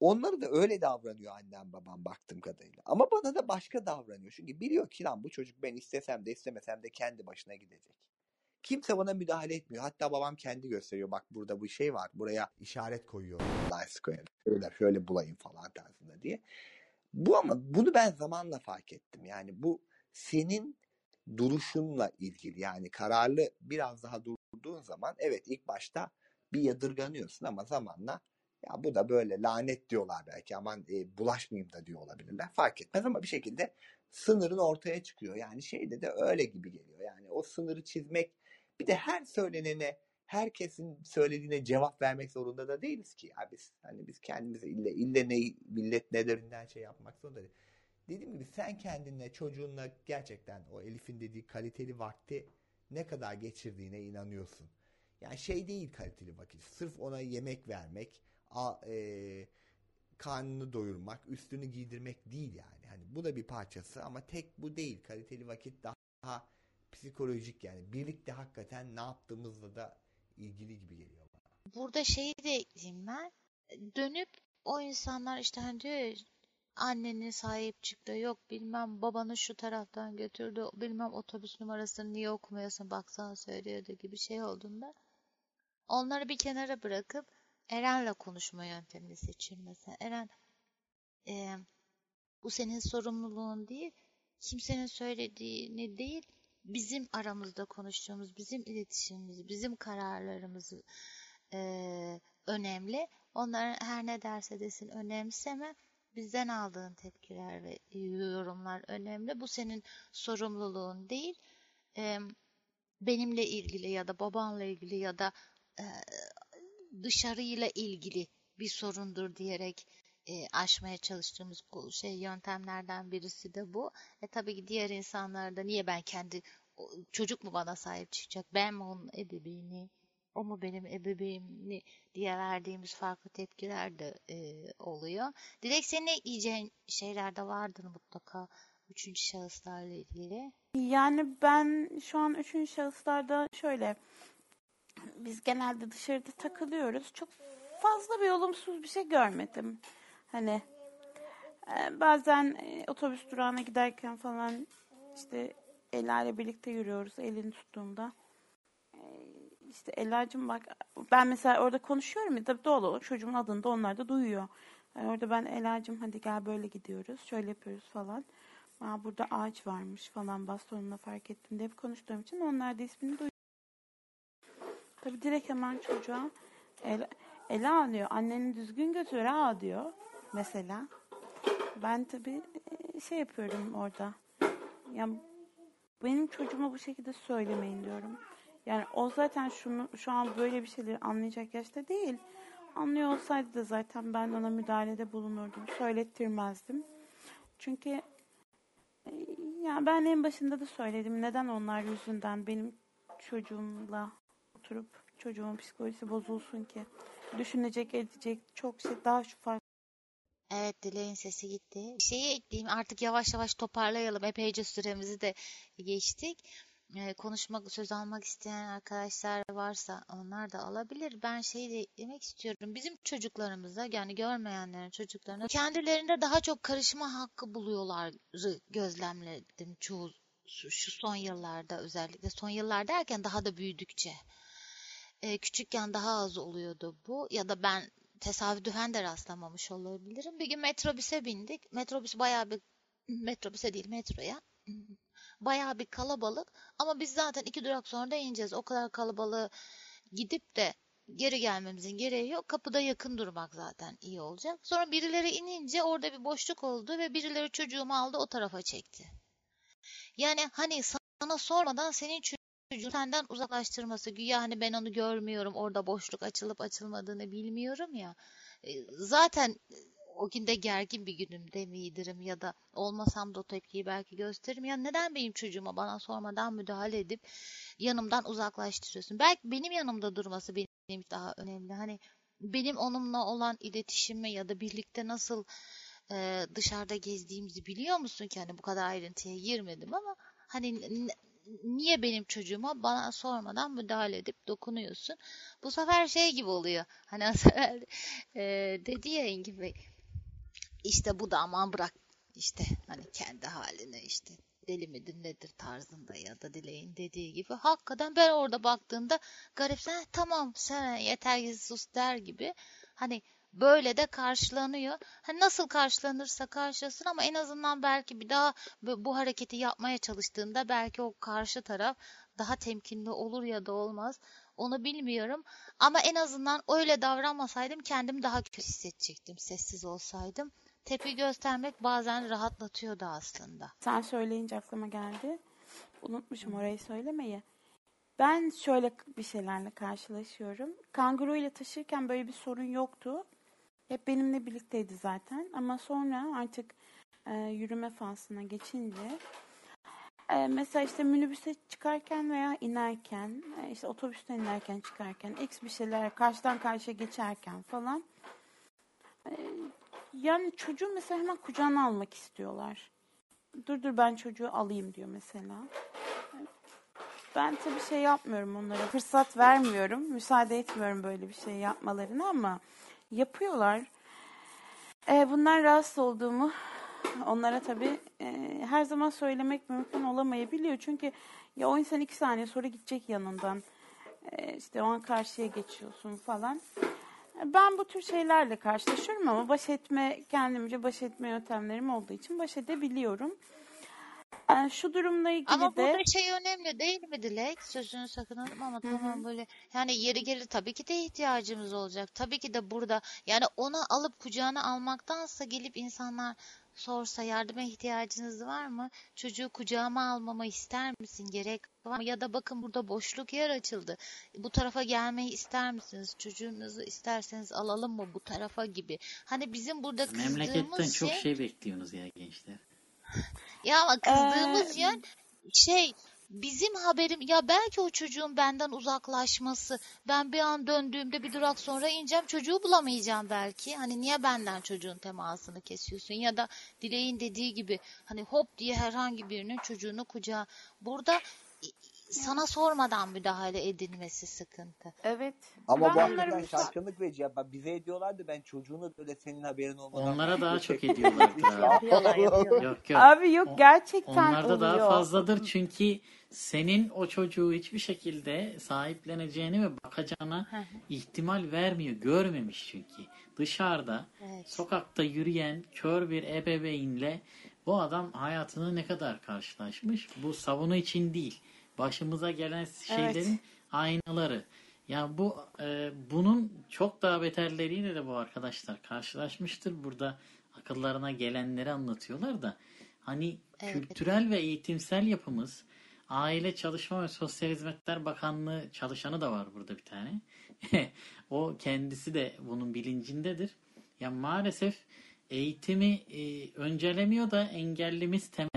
Onları da öyle davranıyor annem babam baktığım kadarıyla. Ama bana da başka davranıyor. Çünkü biliyor ki lan bu çocuk ben istesem de istemesem de kendi başına gidecek. Kimse bana müdahale etmiyor. Hatta babam kendi gösteriyor. Bak burada bu şey var. Buraya işaret koyuyor. Nice koyalım. Şöyle, şöyle bulayım falan tarzında diye. Bu ama bunu ben zamanla fark ettim. Yani bu senin duruşunla ilgili. Yani kararlı biraz daha durduğun zaman evet ilk başta bir yadırganıyorsun ama zamanla ya bu da böyle lanet diyorlar belki aman e, bulaşmayayım da diyor olabilirler. Fark etmez ama bir şekilde sınırın ortaya çıkıyor. Yani şeyde de öyle gibi geliyor. Yani o sınırı çizmek bir de her söylenene herkesin söylediğine cevap vermek zorunda da değiliz ki. Ya biz hani biz kendimize ille ille ne millet nelerinden şey yapmak zorunda değil. Dediğim gibi sen kendinle çocuğunla gerçekten o Elif'in dediği kaliteli vakti ne kadar geçirdiğine inanıyorsun. Yani şey değil kaliteli vakit. Sırf ona yemek vermek, a, e, karnını doyurmak, üstünü giydirmek değil yani. Hani bu da bir parçası ama tek bu değil. Kaliteli vakit daha, psikolojik yani. Birlikte hakikaten ne yaptığımızla da ilgili gibi geliyor bana. Burada şeyi de ekleyeyim ben. Dönüp o insanlar işte hani diyor ya anneni sahip çıktı yok bilmem babanı şu taraftan götürdü bilmem otobüs numarasını niye okumuyorsun baksana söylüyordu gibi şey olduğunda onları bir kenara bırakıp Eren'le konuşma yöntemini seçin mesela. Eren e, bu senin sorumluluğun değil kimsenin söylediğini değil bizim aramızda konuştuğumuz bizim iletişimimiz bizim kararlarımız e, önemli. Onlar her ne derse desin önemseme bizden aldığın tepkiler ve yorumlar önemli. Bu senin sorumluluğun değil. E, benimle ilgili ya da babanla ilgili ya da e, dışarıyla ilgili bir sorundur diyerek e, aşmaya çalıştığımız şey yöntemlerden birisi de bu. E tabii ki diğer insanlarda niye ben kendi çocuk mu bana sahip çıkacak? Ben mi onun ebeveyni? O mu benim ebeveynimni diye verdiğimiz farklı tepkiler de e, oluyor. Dilek senin ekleyeceğin şeyler de vardır mutlaka üçüncü şahıslarla ilgili. Yani ben şu an üçüncü şahıslarda şöyle biz genelde dışarıda takılıyoruz. Çok fazla bir olumsuz bir şey görmedim. Hani e, bazen e, otobüs durağına giderken falan işte Ela ile birlikte yürüyoruz. Elini tuttuğumda e, işte Ela'cığım bak ben mesela orada konuşuyorum ya tabii doğal olarak çocuğumun adını da onlar da duyuyor. Yani orada ben Ela'cığım hadi gel böyle gidiyoruz. Şöyle yapıyoruz falan. Aa, burada ağaç varmış falan bastonuna fark ettim diye konuştuğum için onlar da ismini duyuyor. Tabii direkt hemen çocuğa Ela, Ela diyor anneni düzgün götür ha diyor mesela. Ben tabii şey yapıyorum orada. Yani benim çocuğuma bu şekilde söylemeyin diyorum. Yani o zaten şunu, şu an böyle bir şeyleri anlayacak yaşta değil. Anlıyor olsaydı da zaten ben ona müdahalede bulunurdum. Söylettirmezdim. Çünkü e, ya ben en başında da söyledim. Neden onlar yüzünden benim çocuğumla oturup çocuğumun psikolojisi bozulsun ki? Düşünecek, edecek çok şey daha şu farklı Evet Dileğin sesi gitti. Şeyi ekleyeyim artık yavaş yavaş toparlayalım. Epeyce süremizi de geçtik. Ee, konuşmak, söz almak isteyen arkadaşlar varsa onlar da alabilir. Ben şeyi de eklemek istiyorum. Bizim çocuklarımıza yani görmeyenlerin çocuklarına kendilerinde daha çok karışma hakkı buluyorlar gözlemledim çoğu şu son yıllarda özellikle son yıllar derken daha da büyüdükçe. Ee, küçükken daha az oluyordu bu ya da ben tesadüfen de rastlamamış olabilirim. Bir gün metrobüse bindik. Metrobüs bayağı bir metrobüse değil metroya. Bayağı bir kalabalık ama biz zaten iki durak sonra da ineceğiz. O kadar kalabalığı gidip de geri gelmemizin gereği yok. Kapıda yakın durmak zaten iyi olacak. Sonra birileri inince orada bir boşluk oldu ve birileri çocuğumu aldı o tarafa çekti. Yani hani sana sormadan senin çocuğun senden uzaklaştırması. Güya hani ben onu görmüyorum. Orada boşluk açılıp açılmadığını bilmiyorum ya. E, zaten o günde gergin bir günümde miydirim ya da olmasam da o tepkiyi belki gösteririm. Ya neden benim çocuğuma bana sormadan müdahale edip yanımdan uzaklaştırıyorsun? Belki benim yanımda durması benim daha önemli. Hani benim onunla olan iletişimi ya da birlikte nasıl e, dışarıda gezdiğimizi biliyor musun ki hani bu kadar ayrıntıya girmedim ama hani niye benim çocuğuma bana sormadan müdahale edip dokunuyorsun? Bu sefer şey gibi oluyor. Hani az evvel e, dedi ya Engin Bey işte bu da aman bırak işte hani kendi haline işte deli midir nedir tarzında ya da dileğin dediği gibi. Hakikaten ben orada baktığımda garipsen tamam sen yeter ki sus der gibi. Hani böyle de karşılanıyor. Hani nasıl karşılanırsa karşılasın ama en azından belki bir daha bu hareketi yapmaya çalıştığında belki o karşı taraf daha temkinli olur ya da olmaz. Onu bilmiyorum. Ama en azından öyle davranmasaydım kendimi daha kötü hissedecektim sessiz olsaydım tepki göstermek bazen rahatlatıyordu aslında. Sen söyleyince aklıma geldi. Unutmuşum orayı söylemeyi. Ben şöyle bir şeylerle karşılaşıyorum. Kanguru ile taşırken böyle bir sorun yoktu. Hep benimle birlikteydi zaten. Ama sonra artık e, yürüme faslına geçince e, mesela işte minibüse çıkarken veya inerken, e, işte otobüsten inerken çıkarken, x bir şeyler karşıdan karşıya geçerken falan e, yani çocuğu mesela hemen kucağına almak istiyorlar. Dur dur ben çocuğu alayım diyor mesela. Ben tabii şey yapmıyorum onlara. Fırsat vermiyorum. Müsaade etmiyorum böyle bir şey yapmalarını ama yapıyorlar. E, bunlar rahatsız olduğumu onlara tabii e, her zaman söylemek mümkün olamayabiliyor. Çünkü ya o insan iki saniye sonra gidecek yanından. E, işte o an karşıya geçiyorsun falan. Ben bu tür şeylerle karşılaşıyorum ama baş etme, kendimce baş etme yöntemlerim olduğu için baş edebiliyorum. Yani şu durumla ilgili ama de... Ama burada şey önemli değil mi Dilek? Sözünü sakınalım ama Hı-hı. tamam böyle yani yeri gelir tabii ki de ihtiyacımız olacak. Tabii ki de burada yani onu alıp kucağına almaktansa gelip insanlar sorsa yardıma ihtiyacınız var mı? Çocuğu kucağıma almamı ister misin? Gerek var mı? Ya da bakın burada boşluk yer açıldı. Bu tarafa gelmeyi ister misiniz? Çocuğunuzu isterseniz alalım mı bu tarafa gibi. Hani bizim burada kızdığımız Memleketten şey... çok şey bekliyorsunuz ya gençler. Ya ama kızdığımız ee... yön şey bizim haberim ya belki o çocuğun benden uzaklaşması. Ben bir an döndüğümde bir durak sonra ineceğim çocuğu bulamayacağım belki. Hani niye benden çocuğun temasını kesiyorsun? Ya da dileğin dediği gibi hani hop diye herhangi birinin çocuğunu kucağa. Burada sana sormadan müdahale edilmesi sıkıntı. Evet. Ama ben bu hakikaten şaşkınlık verici. Ya. Bize ediyorlardı ben çocuğunu böyle senin haberin olmadan. Onlara daha çok ediyorlardı. yapıyorlar, yapıyorlar. Yok yok. Abi yok gerçekten Onlarda oluyor. daha fazladır çünkü senin o çocuğu hiçbir şekilde sahipleneceğini ve bakacağına ihtimal vermiyor. Görmemiş çünkü. Dışarıda Evet. sokakta yürüyen kör bir ebeveynle bu adam hayatında ne kadar karşılaşmış? Bu savunu için değil. Başımıza gelen şeylerin aynaları. Ya bu e, bunun çok daha beterleriyle de bu arkadaşlar karşılaşmıştır. Burada akıllarına gelenleri anlatıyorlar da hani Evet. kültürel ve eğitimsel yapımız Aile Çalışma ve Sosyal Hizmetler Bakanlığı çalışanı da var burada bir tane. o kendisi de bunun bilincindedir. Ya maalesef eğitimi e, öncelemiyor da engellimiz temelli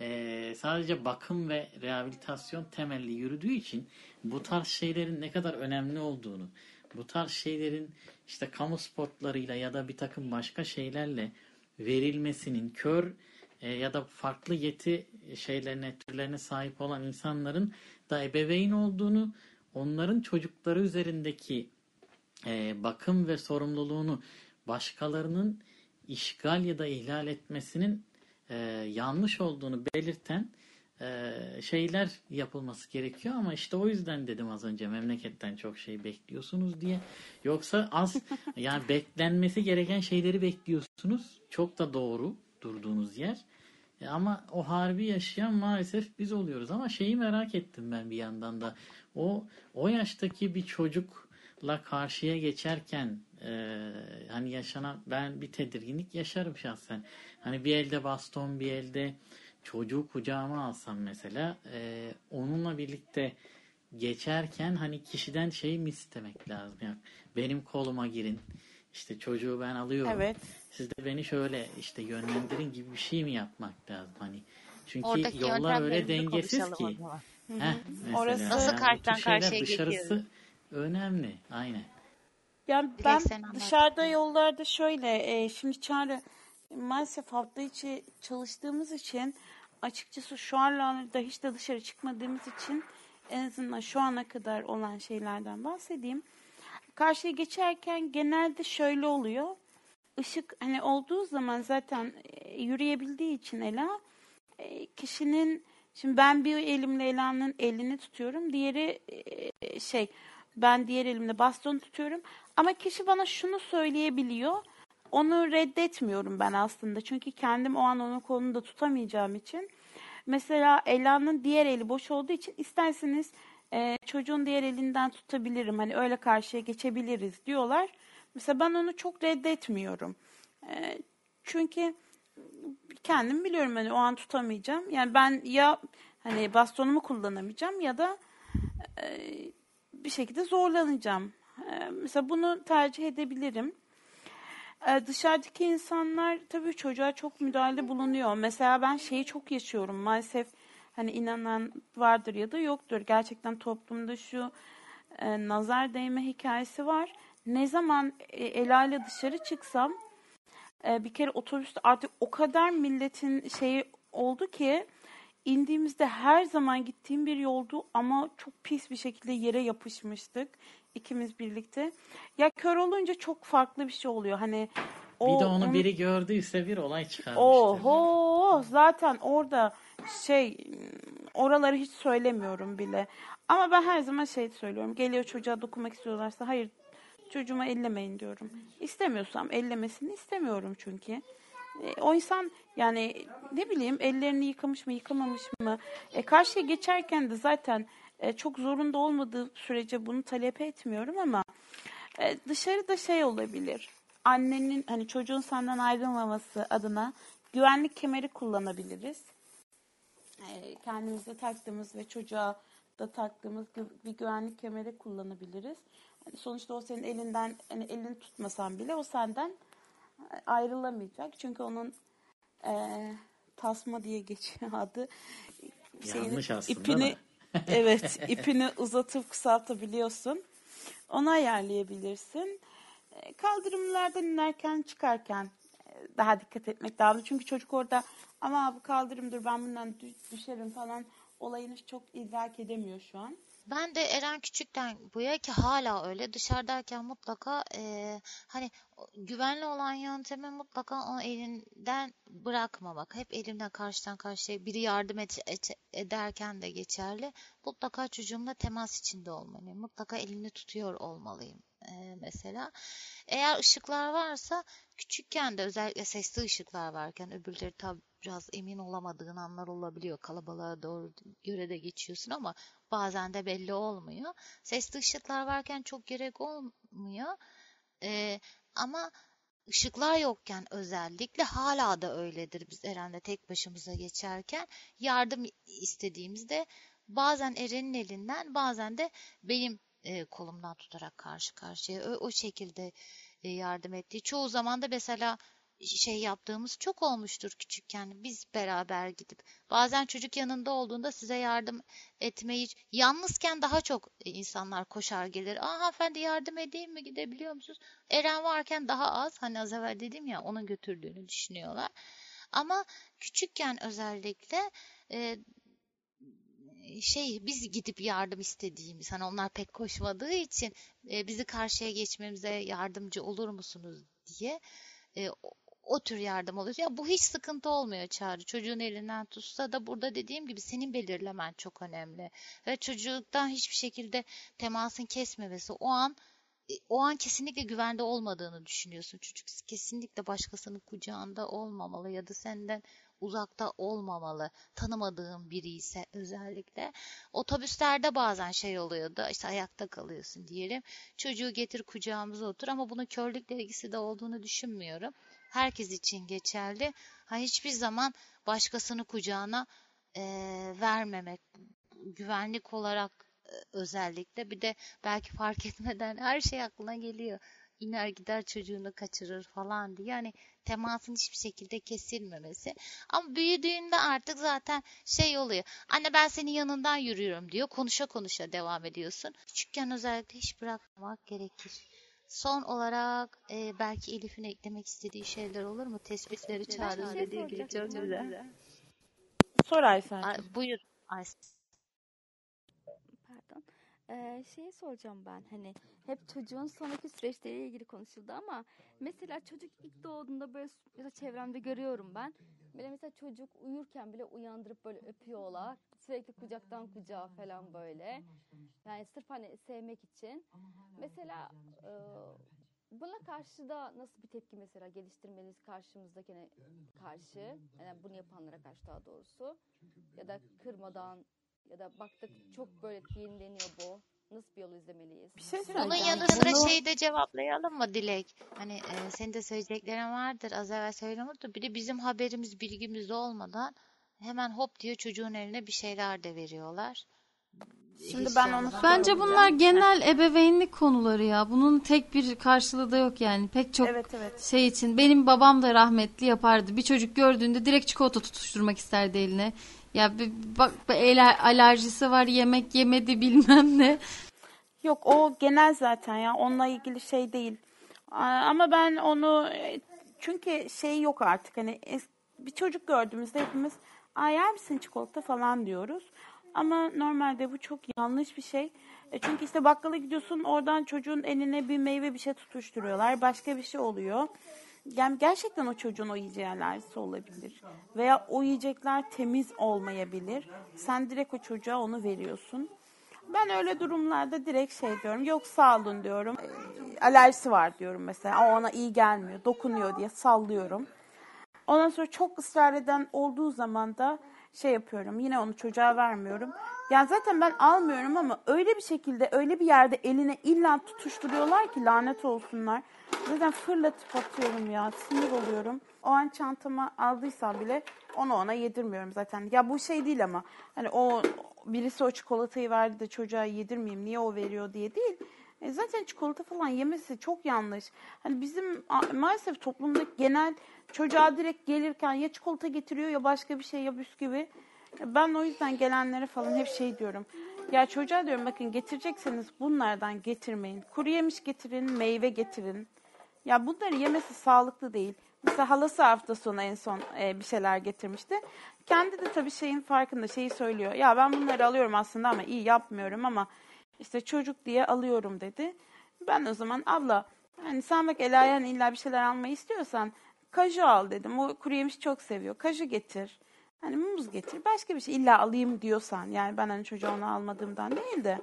e, sadece bakım ve rehabilitasyon temelli yürüdüğü için bu tarz şeylerin ne kadar önemli olduğunu, bu tarz şeylerin işte kamu spotlarıyla ya da bir takım başka şeylerle verilmesinin kör e, ya da farklı yeti şeylerine, türlerine sahip olan insanların da ebeveyn olduğunu, onların çocukları üzerindeki e, bakım ve sorumluluğunu başkalarının işgal ya da ihlal etmesinin e, yanlış olduğunu belirten e, şeyler yapılması gerekiyor ama işte o yüzden dedim az önce memleketten çok şey bekliyorsunuz diye. Yoksa az yani beklenmesi gereken şeyleri bekliyorsunuz. Çok da doğru durduğunuz yer. E, ama o harbi yaşayan maalesef biz oluyoruz. Ama şeyi merak ettim ben bir yandan da. O o yaştaki bir çocukla karşıya geçerken e, hani yaşanan ben bir tedirginlik yaşarım şahsen. Hani bir elde baston bir elde çocuğu kucağıma alsam mesela e, onunla birlikte geçerken hani kişiden şey mi istemek lazım? Yani benim koluma girin. İşte çocuğu ben alıyorum. Evet. Siz de beni şöyle işte yönlendirin gibi bir şey mi yapmak lazım hani? Çünkü Oradaki yollar öyle dengesiz ki. Heh, mesela Orası- Nasıl yani karşıdan karşıya dışarısı geçiyoruz? önemli. Aynen. Yani Direkt ben sen anlat. dışarıda yollarda şöyle e, şimdi Çağrı maalesef hafta içi çalıştığımız için açıkçası şu anlarda hiç de dışarı çıkmadığımız için en azından şu ana kadar olan şeylerden bahsedeyim. Karşıya geçerken genelde şöyle oluyor. Işık hani olduğu zaman zaten e, yürüyebildiği için Ela e, kişinin şimdi ben bir elimle Ela'nın elini tutuyorum. Diğeri e, şey ben diğer elimle baston tutuyorum. Ama kişi bana şunu söyleyebiliyor. Onu reddetmiyorum ben aslında. Çünkü kendim o an onun kolunu da tutamayacağım için. Mesela Ela'nın diğer eli boş olduğu için isterseniz e, çocuğun diğer elinden tutabilirim. Hani öyle karşıya geçebiliriz diyorlar. Mesela ben onu çok reddetmiyorum. E, çünkü kendim biliyorum hani o an tutamayacağım. Yani ben ya hani bastonumu kullanamayacağım ya da e, bir şekilde zorlanacağım. E, mesela bunu tercih edebilirim. E, dışarıdaki insanlar tabii çocuğa çok müdahale bulunuyor. Mesela ben şeyi çok yaşıyorum. Maalesef hani inanan vardır ya da yoktur. Gerçekten toplumda şu e, nazar değme hikayesi var. Ne zaman e, Ela ile dışarı çıksam e, bir kere otobüste artık o kadar milletin şeyi oldu ki indiğimizde her zaman gittiğim bir yoldu ama çok pis bir şekilde yere yapışmıştık ikimiz birlikte. Ya kör olunca çok farklı bir şey oluyor. Hani o, bir de onu biri gördüyse bir olay çıkarmıştır. Oho zaten orada şey oraları hiç söylemiyorum bile. Ama ben her zaman şey söylüyorum. Geliyor çocuğa dokunmak istiyorlarsa hayır çocuğuma ellemeyin diyorum. İstemiyorsam ellemesini istemiyorum çünkü. E, o insan yani ne bileyim ellerini yıkamış mı yıkamamış mı? E, karşıya geçerken de zaten e, çok zorunda olmadığı sürece bunu talep etmiyorum ama e, dışarıda şey olabilir. Annenin hani çocuğun senden ayrılmaması adına güvenlik kemeri kullanabiliriz. E, kendimize taktığımız ve çocuğa da taktığımız bir güvenlik kemeri kullanabiliriz. Hani sonuçta o senin elinden hani elini tutmasan bile o senden ayrılamayacak. Çünkü onun e, tasma diye geçiyor adı. Yanlış aslında ipini da. evet ipini uzatıp kısaltabiliyorsun. Onu ayarlayabilirsin. E, Kaldırımlardan inerken çıkarken e, daha dikkat etmek lazım. Çünkü çocuk orada ama bu kaldırımdır ben bundan dü- düşerim falan olayını çok idrak edemiyor şu an. Ben de Eren küçükten bu ya ki hala öyle dışarıdayken mutlaka eee, hani güvenli olan yöntemi mutlaka o elinden bırakmamak. Hep elimden karşıdan karşıya biri yardım et, et- ederken de geçerli. Mutlaka çocuğumla temas içinde olmalıyım. Mutlaka elini tutuyor olmalıyım eee, mesela. Eğer ışıklar varsa küçükken de özellikle sesli ışıklar varken öbürleri tabii biraz emin olamadığın anlar olabiliyor. Kalabalığa doğru göre de geçiyorsun ama bazen de belli olmuyor. Sesli ışıklar varken çok gerek olmuyor. Ee, ama ışıklar yokken özellikle hala da öyledir biz Eren'le tek başımıza geçerken yardım istediğimizde bazen Eren'in elinden bazen de benim e, kolumdan tutarak karşı karşıya o, o şekilde e, yardım ettiği. Çoğu zaman da mesela şey yaptığımız çok olmuştur küçükken biz beraber gidip bazen çocuk yanında olduğunda size yardım etmeyi yalnızken daha çok e, insanlar koşar gelir. Aa hanımefendi yardım edeyim mi gidebiliyor musunuz? Eren varken daha az hani az evvel dedim ya onun götürdüğünü düşünüyorlar. Ama küçükken özellikle e, şey biz gidip yardım istediğimiz hani onlar pek koşmadığı için e, bizi karşıya geçmemize yardımcı olur musunuz diye e, o, tür yardım oluyor. Ya bu hiç sıkıntı olmuyor Çağrı. Çocuğun elinden tutsa da burada dediğim gibi senin belirlemen çok önemli. Ve çocuktan hiçbir şekilde temasın kesmemesi o an e, o an kesinlikle güvende olmadığını düşünüyorsun. Çocuk kesinlikle başkasının kucağında olmamalı ya da senden uzakta olmamalı. Tanımadığın biri ise özellikle. Otobüslerde bazen şey oluyordu. işte ayakta kalıyorsun diyelim. Çocuğu getir kucağımıza otur ama bunun körlükle ilgisi de olduğunu düşünmüyorum. Herkes için geçerli. Ha, hiçbir zaman başkasını kucağına e, vermemek. Güvenlik olarak e, özellikle bir de belki fark etmeden her şey aklına geliyor iner gider çocuğunu kaçırır falan diye. Yani temasın hiçbir şekilde kesilmemesi. Ama büyüdüğünde artık zaten şey oluyor. Anne ben senin yanından yürüyorum diyor. Konuşa konuşa devam ediyorsun. Küçükken özellikle hiç bırakmamak gerekir. Son olarak e, belki Elif'in eklemek istediği şeyler olur mu? Tespitleri çağrı dediği gibi çok güzel. Sor Aysel. Buyur Aysel. Pardon. Ee, şeyi soracağım ben hani hep çocuğun sonraki süreçleriyle ilgili konuşuldu ama mesela çocuk ilk doğduğunda böyle mesela çevremde görüyorum ben. Böyle mesela çocuk uyurken bile uyandırıp böyle öpüyorlar. Sürekli kucaktan kucağa falan böyle. Yani sırf hani sevmek için. Mesela buna karşı da nasıl bir tepki mesela geliştirmeliyiz karşımızdakine karşı? Yani bunu yapanlara karşı daha doğrusu. Ya da kırmadan ya da baktık çok böyle yenileniyor bu. Nasıl bir yol izlemeliyiz? Bir şey Bunun yanı sıra Bunu- şeyi de cevaplayalım mı Dilek? Hani e, senin de söyleyeceklerin vardır. Az evvel söylemedim. Bir de bizim haberimiz, bilgimiz olmadan hemen hop diyor çocuğun eline bir şeyler de veriyorlar. Şimdi ben onu. Bence bunlar genel ebeveynlik konuları ya. Bunun tek bir karşılığı da yok yani. Pek çok Evet evet. şey için. Benim babam da rahmetli yapardı. Bir çocuk gördüğünde direkt çikolata tutuşturmak isterdi eline. Ya bir, bak bir el- alerjisi var yemek yemedi bilmem ne. Yok o genel zaten ya onunla ilgili şey değil. Ama ben onu e, çünkü şey yok artık hani bir çocuk gördüğümüzde hepimiz Aa, yer misin çikolata falan diyoruz. Ama normalde bu çok yanlış bir şey. E, Çünkü işte bakkala gidiyorsun oradan çocuğun eline bir meyve bir şey tutuşturuyorlar. Başka bir şey oluyor. Yani gerçekten o çocuğun o yiyeceği alerjisi olabilir. Veya o yiyecekler temiz olmayabilir. Sen direkt o çocuğa onu veriyorsun. Ben öyle durumlarda direkt şey diyorum. Yok sağ olun diyorum. Ee, alerjisi var diyorum mesela. O ona iyi gelmiyor. Dokunuyor diye sallıyorum. Ondan sonra çok ısrar eden olduğu zaman da şey yapıyorum. Yine onu çocuğa vermiyorum. Yani zaten ben almıyorum ama öyle bir şekilde öyle bir yerde eline illa tutuşturuyorlar ki lanet olsunlar. Zaten fırlatıp atıyorum ya. Sinir oluyorum. O an çantama aldıysam bile onu ona yedirmiyorum zaten. Ya bu şey değil ama hani o birisi o çikolatayı verdi de çocuğa yedirmeyeyim niye o veriyor diye değil. E zaten çikolata falan yemesi çok yanlış. Hani bizim maalesef toplumda genel çocuğa direkt gelirken ya çikolata getiriyor ya başka bir şey ya bisküvi. Ben o yüzden gelenlere falan hep şey diyorum. Ya çocuğa diyorum bakın getirecekseniz bunlardan getirmeyin. Kuru yemiş getirin, meyve getirin. Ya bunları yemesi sağlıklı değil. Mesela halası hafta sonu en son e, bir şeyler getirmişti. Kendi de tabii şeyin farkında şeyi söylüyor. Ya ben bunları alıyorum aslında ama iyi yapmıyorum ama işte çocuk diye alıyorum dedi. Ben o zaman abla hani sen bak Ela'ya illa bir şeyler almayı istiyorsan kaju al dedim. O kuru yemiş çok seviyor. Kaju getir. Hani muz getir. Başka bir şey illa alayım diyorsan. Yani ben hani çocuğa onu almadığımdan değil de.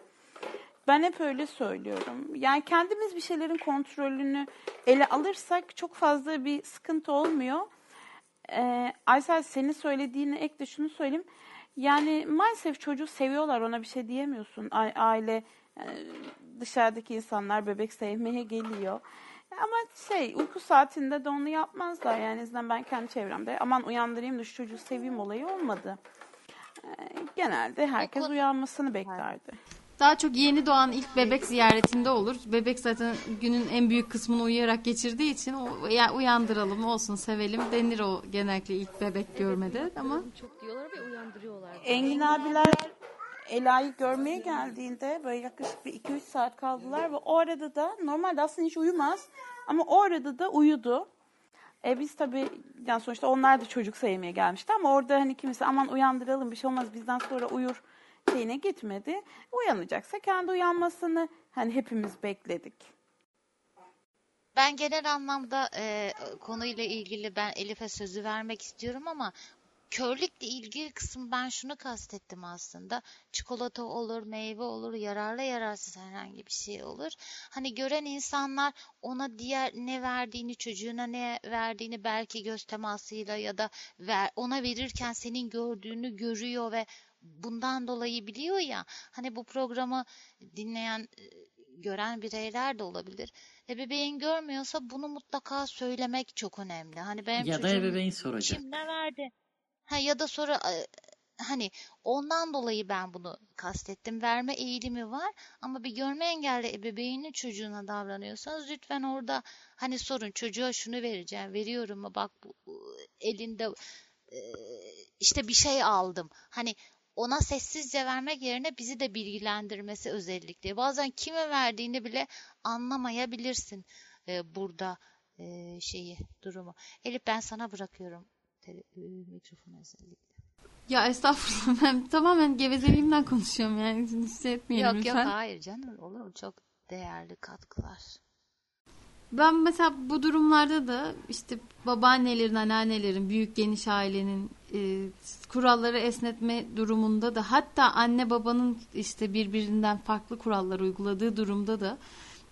Ben hep öyle söylüyorum. Yani kendimiz bir şeylerin kontrolünü ele alırsak çok fazla bir sıkıntı olmuyor. Ee, Aysel senin söylediğine ek de şunu söyleyeyim. Yani maalesef çocuğu seviyorlar ona bir şey diyemiyorsun. A- aile e, dışarıdaki insanlar bebek sevmeye geliyor. Ama şey uyku saatinde de onu yapmazlar yani en azından ben kendi çevremde aman uyandırayım da şu çocuğu seveyim olayı olmadı. Ee, genelde herkes Okul- uyanmasını beklerdi. Daha çok yeni doğan ilk bebek ziyaretinde olur. Bebek zaten günün en büyük kısmını uyuyarak geçirdiği için o, ya uyandıralım olsun sevelim denir o genellikle ilk bebek görmede ama Çok diyorlar ve uyandırıyorlar. Engin abiler Ela'yı görmeye geldiğinde böyle yaklaşık bir 2-3 saat kaldılar ve o arada da normalde aslında hiç uyumaz ama o arada da uyudu. E biz tabii yani sonuçta onlar da çocuk sevmeye gelmişti ama orada hani kimse aman uyandıralım bir şey olmaz bizden sonra uyur şeyine gitmedi. Uyanacaksa kendi uyanmasını hani hepimiz bekledik. Ben genel anlamda e, konuyla ilgili ben Elif'e sözü vermek istiyorum ama körlükle ilgili kısım ben şunu kastettim aslında. Çikolata olur, meyve olur, yararlı yararsız herhangi bir şey olur. Hani gören insanlar ona diğer ne verdiğini, çocuğuna ne verdiğini belki göz temasıyla ya da ver, ona verirken senin gördüğünü görüyor ve bundan dolayı biliyor ya. Hani bu programı dinleyen, e, gören bireyler de olabilir. Ebeveyn görmüyorsa bunu mutlaka söylemek çok önemli. Hani benim Ya da çocuğum ebeveyn soracak. kim ne verdi? Ha ya da sonra e, hani ondan dolayı ben bunu kastettim. Verme eğilimi var ama bir görme engelli ebeveynin çocuğuna davranıyorsanız lütfen orada hani sorun çocuğa şunu vereceğim veriyorum mu bak bu bu elinde e, işte bir şey aldım. Hani ona sessizce vermek yerine bizi de bilgilendirmesi özellikle. Bazen kime verdiğini bile anlamayabilirsin e, burada e, şeyi durumu. Elif ben sana bırakıyorum tele, e, mikrofonu özellikle. ya estağfurullah ben tamamen gevezeliğimden konuşuyorum yani hissetmeyelim Yok yok lütfen. hayır canım olur mu? Çok değerli katkılar. Ben mesela bu durumlarda da işte babaannelerin, anneannelerin, büyük geniş ailenin e, kuralları esnetme durumunda da hatta anne babanın işte birbirinden farklı kurallar uyguladığı durumda da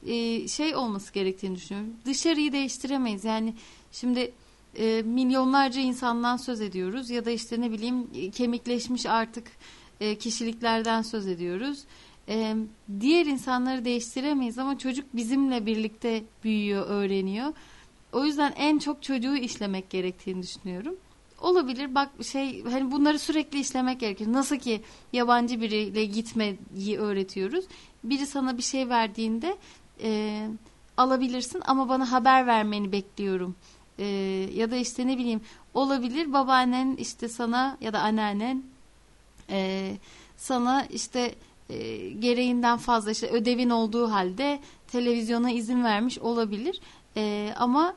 e, şey olması gerektiğini düşünüyorum. Dışarıyı değiştiremeyiz. Yani şimdi e, milyonlarca insandan söz ediyoruz ya da işte ne bileyim e, kemikleşmiş artık e, kişiliklerden söz ediyoruz. E, diğer insanları değiştiremeyiz ama çocuk bizimle birlikte büyüyor, öğreniyor. O yüzden en çok çocuğu işlemek gerektiğini düşünüyorum. Olabilir bak şey hani bunları sürekli işlemek gerekir. Nasıl ki yabancı biriyle gitmeyi öğretiyoruz. Biri sana bir şey verdiğinde e, alabilirsin ama bana haber vermeni bekliyorum. E, ya da işte ne bileyim olabilir babaannen işte sana ya da anneannen e, sana işte e, gereğinden fazla işte ödevin olduğu halde televizyona izin vermiş olabilir. E, ama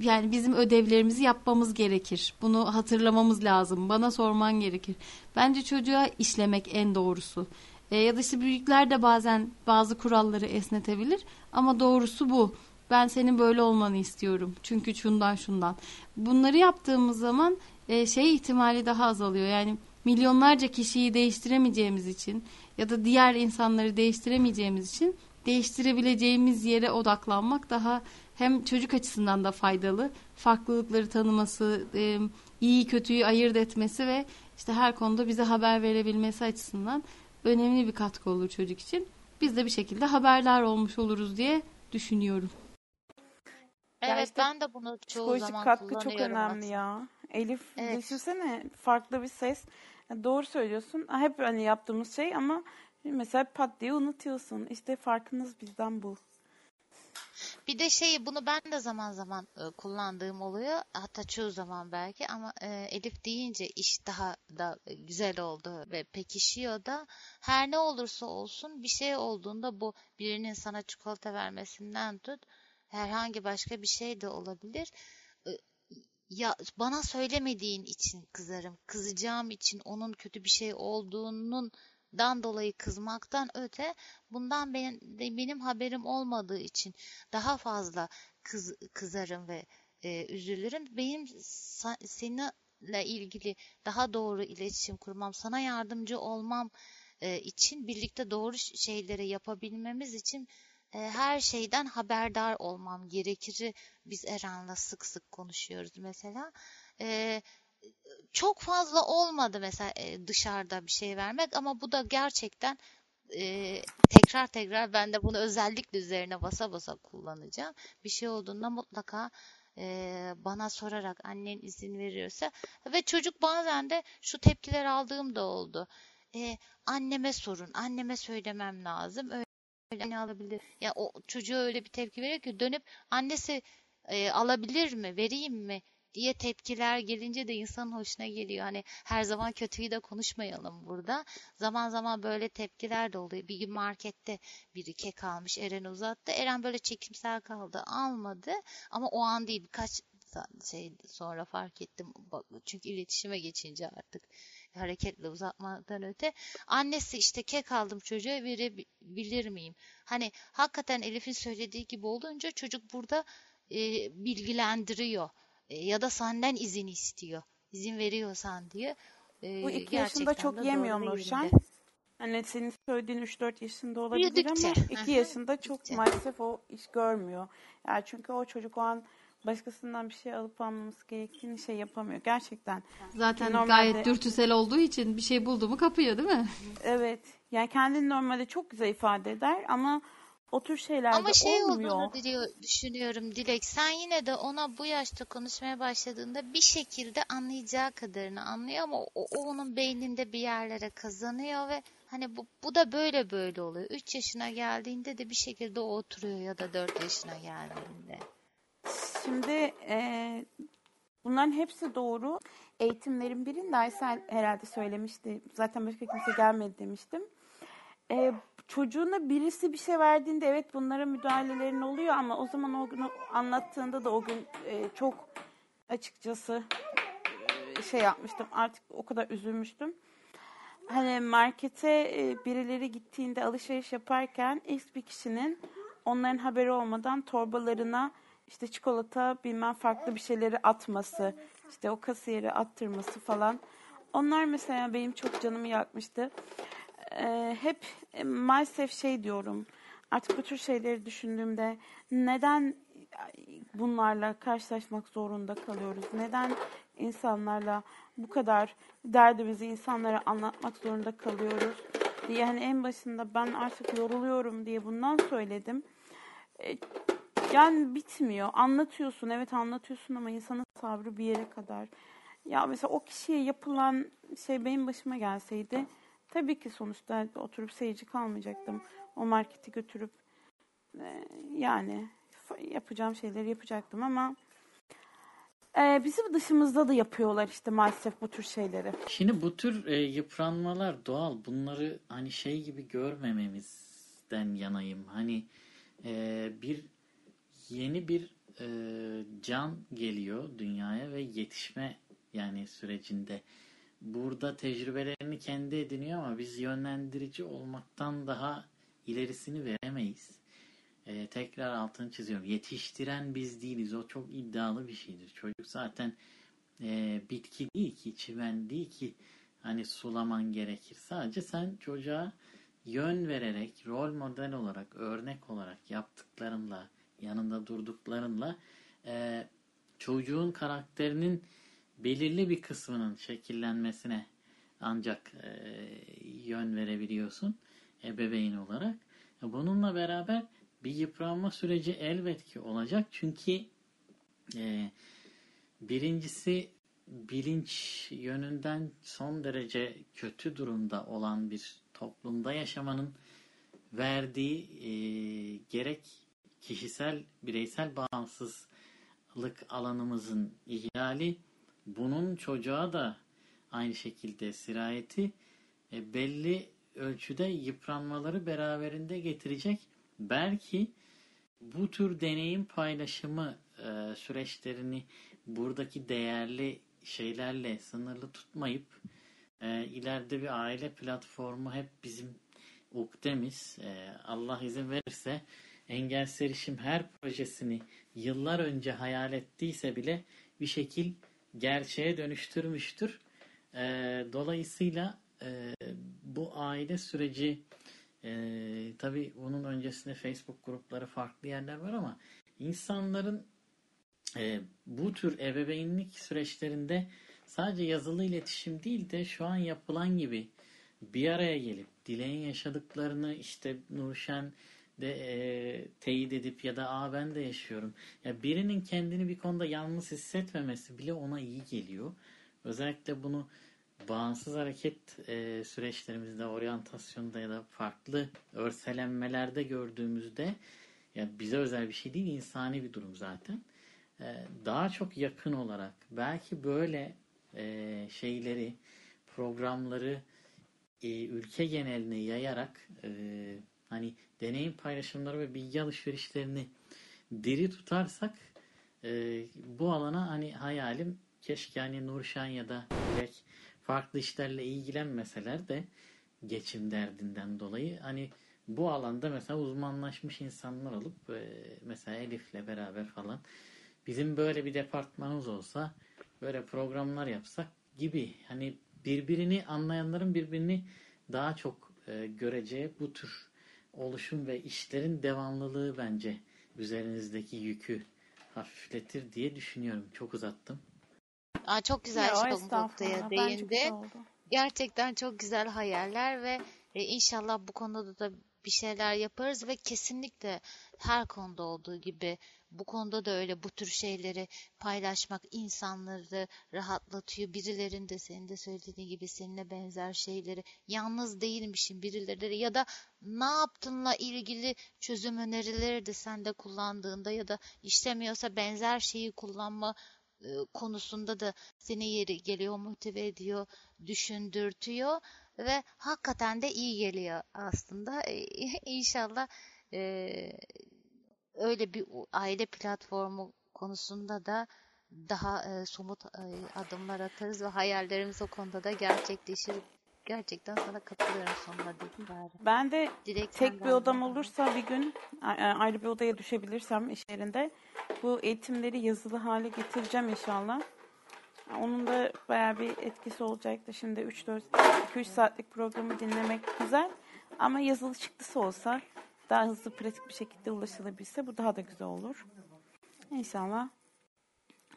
yani bizim ödevlerimizi yapmamız gerekir. Bunu hatırlamamız lazım. Bana sorman gerekir. Bence çocuğa işlemek en doğrusu. E, ya da işte büyükler de bazen bazı kuralları esnetebilir ama doğrusu bu. Ben senin böyle olmanı istiyorum. Çünkü şundan şundan. Bunları yaptığımız zaman e, şey ihtimali daha azalıyor. Yani milyonlarca kişiyi değiştiremeyeceğimiz için ya da diğer insanları değiştiremeyeceğimiz için değiştirebileceğimiz yere odaklanmak daha hem çocuk açısından da faydalı. Farklılıkları tanıması, e, iyi kötüyü ayırt etmesi ve işte her konuda bize haber verebilmesi açısından önemli bir katkı olur çocuk için. Biz de bir şekilde haberdar olmuş oluruz diye düşünüyorum. Evet Gerçekten ben de bunu çoğu Psikolojik zaman katkı çok önemli aslında. ya. Elif Evet. düşünsene farklı bir ses. Ya Doğru söylüyorsun. Hep hani yaptığımız şey ama mesela pat diye unutuyorsun. İşte farkınız bizden bu. Bir de şeyi bunu ben de zaman zaman e, kullandığım oluyor. Hatta çoğu zaman belki ama e, Elif deyince iş daha da güzel oldu ve pekişiyor da her ne olursa olsun bir şey olduğunda bu birinin sana çikolata vermesinden tut herhangi başka bir şey de olabilir. E, Ya bana söylemediğin için kızarım. Kızacağım için onun kötü bir şey olduğunun dan dolayı kızmaktan öte bundan benim, benim haberim olmadığı için daha fazla kız, kızarım ve e, üzülürüm. Benim seninle ilgili daha doğru iletişim kurmam, sana yardımcı olmam e, için birlikte doğru şeyleri yapabilmemiz için e, her şeyden haberdar olmam gerekir. Biz Eren'le sık sık konuşuyoruz mesela. E, çok fazla olmadı mesela e, dışarıda bir şey vermek ama bu da gerçekten e, tekrar tekrar ben de bunu özellikle üzerine basa basa kullanacağım. Bir şey olduğunda mutlaka e, bana sorarak annen izin veriyorsa ve çocuk bazen de şu tepkiler aldığım da oldu. E, anneme sorun, anneme söylemem lazım. Öyle ne alabilir? Ya o çocuğa öyle bir tepki veriyor ki dönüp annesi e, alabilir mi, vereyim mi diye tepkiler gelince de insanın hoşuna geliyor. Hani her zaman kötüyü de konuşmayalım burada. Zaman zaman böyle tepkiler de oluyor. Bir gün markette biri kek almış, Eren uzattı. Eren böyle çekimsel kaldı, almadı. Ama o an değil birkaç şey sonra fark ettim. Çünkü iletişime geçince artık hareketle uzatmadan öte annesi işte kek aldım çocuğa verebilir miyim? Hani hakikaten Elif'in söylediği gibi olunca çocuk burada e, bilgilendiriyor e, ya da senden izin istiyor. İzin veriyorsan diye. E, Bu iki yaşında çok yemiyor Nurşen. Hani senin söylediğin 3-4 yaşında olabilir Büyüdükçe. ama 2 yaşında çok Büyüdükçe. maalesef o iş görmüyor. Yani çünkü o çocuk o an başkasından bir şey alıp almaması gerektiğini şey yapamıyor. Gerçekten. Zaten normalde... gayet dürtüsel olduğu için bir şey buldu mu kapıyor değil mi? Evet. Yani kendini normalde çok güzel ifade eder ama o tür şeylerde Ama şey olmuyor. olduğunu biliyor, düşünüyorum Dilek. Sen yine de ona bu yaşta konuşmaya başladığında bir şekilde anlayacağı kadarını anlıyor ama o, o onun beyninde bir yerlere kazanıyor ve hani bu, bu da böyle böyle oluyor. 3 yaşına geldiğinde de bir şekilde o oturuyor ya da 4 yaşına geldiğinde. Şimdi e, bunların hepsi doğru. Eğitimlerin birinde Aysel herhalde söylemişti. Zaten başka kimse gelmedi demiştim. E, çocuğuna birisi bir şey verdiğinde evet bunlara müdahalelerin oluyor ama o zaman o gün anlattığında da o gün e, çok açıkçası e, şey yapmıştım. Artık o kadar üzülmüştüm. Hani markete e, birileri gittiğinde alışveriş yaparken X bir kişinin onların haberi olmadan torbalarına işte çikolata bilmem farklı bir şeyleri atması, işte o kasiyeri attırması falan. Onlar mesela benim çok canımı yakmıştı. Ee, hep e, maalesef şey diyorum. Artık bu tür şeyleri düşündüğümde neden bunlarla karşılaşmak zorunda kalıyoruz? Neden insanlarla bu kadar derdimizi insanlara anlatmak zorunda kalıyoruz? diye hani en başında ben artık yoruluyorum diye bundan söyledim. E, yani bitmiyor. Anlatıyorsun, evet anlatıyorsun ama insanın sabrı bir yere kadar. Ya mesela o kişiye yapılan şey benim başıma gelseydi tabii ki sonuçta oturup seyirci kalmayacaktım. O marketi götürüp e, yani yapacağım şeyleri yapacaktım ama e, bizim dışımızda da yapıyorlar işte maalesef bu tür şeyleri. Şimdi bu tür e, yıpranmalar doğal. Bunları hani şey gibi görmememizden yanayım. Hani e, bir yeni bir e, can geliyor dünyaya ve yetişme yani sürecinde. Burada tecrübelerini kendi ediniyor ama biz yönlendirici olmaktan daha ilerisini veremeyiz. E, tekrar altını çiziyorum. Yetiştiren biz değiliz. O çok iddialı bir şeydir. Çocuk zaten e, bitki değil ki, çimen değil ki hani sulaman gerekir. Sadece sen çocuğa yön vererek, rol model olarak, örnek olarak yaptıklarınla, yanında durduklarınla e, çocuğun karakterinin belirli bir kısmının şekillenmesine ancak e, yön verebiliyorsun ebeveyn olarak. Bununla beraber bir yıpranma süreci elbet ki olacak. Çünkü e, birincisi bilinç yönünden son derece kötü durumda olan bir toplumda yaşamanın verdiği e, gerek kişisel, bireysel bağımsızlık alanımızın ihlali, bunun çocuğa da aynı şekilde sirayeti e, belli ölçüde yıpranmaları beraberinde getirecek. Belki bu tür deneyim paylaşımı e, süreçlerini buradaki değerli şeylerle sınırlı tutmayıp e, ileride bir aile platformu hep bizim ukdemiz. E, Allah izin verirse engelsiz erişim her projesini yıllar önce hayal ettiyse bile bir şekil gerçeğe dönüştürmüştür. E, dolayısıyla e, bu aile süreci e, tabi bunun öncesinde Facebook grupları farklı yerler var ama insanların e, bu tür ebeveynlik süreçlerinde sadece yazılı iletişim değil de şu an yapılan gibi bir araya gelip Dilek'in yaşadıklarını işte Nurşen de e, teyit edip ya da aa ben de yaşıyorum. Ya birinin kendini bir konuda yalnız hissetmemesi bile ona iyi geliyor. Özellikle bunu bağımsız hareket e, süreçlerimizde, oryantasyonda ya da farklı örselenmelerde gördüğümüzde ya bize özel bir şey değil, insani bir durum zaten. E, daha çok yakın olarak belki böyle e, şeyleri, programları e, ülke geneline yayarak e, hani deneyim paylaşımları ve bilgi alışverişlerini diri tutarsak e, bu alana hani hayalim keşke hani Nurşan ya da Dilek farklı işlerle ilgilenmeseler de geçim derdinden dolayı hani bu alanda mesela uzmanlaşmış insanlar olup e, mesela Elif'le beraber falan bizim böyle bir departmanımız olsa böyle programlar yapsak gibi hani birbirini anlayanların birbirini daha çok e, göreceği bu tür oluşum ve işlerin devamlılığı bence üzerinizdeki yükü hafifletir diye düşünüyorum. Çok uzattım. Aa, çok güzel Yo, şey estağfurullah. noktaya değindi. Gerçekten çok güzel hayaller ve e, inşallah bu konuda da bir şeyler yaparız ve kesinlikle her konuda olduğu gibi bu konuda da öyle bu tür şeyleri paylaşmak insanları rahatlatıyor. Birilerinin de senin de söylediğin gibi seninle benzer şeyleri yalnız değilmişim birileri ya da ne yaptığınla ilgili çözüm önerileri de sen de kullandığında ya da işlemiyorsa benzer şeyi kullanma e, konusunda da seni yeri geliyor, motive ediyor, düşündürtüyor ve hakikaten de iyi geliyor aslında. İnşallah e, öyle bir aile platformu konusunda da daha e, somut e, adımlar atarız ve hayallerimiz o konuda da gerçekleşir. Gerçekten sana katılıyorum sonuna dedim bari. Ben de Dilek tek bir odam de. olursa bir gün ayrı bir odaya düşebilirsem iş yerinde bu eğitimleri yazılı hale getireceğim inşallah. Onun da bayağı bir etkisi olacaktır. Şimdi 3-4 2-3 saatlik programı dinlemek güzel ama yazılı çıktısı olsa daha hızlı pratik bir şekilde ulaşılabilse bu daha da güzel olur. İnşallah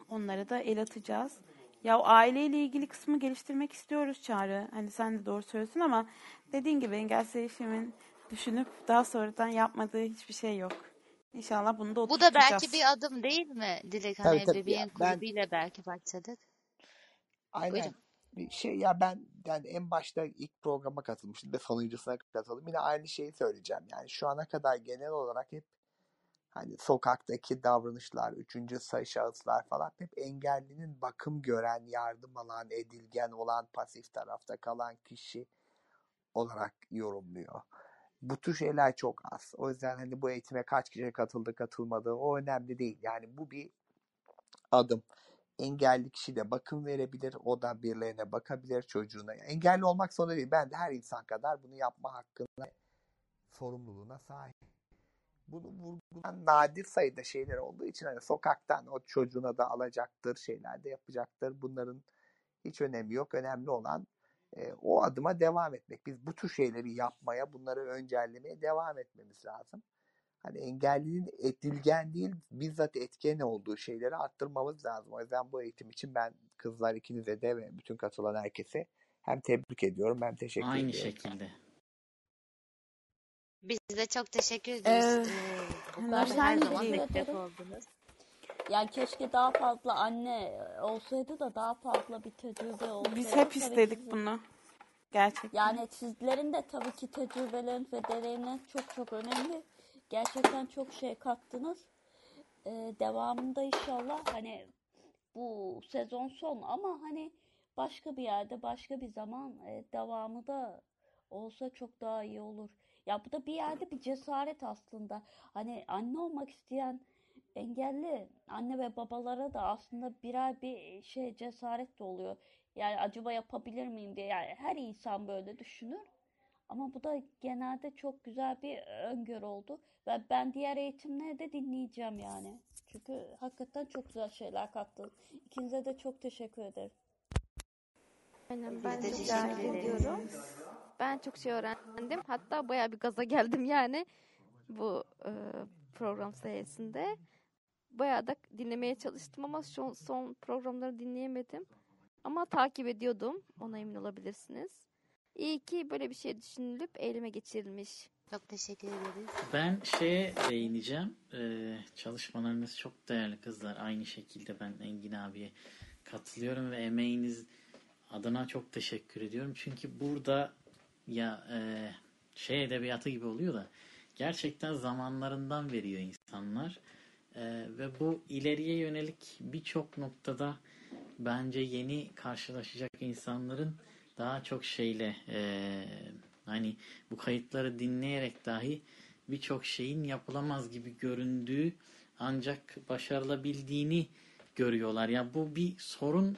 onlara da el atacağız. Ya aileyle ilgili kısmı geliştirmek istiyoruz Çağrı. Hani sen de doğru söylüyorsun ama dediğin gibi engelsiz erişimin düşünüp daha sonradan yapmadığı hiçbir şey yok. İnşallah bunu da Bu da belki bir adım değil mi Dilek? Tabii Hani tabii bebeğin ben kulübüyle belki başladık. Aynen Buyurun. bir şey ya ben yani en başta ilk programa katılmıştım ve sonuncusuna katıldım. Yine aynı şeyi söyleyeceğim. Yani şu ana kadar genel olarak hep hani sokaktaki davranışlar, üçüncü sayı şahıslar falan hep engellinin bakım gören, yardım alan, edilgen olan, pasif tarafta kalan kişi olarak yorumluyor. Bu tür şeyler çok az. O yüzden hani bu eğitime kaç kişi katıldı, katılmadı o önemli değil. Yani bu bir adım. Engelli kişi de bakım verebilir, o da birilerine bakabilir çocuğuna. Engelli olmak zorunda değil. Ben de her insan kadar bunu yapma hakkına, sorumluluğuna sahip. Bunu vurgulayan nadir sayıda şeyler olduğu için hani sokaktan o çocuğuna da alacaktır, şeyler de yapacaktır. Bunların hiç önemi yok. Önemli olan e, o adıma devam etmek. Biz bu tür şeyleri yapmaya, bunları öncellemeye devam etmemiz lazım. Hani engellinin edilgen değil, bizzat etken olduğu şeyleri arttırmamız lazım. O yüzden bu eğitim için ben kızlar ikinize de ve bütün katılan herkese hem tebrik ediyorum hem teşekkür Aynı ediyorum. şekilde. Biz de çok teşekkür ederiz. Ee, Ee, konuda her zaman destek oldunuz. Yani keşke daha fazla anne olsaydı da daha fazla bir tecrübe olsaydı. Biz hep istedik sizin- bunu. Gerçekten. Yani sizlerin de tabii ki tecrübeleriniz ve deneyimleriniz çok çok önemli. Gerçekten çok şey kattınız. Ee, devamında inşallah hani bu sezon son ama hani başka bir yerde başka bir zaman e, devamı da olsa çok daha iyi olur. Ya bu da bir yerde bir cesaret aslında. Hani anne olmak isteyen engelli anne ve babalara da aslında birer bir şey cesaret de oluyor. Yani acaba yapabilir miyim diye. Yani her insan böyle düşünür. Ama bu da genelde çok güzel bir öngörü oldu. Ve ben diğer eğitimleri de dinleyeceğim yani. Çünkü hakikaten çok güzel şeyler kattınız. İkinize de çok teşekkür ederim. Aynen ben de çok teşekkür ediyorum. Ben çok şey öğrendim. Hatta bayağı bir gaza geldim yani bu e, program sayesinde. Bayağı da dinlemeye çalıştım ama son, son programları dinleyemedim. Ama takip ediyordum. Ona emin olabilirsiniz. İyi ki böyle bir şey düşünülüp eyleme geçirilmiş. Çok teşekkür ederiz. Ben şeye değineceğim. Ee, çalışmalarınız çok değerli kızlar. Aynı şekilde ben Engin abiye katılıyorum ve emeğiniz adına çok teşekkür ediyorum. Çünkü burada ya e, şey edebiyatı gibi oluyor da gerçekten zamanlarından veriyor insanlar. E, ve bu ileriye yönelik birçok noktada bence yeni karşılaşacak insanların daha çok şeyle e, hani bu kayıtları dinleyerek dahi birçok şeyin yapılamaz gibi göründüğü ancak başarılabildiğini görüyorlar. Ya bu bir sorun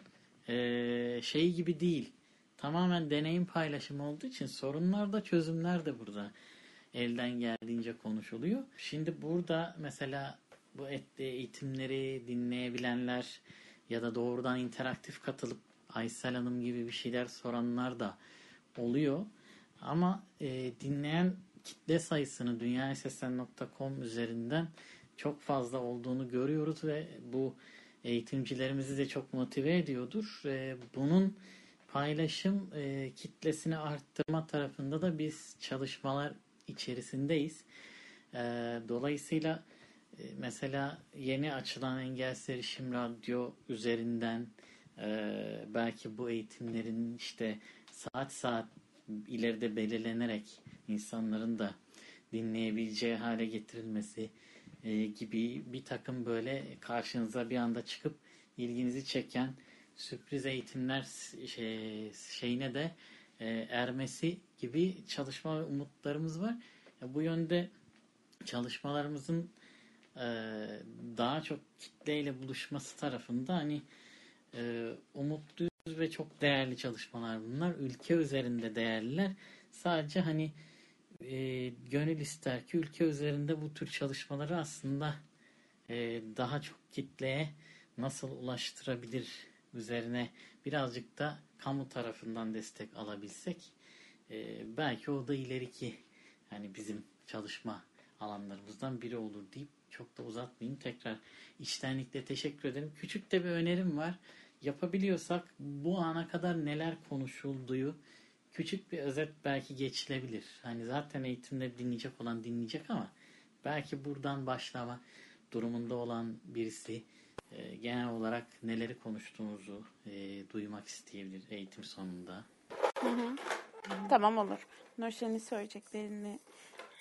e, şey gibi değil. Tamamen deneyim paylaşımı olduğu için sorunlar da çözümler de burada elden geldiğince konuşuluyor. Şimdi burada mesela bu eğitimleri dinleyebilenler ya da doğrudan interaktif katılıp Aysel Hanım gibi bir şeyler soranlar da oluyor. Ama e, dinleyen kitle sayısını dünyasesen.com üzerinden çok fazla olduğunu görüyoruz ve bu eğitimcilerimizi de çok motive ediyordur. E, bunun paylaşım e, kitlesini arttırma tarafında da biz çalışmalar içerisindeyiz. E, dolayısıyla e, mesela yeni açılan Engelsiz Erişim Radyo üzerinden e, belki bu eğitimlerin işte saat saat ileride belirlenerek insanların da dinleyebileceği hale getirilmesi e, gibi bir takım böyle karşınıza bir anda çıkıp ilginizi çeken sürpriz eğitimler şey, şeyine de e, ermesi gibi çalışma ve umutlarımız var. Bu yönde çalışmalarımızın e, daha çok kitleyle buluşması tarafında hani e, umutluyuz ve çok değerli çalışmalar bunlar. Ülke üzerinde değerliler. Sadece hani e, gönül ister ki ülke üzerinde bu tür çalışmaları aslında e, daha çok kitleye nasıl ulaştırabilir üzerine birazcık da kamu tarafından destek alabilsek e, belki o da ileriki yani bizim çalışma alanlarımızdan biri olur deyip çok da uzatmayayım. Tekrar içtenlikle teşekkür ederim. Küçük de bir önerim var. Yapabiliyorsak bu ana kadar neler konuşulduğu küçük bir özet belki geçilebilir. Hani zaten eğitimde dinleyecek olan dinleyecek ama belki buradan başlama durumunda olan birisi e, genel olarak neleri konuştuğumuzu e, duymak isteyebilir eğitim sonunda. Hı hı. Tamam olur. Nurşen'in söyleyeceklerini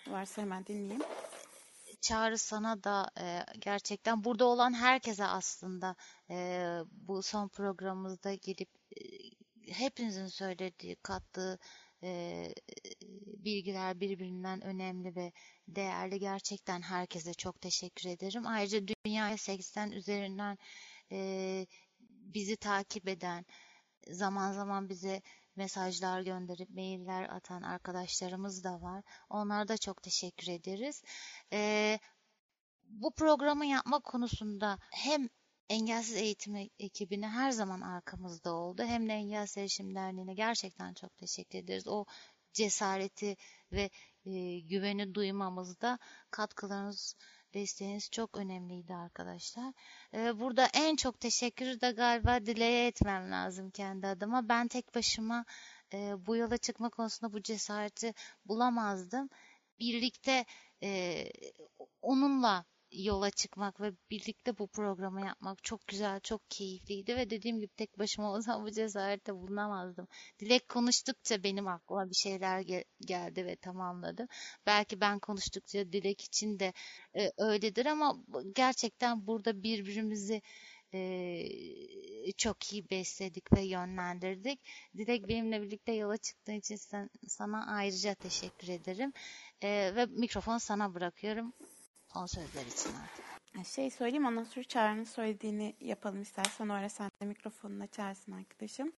varsa hemen dinleyeyim. Çağrı sana da e, gerçekten burada olan herkese aslında e, bu son programımızda gelip e, hepinizin söylediği, kattığı e, bilgiler birbirinden önemli ve değerli. Gerçekten herkese çok teşekkür ederim. Ayrıca Dünyaya 80 üzerinden e, bizi takip eden, zaman zaman bize mesajlar gönderip mailler atan arkadaşlarımız da var. Onlara da çok teşekkür ederiz. Ee, bu programı yapma konusunda hem Engelsiz Eğitim ekibine her zaman arkamızda oldu. Hem de Engelsiz Erişim Derneği'ne gerçekten çok teşekkür ederiz. O cesareti ve e, güveni duymamızda katkılarınız, desteğiniz çok önemliydi arkadaşlar. E, burada en çok teşekkürü de galiba Dile'ye etmem lazım kendi adıma. Ben tek başıma e, bu yola çıkma konusunda bu cesareti bulamazdım. Birlikte e, onunla yola çıkmak ve birlikte bu programı yapmak çok güzel, çok keyifliydi ve dediğim gibi tek başıma o zaman bu cesarette bulunamazdım. Dilek konuştukça benim aklıma bir şeyler gel- geldi ve tamamladım. Belki ben konuştukça Dilek için de e, öyledir ama gerçekten burada birbirimizi e, çok iyi besledik ve yönlendirdik. Dilek benimle birlikte yola çıktığın için sen, sana ayrıca teşekkür ederim. E, ve mikrofonu sana bırakıyorum son sözler için artık. Şey söyleyeyim ondan sonra Çağrı'nın söylediğini yapalım istersen. O ara sen de mikrofonunu açarsın arkadaşım.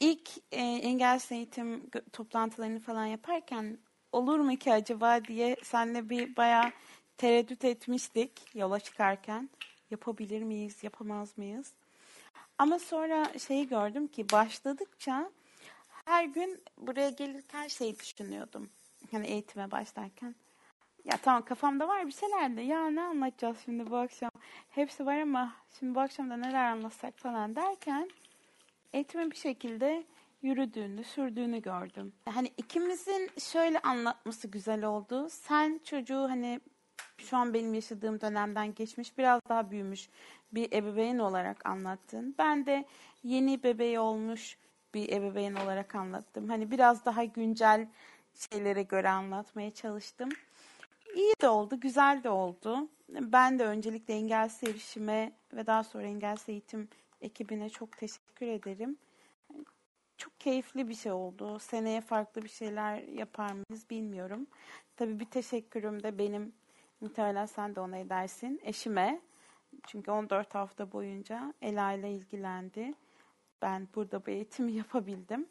İlk e, engelsiz eğitim toplantılarını falan yaparken olur mu ki acaba diye senle bir bayağı tereddüt etmiştik yola çıkarken. Yapabilir miyiz, yapamaz mıyız? Ama sonra şeyi gördüm ki başladıkça her gün buraya gelirken şey düşünüyordum. Hani eğitime başlarken ya tamam kafamda var bir şeyler de ya ne anlatacağız şimdi bu akşam. Hepsi var ama şimdi bu akşam da neler anlatsak falan derken eğitime bir şekilde yürüdüğünü, sürdüğünü gördüm. Hani ikimizin şöyle anlatması güzel oldu. Sen çocuğu hani şu an benim yaşadığım dönemden geçmiş, biraz daha büyümüş bir ebeveyn olarak anlattın. Ben de yeni bebeği olmuş bir ebeveyn olarak anlattım. Hani biraz daha güncel şeylere göre anlatmaya çalıştım. İyi de oldu, güzel de oldu. Ben de öncelikle engelsiz erişime ve daha sonra engelsiz eğitim ekibine çok teşekkür ederim. Çok keyifli bir şey oldu. Seneye farklı bir şeyler yapar mıyız bilmiyorum. Tabii bir teşekkürüm de benim, muhtemelen sen de ona edersin, eşime. Çünkü 14 hafta boyunca Ela ile ilgilendi. Ben burada bu eğitimi yapabildim.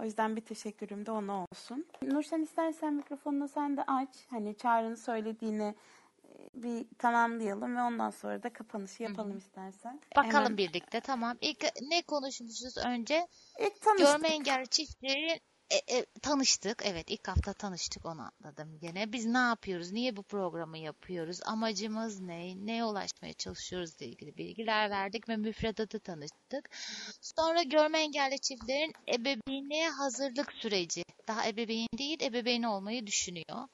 O yüzden bir teşekkürüm de ona olsun. Nurşen istersen mikrofonunu sen de aç. Hani Çağrı'nın söylediğini e, bir tamamlayalım ve ondan sonra da kapanışı yapalım istersen. Bakalım Hemen. birlikte tamam. İlk ne konuşmuşuz önce? İlk tanıştık. Görme engelli çiftlerin e, e, tanıştık. Evet ilk hafta tanıştık onu atladım gene. Biz ne yapıyoruz? Niye bu programı yapıyoruz? Amacımız ne? Neye ulaşmaya çalışıyoruz ile ilgili bilgiler verdik ve müfredatı tanıştık. Sonra görme engelli çiftlerin ebeveynliğe hazırlık süreci. Daha ebeveyn değil ebeveyn olmayı düşünüyor.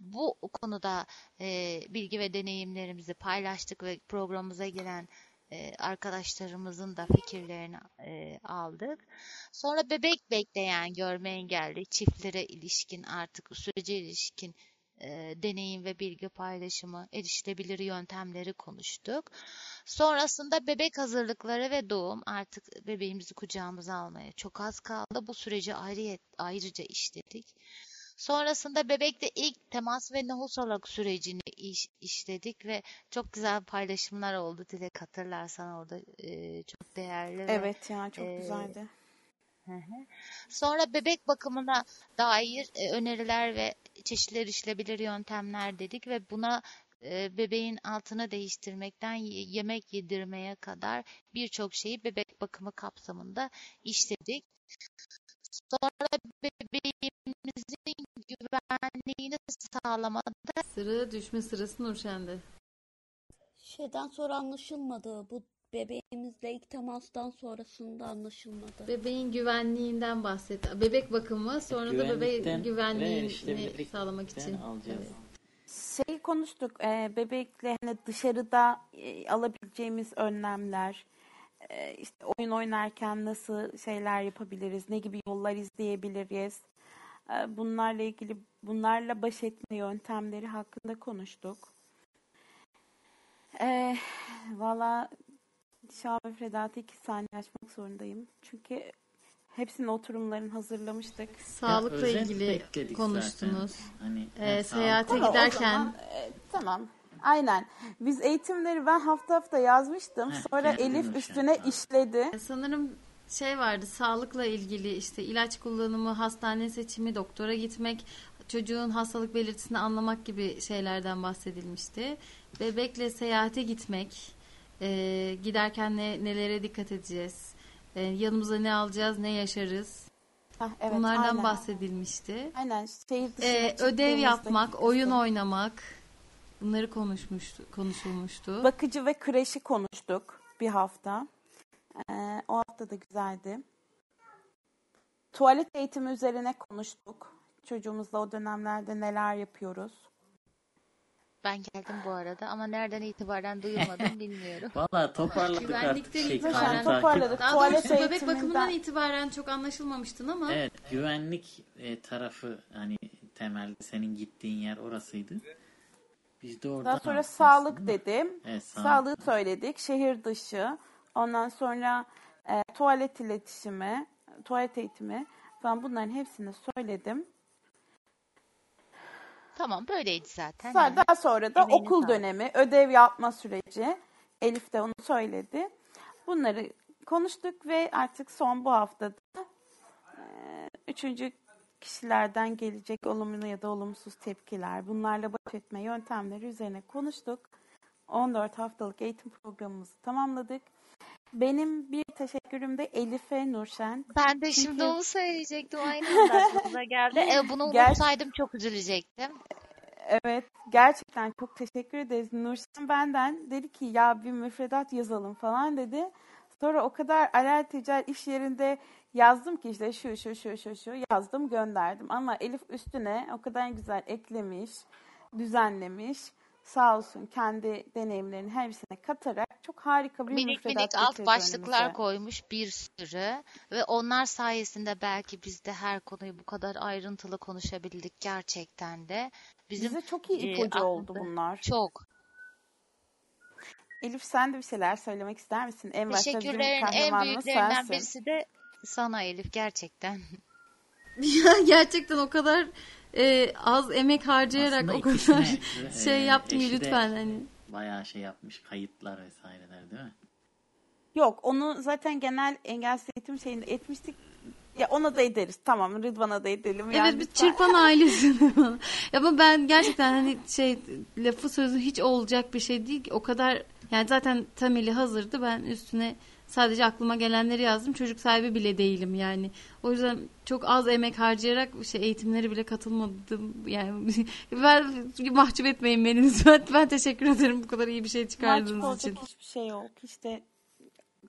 Bu konuda e, bilgi ve deneyimlerimizi paylaştık ve programımıza gelen e, arkadaşlarımızın da fikirlerini e, aldık. Sonra bebek bekleyen görme engelli çiftlere ilişkin artık sürece ilişkin e, deneyim ve bilgi paylaşımı, erişilebilir yöntemleri konuştuk. Sonrasında bebek hazırlıkları ve doğum artık bebeğimizi kucağımıza almaya çok az kaldı. Bu süreci ayrı, ayrıca işledik. Sonrasında bebekle ilk temas ve nohusalık sürecini iş, işledik ve çok güzel paylaşımlar oldu. Dilek hatırlarsan orada e, çok değerli ve Evet ya çok e, güzeldi. Hı hı. Sonra bebek bakımına dair e, öneriler ve çeşitli erişilebilir yöntemler dedik ve buna e, bebeğin altını değiştirmekten yemek yedirmeye kadar birçok şeyi bebek bakımı kapsamında işledik. Sonra bebeğimizin güvenliğini sağlamada Sıra düşme sırası Nurşen'de. Şeyden sonra anlaşılmadı. Bu bebeğimizle ilk temastan sonrasında anlaşılmadı. Bebeğin güvenliğinden bahset. Bebek bakımı sonra da Güvenlikten bebeğin ve güvenliğini erişilebilirlikten sağlamak için. alacağız. Evet. Şey konuştuk e, bebekle hani dışarıda e, alabileceğimiz önlemler e, işte oyun oynarken nasıl şeyler yapabiliriz ne gibi yollar izleyebiliriz bunlarla ilgili bunlarla baş etme yöntemleri hakkında konuştuk. E, Valla Şah ve Fredat'ı iki saniye açmak zorundayım. Çünkü hepsinin oturumlarını hazırlamıştık. Sağlıkla özet ilgili bekledik konuştunuz. zaten. Hani Ee, yani sağlık- seyahate o giderken zaman, e, tamam. Aynen. Biz eğitimleri ben hafta hafta yazmıştım. Heh, Sonra geldin Elif Nurşen. üstüne Tamam. işledi. sanırım şey vardı sağlıkla ilgili işte ilaç kullanımı, hastane seçimi, doktora gitmek, çocuğun hastalık belirtisini anlamak gibi şeylerden bahsedilmişti. Bebekle seyahate gitmek, e, giderken ne, nelere dikkat edeceğiz, e, yanımıza ne alacağız, ne yaşarız Hah, evet, bunlardan aynen. bahsedilmişti. Aynen. Şehir dışına E, ödev yapmak, oyun oynamak bunları konuşmuştu, konuşulmuştu. Bakıcı ve kreşi konuştuk bir hafta. Ee, o hafta da güzeldi. Tuvalet eğitimi üzerine konuştuk. Çocuğumuzla o dönemlerde neler yapıyoruz. ben geldim bu arada ama nereden itibaren duyulmadım bilmiyorum. Valla toparladık artık Güvenlikten şey, itibaren takip. toparladık. Daha Tuvalet doğrusu bebek eğitiminden- bakımından itibaren çok anlaşılmamıştın ama Evet güvenlik e, tarafı hani temelde senin gittiğin yer orasıydı. Biz de orada Daha sonra sağlık dedim. Evet, sağlık. Sağlığı söyledik. Şehir dışı. Ondan sonra e, tuvalet iletişimi, tuvalet eğitimi falan bunların hepsini söyledim. Tamam böyleydi zaten. Sonra- Yani. Daha sonra da Emeğine okul sağlık. dönemi, ödev yapma süreci. Elif de onu söyledi. Bunları konuştuk ve artık son bu haftada e, üçüncü kişilerden gelecek olumlu ya da olumsuz tepkiler, bunlarla baş etme yöntemleri üzerine konuştuk. 14 haftalık eğitim programımızı tamamladık. Benim bir teşekkürüm de Elif'e, Nurşen. Ben de şimdi Çünkü- onu söyleyecektim. Aynen aklımıza geldi. E, bunu Ger- unutsaydım çok üzülecektim. Evet, gerçekten çok teşekkür ederiz. Nurşen benden dedi ki ya bir müfredat yazalım falan dedi. Sonra o kadar alelacele iş yerinde Yazdım ki işte şu şu şu şu şu yazdım gönderdim ama Elif üstüne o kadar güzel eklemiş, düzenlemiş. Sağ olsun kendi deneyimlerini hepsine katarak çok harika bir Minik minik alt başlıklar önümüze. koymuş bir sürü ve onlar sayesinde belki biz de her konuyu bu kadar ayrıntılı konuşabildik gerçekten de. Bizim Bize çok iyi e, ipucu oldu aklımızda bunlar. çok. Elif sen de bir şeyler söylemek ister misin? En Teşekkürlerin en büyüklerinden sensin. birisi de sana Elif gerçekten. Ya gerçekten o kadar e, az emek harcayarak Aslında o kadar ikisine, e, şey eşi de lütfen hani. Bayağı şey yapmış. Kayıtlar vesaireler değil mi? Yok onu zaten genel engelsiz eğitim şeyinde etmiştik. Ya ona da ederiz. Tamam Rıdvan'a da edelim. Yani Evet bir lütfen. çırpan ailesi bana. Ama ben gerçekten hani şey lafı sözü hiç olacak bir şey değil. ki. O kadar yani zaten tameli hazırdı. Ben üstüne sadece aklıma gelenleri yazdım. Çocuk sahibi bile değilim yani. O yüzden çok az emek harcayarak şey eğitimlere bile katılmadım. Yani ben mahcup etmeyin beni lütfen. Ben teşekkür ederim bu kadar iyi bir şey Mahcup çıkardığınız için. olacak hiçbir şey yok. İşte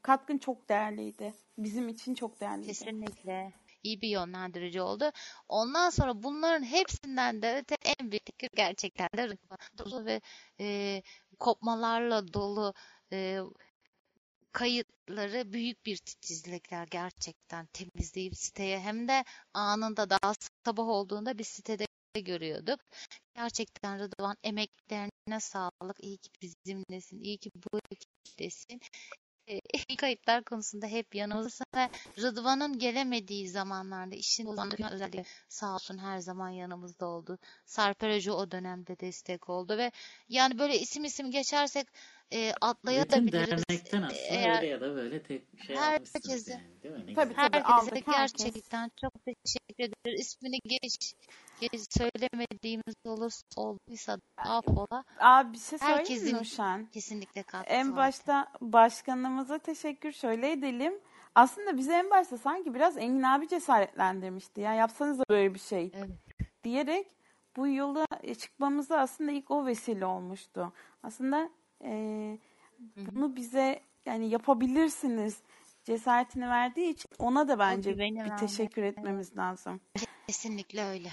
katkın çok değerliydi. Bizim için çok değerliydi. Kesinlikle. iyi bir yönlendirici oldu. Ondan sonra bunların hepsinden de öte en büyük fikir gerçekten de dolu ve e, kopmalarla dolu e, kayıtları büyük bir titizlikler gerçekten temizleyip siteye hem de anında daha sabah olduğunda bir sitede görüyorduk. Gerçekten Rıdvan emeklerine sağlık. İyi ki bizimlesin. iyi ki bu ekiptesin. E, kayıtlar konusunda hep yanımızdasın ve Rıdvan'ın gelemediği zamanlarda işin dolandırma özellikle sağ olsun her zaman yanımızda oldu. Sarper Hoca o dönemde destek oldu ve yani böyle isim isim geçersek e, Bütün atlayabiliriz. dernekten aslında Eğer öyle ya da böyle tek şey herkese- yapmışsınız yani değil mi? Ne Tabii, güzel. tabii. herkese aldık, herkes. gerçekten çok teşekkür ederiz. İsmini geç, geç söylemediğimiz olursa olduysa da affola. Aa bir şey söyleyeyim Herkesin mi Nurşen? kesinlikle katkısı En var. başta başkanımıza teşekkür şöyle edelim. Aslında bizi en başta sanki biraz Engin abi cesaretlendirmişti. Ya yapsanız da böyle bir şey Evet. diyerek bu yola çıkmamıza aslında ilk o vesile olmuştu. Aslında eee, bunu bize yani yapabilirsiniz cesaretini verdiği için ona da bence bir vermek, teşekkür etmemiz lazım. Kesinlikle öyle.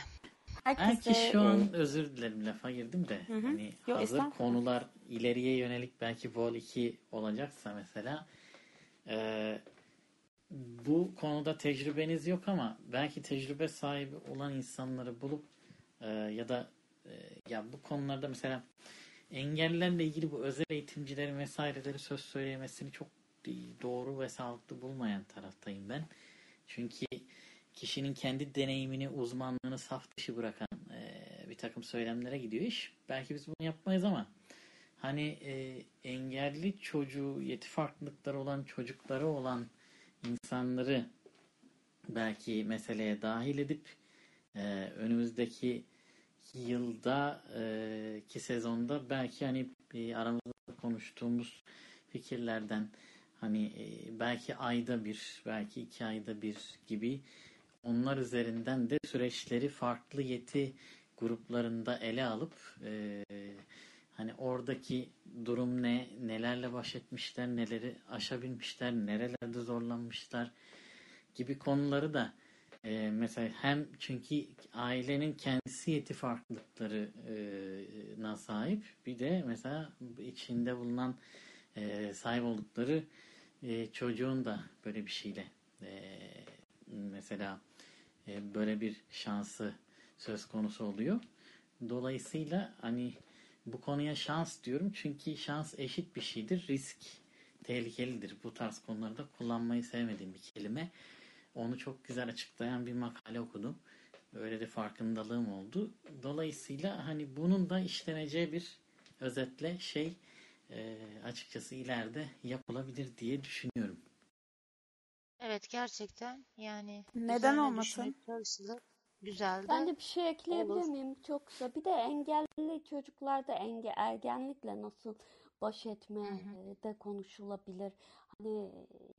Herkese Belki şu e, an özür dilerim lafa girdim de Hı hı. hani Yo, hazır konular ileriye yönelik belki Vol 2 olacaksa mesela e, bu konuda tecrübeniz yok ama belki tecrübe sahibi olan insanları bulup e, ya da e, ya bu konularda mesela engellerle ilgili bu özel eğitimcilerin vesaireleri söz söyleyemesini çok doğru ve sağlıklı bulmayan taraftayım ben. Çünkü kişinin kendi deneyimini, uzmanlığını saf dışı bırakan e, bir takım söylemlere gidiyor iş. Belki biz bunu yapmayız ama hani e, engelli çocuğu, yeti farklılıkları olan çocukları olan insanları belki meseleye dahil edip e, önümüzdeki yılda e, ki sezonda belki hani e, aramızda konuştuğumuz fikirlerden hani e, belki ayda bir belki iki ayda bir gibi onlar üzerinden de süreçleri farklı yeti gruplarında ele alıp e, hani oradaki durum ne, nelerle baş etmişler, neleri aşabilmişler, nerelerde zorlanmışlar gibi konuları da e, mesela hem çünkü ailenin kendisi yeti farklılıklarına sahip bir de mesela içinde bulunan e, sahip oldukları e, çocuğun da böyle bir şeyle e, mesela e, böyle bir şansı söz konusu oluyor. Dolayısıyla hani bu konuya şans diyorum çünkü şans eşit bir şeydir. Risk tehlikelidir. Bu tarz konularda kullanmayı sevmediğim bir kelime. Onu çok güzel açıklayan bir makale okudum. Öyle de farkındalığım oldu. Dolayısıyla hani bunun da işleneceği bir özetle şey e, açıkçası ileride yapılabilir diye düşünüyorum. Evet gerçekten yani Neden olmasın? Güzel de Ben de bir şey ekleyebilir olur. miyim? Çok kısa. Bir de engelli çocuklarda enge, ergenlikle nasıl baş etme Hı hı. e, de konuşulabilir. Hani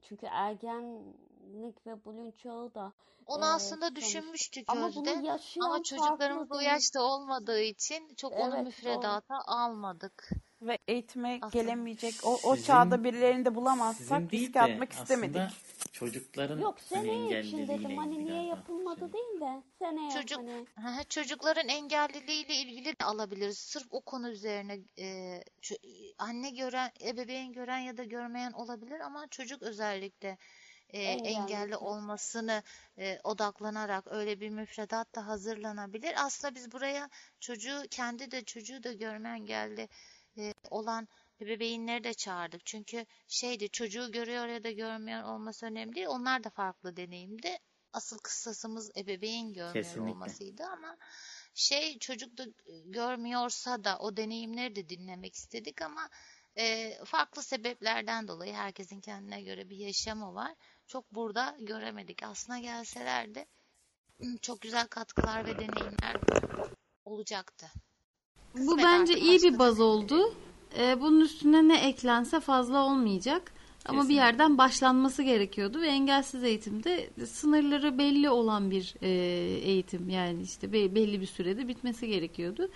çünkü ergenlik ve bulun çağı da Onu e, aslında sonuç düşünmüştük ama Özde. bunu Ama çocuklarımız o yaşta olmadığı için çok onu Evet doğru. müfredata almadık. Ve eğitime Aslında. gelemeyecek. O, o Sizin çağda birilerini de bulamazsak sizin değil riske de atmak istemedik. aslında çocukların Yok hani seneye için engelliliğiyle dedim hani ilgili niye galiba yapılmadı şey. değil de seneye Çocuk hani Hı hı, çocukların engelliliğiyle ilgili de alabiliriz. Sırf o konu üzerine e, ço- anne gören, ebeveyn gören ya da görmeyen olabilir ama çocuk özellikle e, engelli engellisi. olmasını e, odaklanarak öyle bir müfredat da hazırlanabilir. Aslında biz buraya çocuğu kendi de çocuğu da görme engelli e, olan ebeveynleri de çağırdık. Çünkü şeydi çocuğu görüyor ya da görmeyen olması önemli değil. Onlar da farklı deneyimdi. Asıl kıssasımız ebeveyn görmüyor Kesinlikle. olmasıydı ama şey çocuk da görmüyorsa da o deneyimleri de dinlemek istedik ama e, farklı sebeplerden dolayı herkesin kendine göre bir yaşamı var. Çok burada göremedik. Aslına gelselerdi çok güzel katkılar ve deneyimler olacaktı. Bu bence iyi bir baz oldu. Ee, bunun üstüne ne eklense fazla olmayacak. Ama bir yerden başlanması gerekiyordu ve engelsiz eğitimde sınırları belli olan bir e, eğitim yani işte be- belli bir sürede bitmesi gerekiyordu.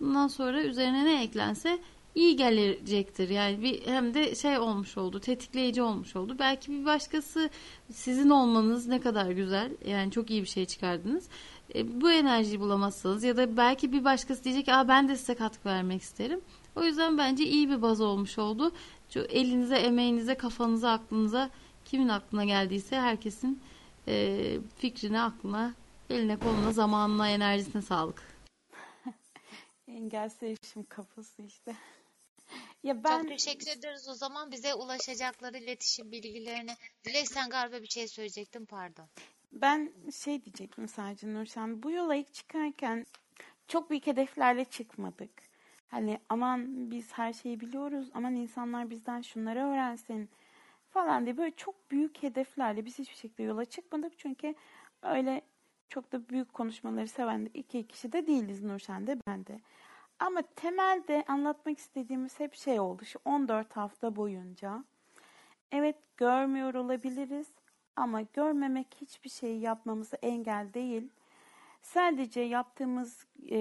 Bundan sonra üzerine ne eklense iyi gelecektir. Yani bir hem de şey olmuş oldu, tetikleyici olmuş oldu. Belki bir başkası sizin olmanız ne kadar güzel. Yani çok iyi bir şey çıkardınız. E, bu enerjiyi bulamazsanız ya da belki bir başkası diyecek ki Aa, ben de size katkı vermek isterim. O yüzden bence iyi bir baz olmuş oldu. Şu elinize, emeğinize, kafanıza, aklınıza kimin aklına geldiyse herkesin e, fikrine, aklına, eline, koluna, zamanına, enerjisine sağlık. Engelsiz erişim kafası işte. Ya Çok ben teşekkür ederiz o zaman bize ulaşacakları iletişim bilgilerini. Dilek sen galiba bir şey söyleyecektin pardon. Ben şey diyecektim sadece Nurşen. Bu yola ilk çıkarken çok büyük hedeflerle çıkmadık. Hani aman biz her şeyi biliyoruz, aman insanlar bizden şunları öğrensin falan diye böyle çok büyük hedeflerle biz hiçbir şekilde yola çıkmadık. Çünkü öyle çok da büyük konuşmaları seven de iki kişi de değiliz Nurşen de ben de. Ama temelde anlatmak istediğimiz hep şey oldu şu 14 hafta boyunca. Evet görmüyor olabiliriz ama görmemek hiçbir şey yapmamıza engel değil. Sadece yaptığımız, e,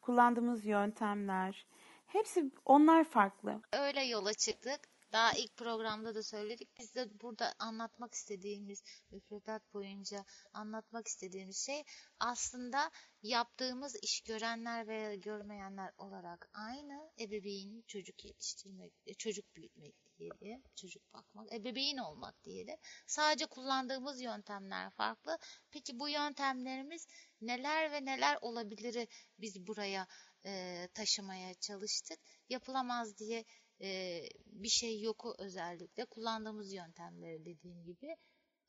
kullandığımız yöntemler, hepsi onlar farklı. Öyle yola çıktık. Daha ilk programda da söyledik. Biz de burada anlatmak istediğimiz, müfredat boyunca anlatmak istediğimiz şey aslında yaptığımız iş görenler veya görmeyenler olarak aynı ebeveyn çocuk yetiştirmek, e, çocuk büyütmek diyelim, çocuk bakmak, ebeveyn olmak diyelim. Sadece kullandığımız yöntemler farklı. Peki bu yöntemlerimiz neler ve neler olabilir biz buraya e, taşımaya çalıştık. Yapılamaz diye e, bir şey yoku özellikle kullandığımız yöntemleri dediğim gibi.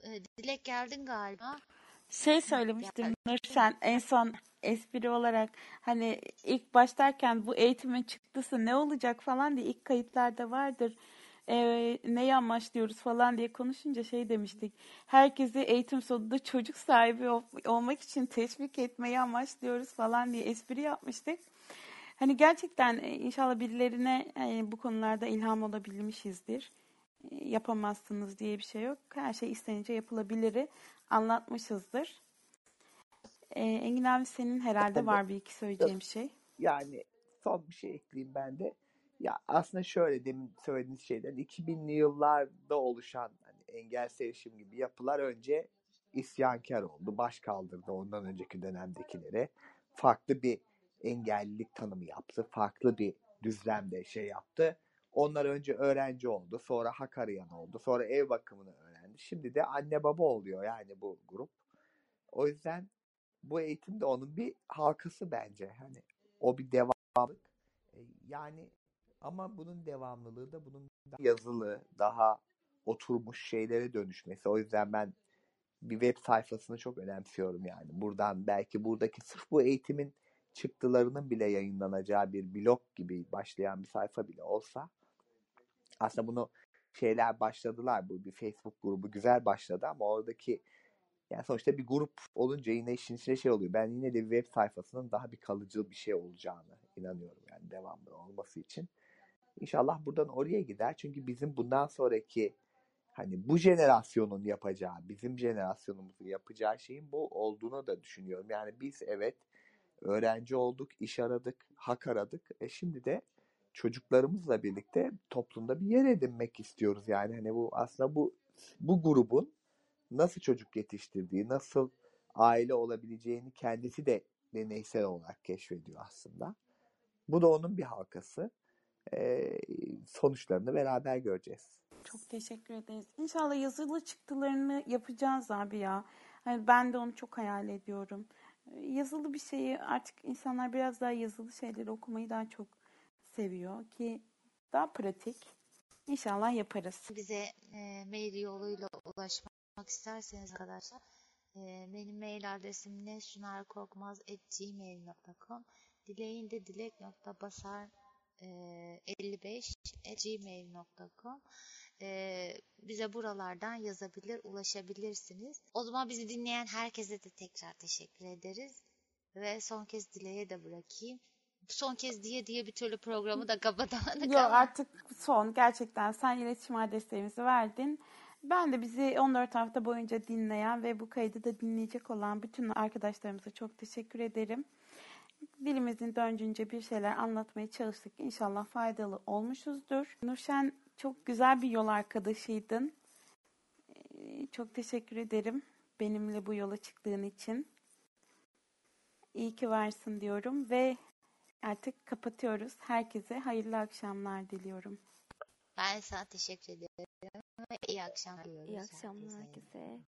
E, Dilek geldin galiba. Şey söylemiştim Gel. Nurşen en son espri olarak hani ilk başlarken bu eğitimin çıktısı ne olacak falan diye ilk kayıtlarda vardır. Ee, neyi amaçlıyoruz falan diye konuşunca şey demiştik. Herkesi eğitim sonunda çocuk sahibi ol- olmak için teşvik etmeyi amaçlıyoruz falan diye espri yapmıştık. Hani gerçekten e, inşallah birilerine e, bu konularda ilham olabilmişizdir. E, Yapamazsınız diye bir şey yok. Her şey istenince yapılabiliri anlatmışızdır. E, Engin abi senin herhalde Tabii. var bir iki söyleyeceğim şey. Yani son bir şey ekleyeyim ben de. Ya aslında şöyle demin söylediğiniz şeyden 2000'li yıllarda oluşan hani engel erişim gibi yapılar önce isyankar oldu. Baş kaldırdı ondan önceki dönemdekilere. Farklı bir engellilik tanımı yaptı. Farklı bir düzlemde şey yaptı. Onlar önce öğrenci oldu. Sonra hak arayan oldu. Sonra ev bakımını öğrendi. Şimdi de anne baba oluyor yani bu grup. O yüzden bu eğitim de onun bir halkası bence. Hani o bir devamlık. E, Yani ama bunun devamlılığı da bunun daha yazılı, daha oturmuş şeylere dönüşmesi. O yüzden ben bir web sayfasını çok önemsiyorum yani. Buradan belki buradaki sırf bu eğitimin çıktılarının bile yayınlanacağı bir blog gibi başlayan bir sayfa bile olsa aslında bunu şeyler başladılar. Bu bir Facebook grubu güzel başladı ama oradaki yani sonuçta bir grup olunca yine işin içine şey oluyor. Ben yine de web sayfasının daha bir kalıcı bir şey olacağını inanıyorum yani devamlı olması için. İnşallah buradan oraya gider. Çünkü bizim bundan sonraki hani bu jenerasyonun yapacağı, bizim jenerasyonumuzun yapacağı şeyin bu olduğunu da düşünüyorum. Yani biz evet öğrenci olduk, iş aradık, hak aradık. E şimdi de çocuklarımızla birlikte toplumda bir yer edinmek istiyoruz. Yani hani bu aslında bu bu grubun nasıl çocuk yetiştirdiği, nasıl aile olabileceğini kendisi de deneysel olarak keşfediyor aslında. Bu da onun bir halkası. Ee, sonuçlarını beraber göreceğiz. Çok teşekkür ederiz. İnşallah yazılı çıktılarını yapacağız abi ya. Hani ben de onu çok hayal ediyorum. Yazılı bir şeyi artık insanlar biraz daha yazılı şeyleri okumayı daha çok seviyor ki daha pratik. İnşallah yaparız. Bize e, mail yoluyla ulaşmak isterseniz arkadaşlar e, benim mail adresim ne sunarkorkmaz@gmail.com dileğin de dilek.basar e, 55 gmail.com e, bize buralardan yazabilir, ulaşabilirsiniz. O zaman bizi dinleyen herkese de tekrar teşekkür ederiz. Ve son kez Dile'ye de bırakayım. Son kez diye diye bir türlü programı da kapatamadık Yok artık son gerçekten sen iletişim adreslerimizi verdin. Ben de bizi 14 hafta boyunca dinleyen ve bu kaydı da dinleyecek olan bütün arkadaşlarımıza çok teşekkür ederim. Dilimizin döndüğünce bir şeyler anlatmaya çalıştık. İnşallah faydalı olmuşuzdur. Nurşen çok güzel bir yol arkadaşıydın. Ee, Çok teşekkür ederim benimle bu yola çıktığın için. İyi ki varsın diyorum ve artık kapatıyoruz. Herkese hayırlı akşamlar diliyorum. Ben sana teşekkür ederim. iyi akşamlar İyi akşamlar herkese. herkese.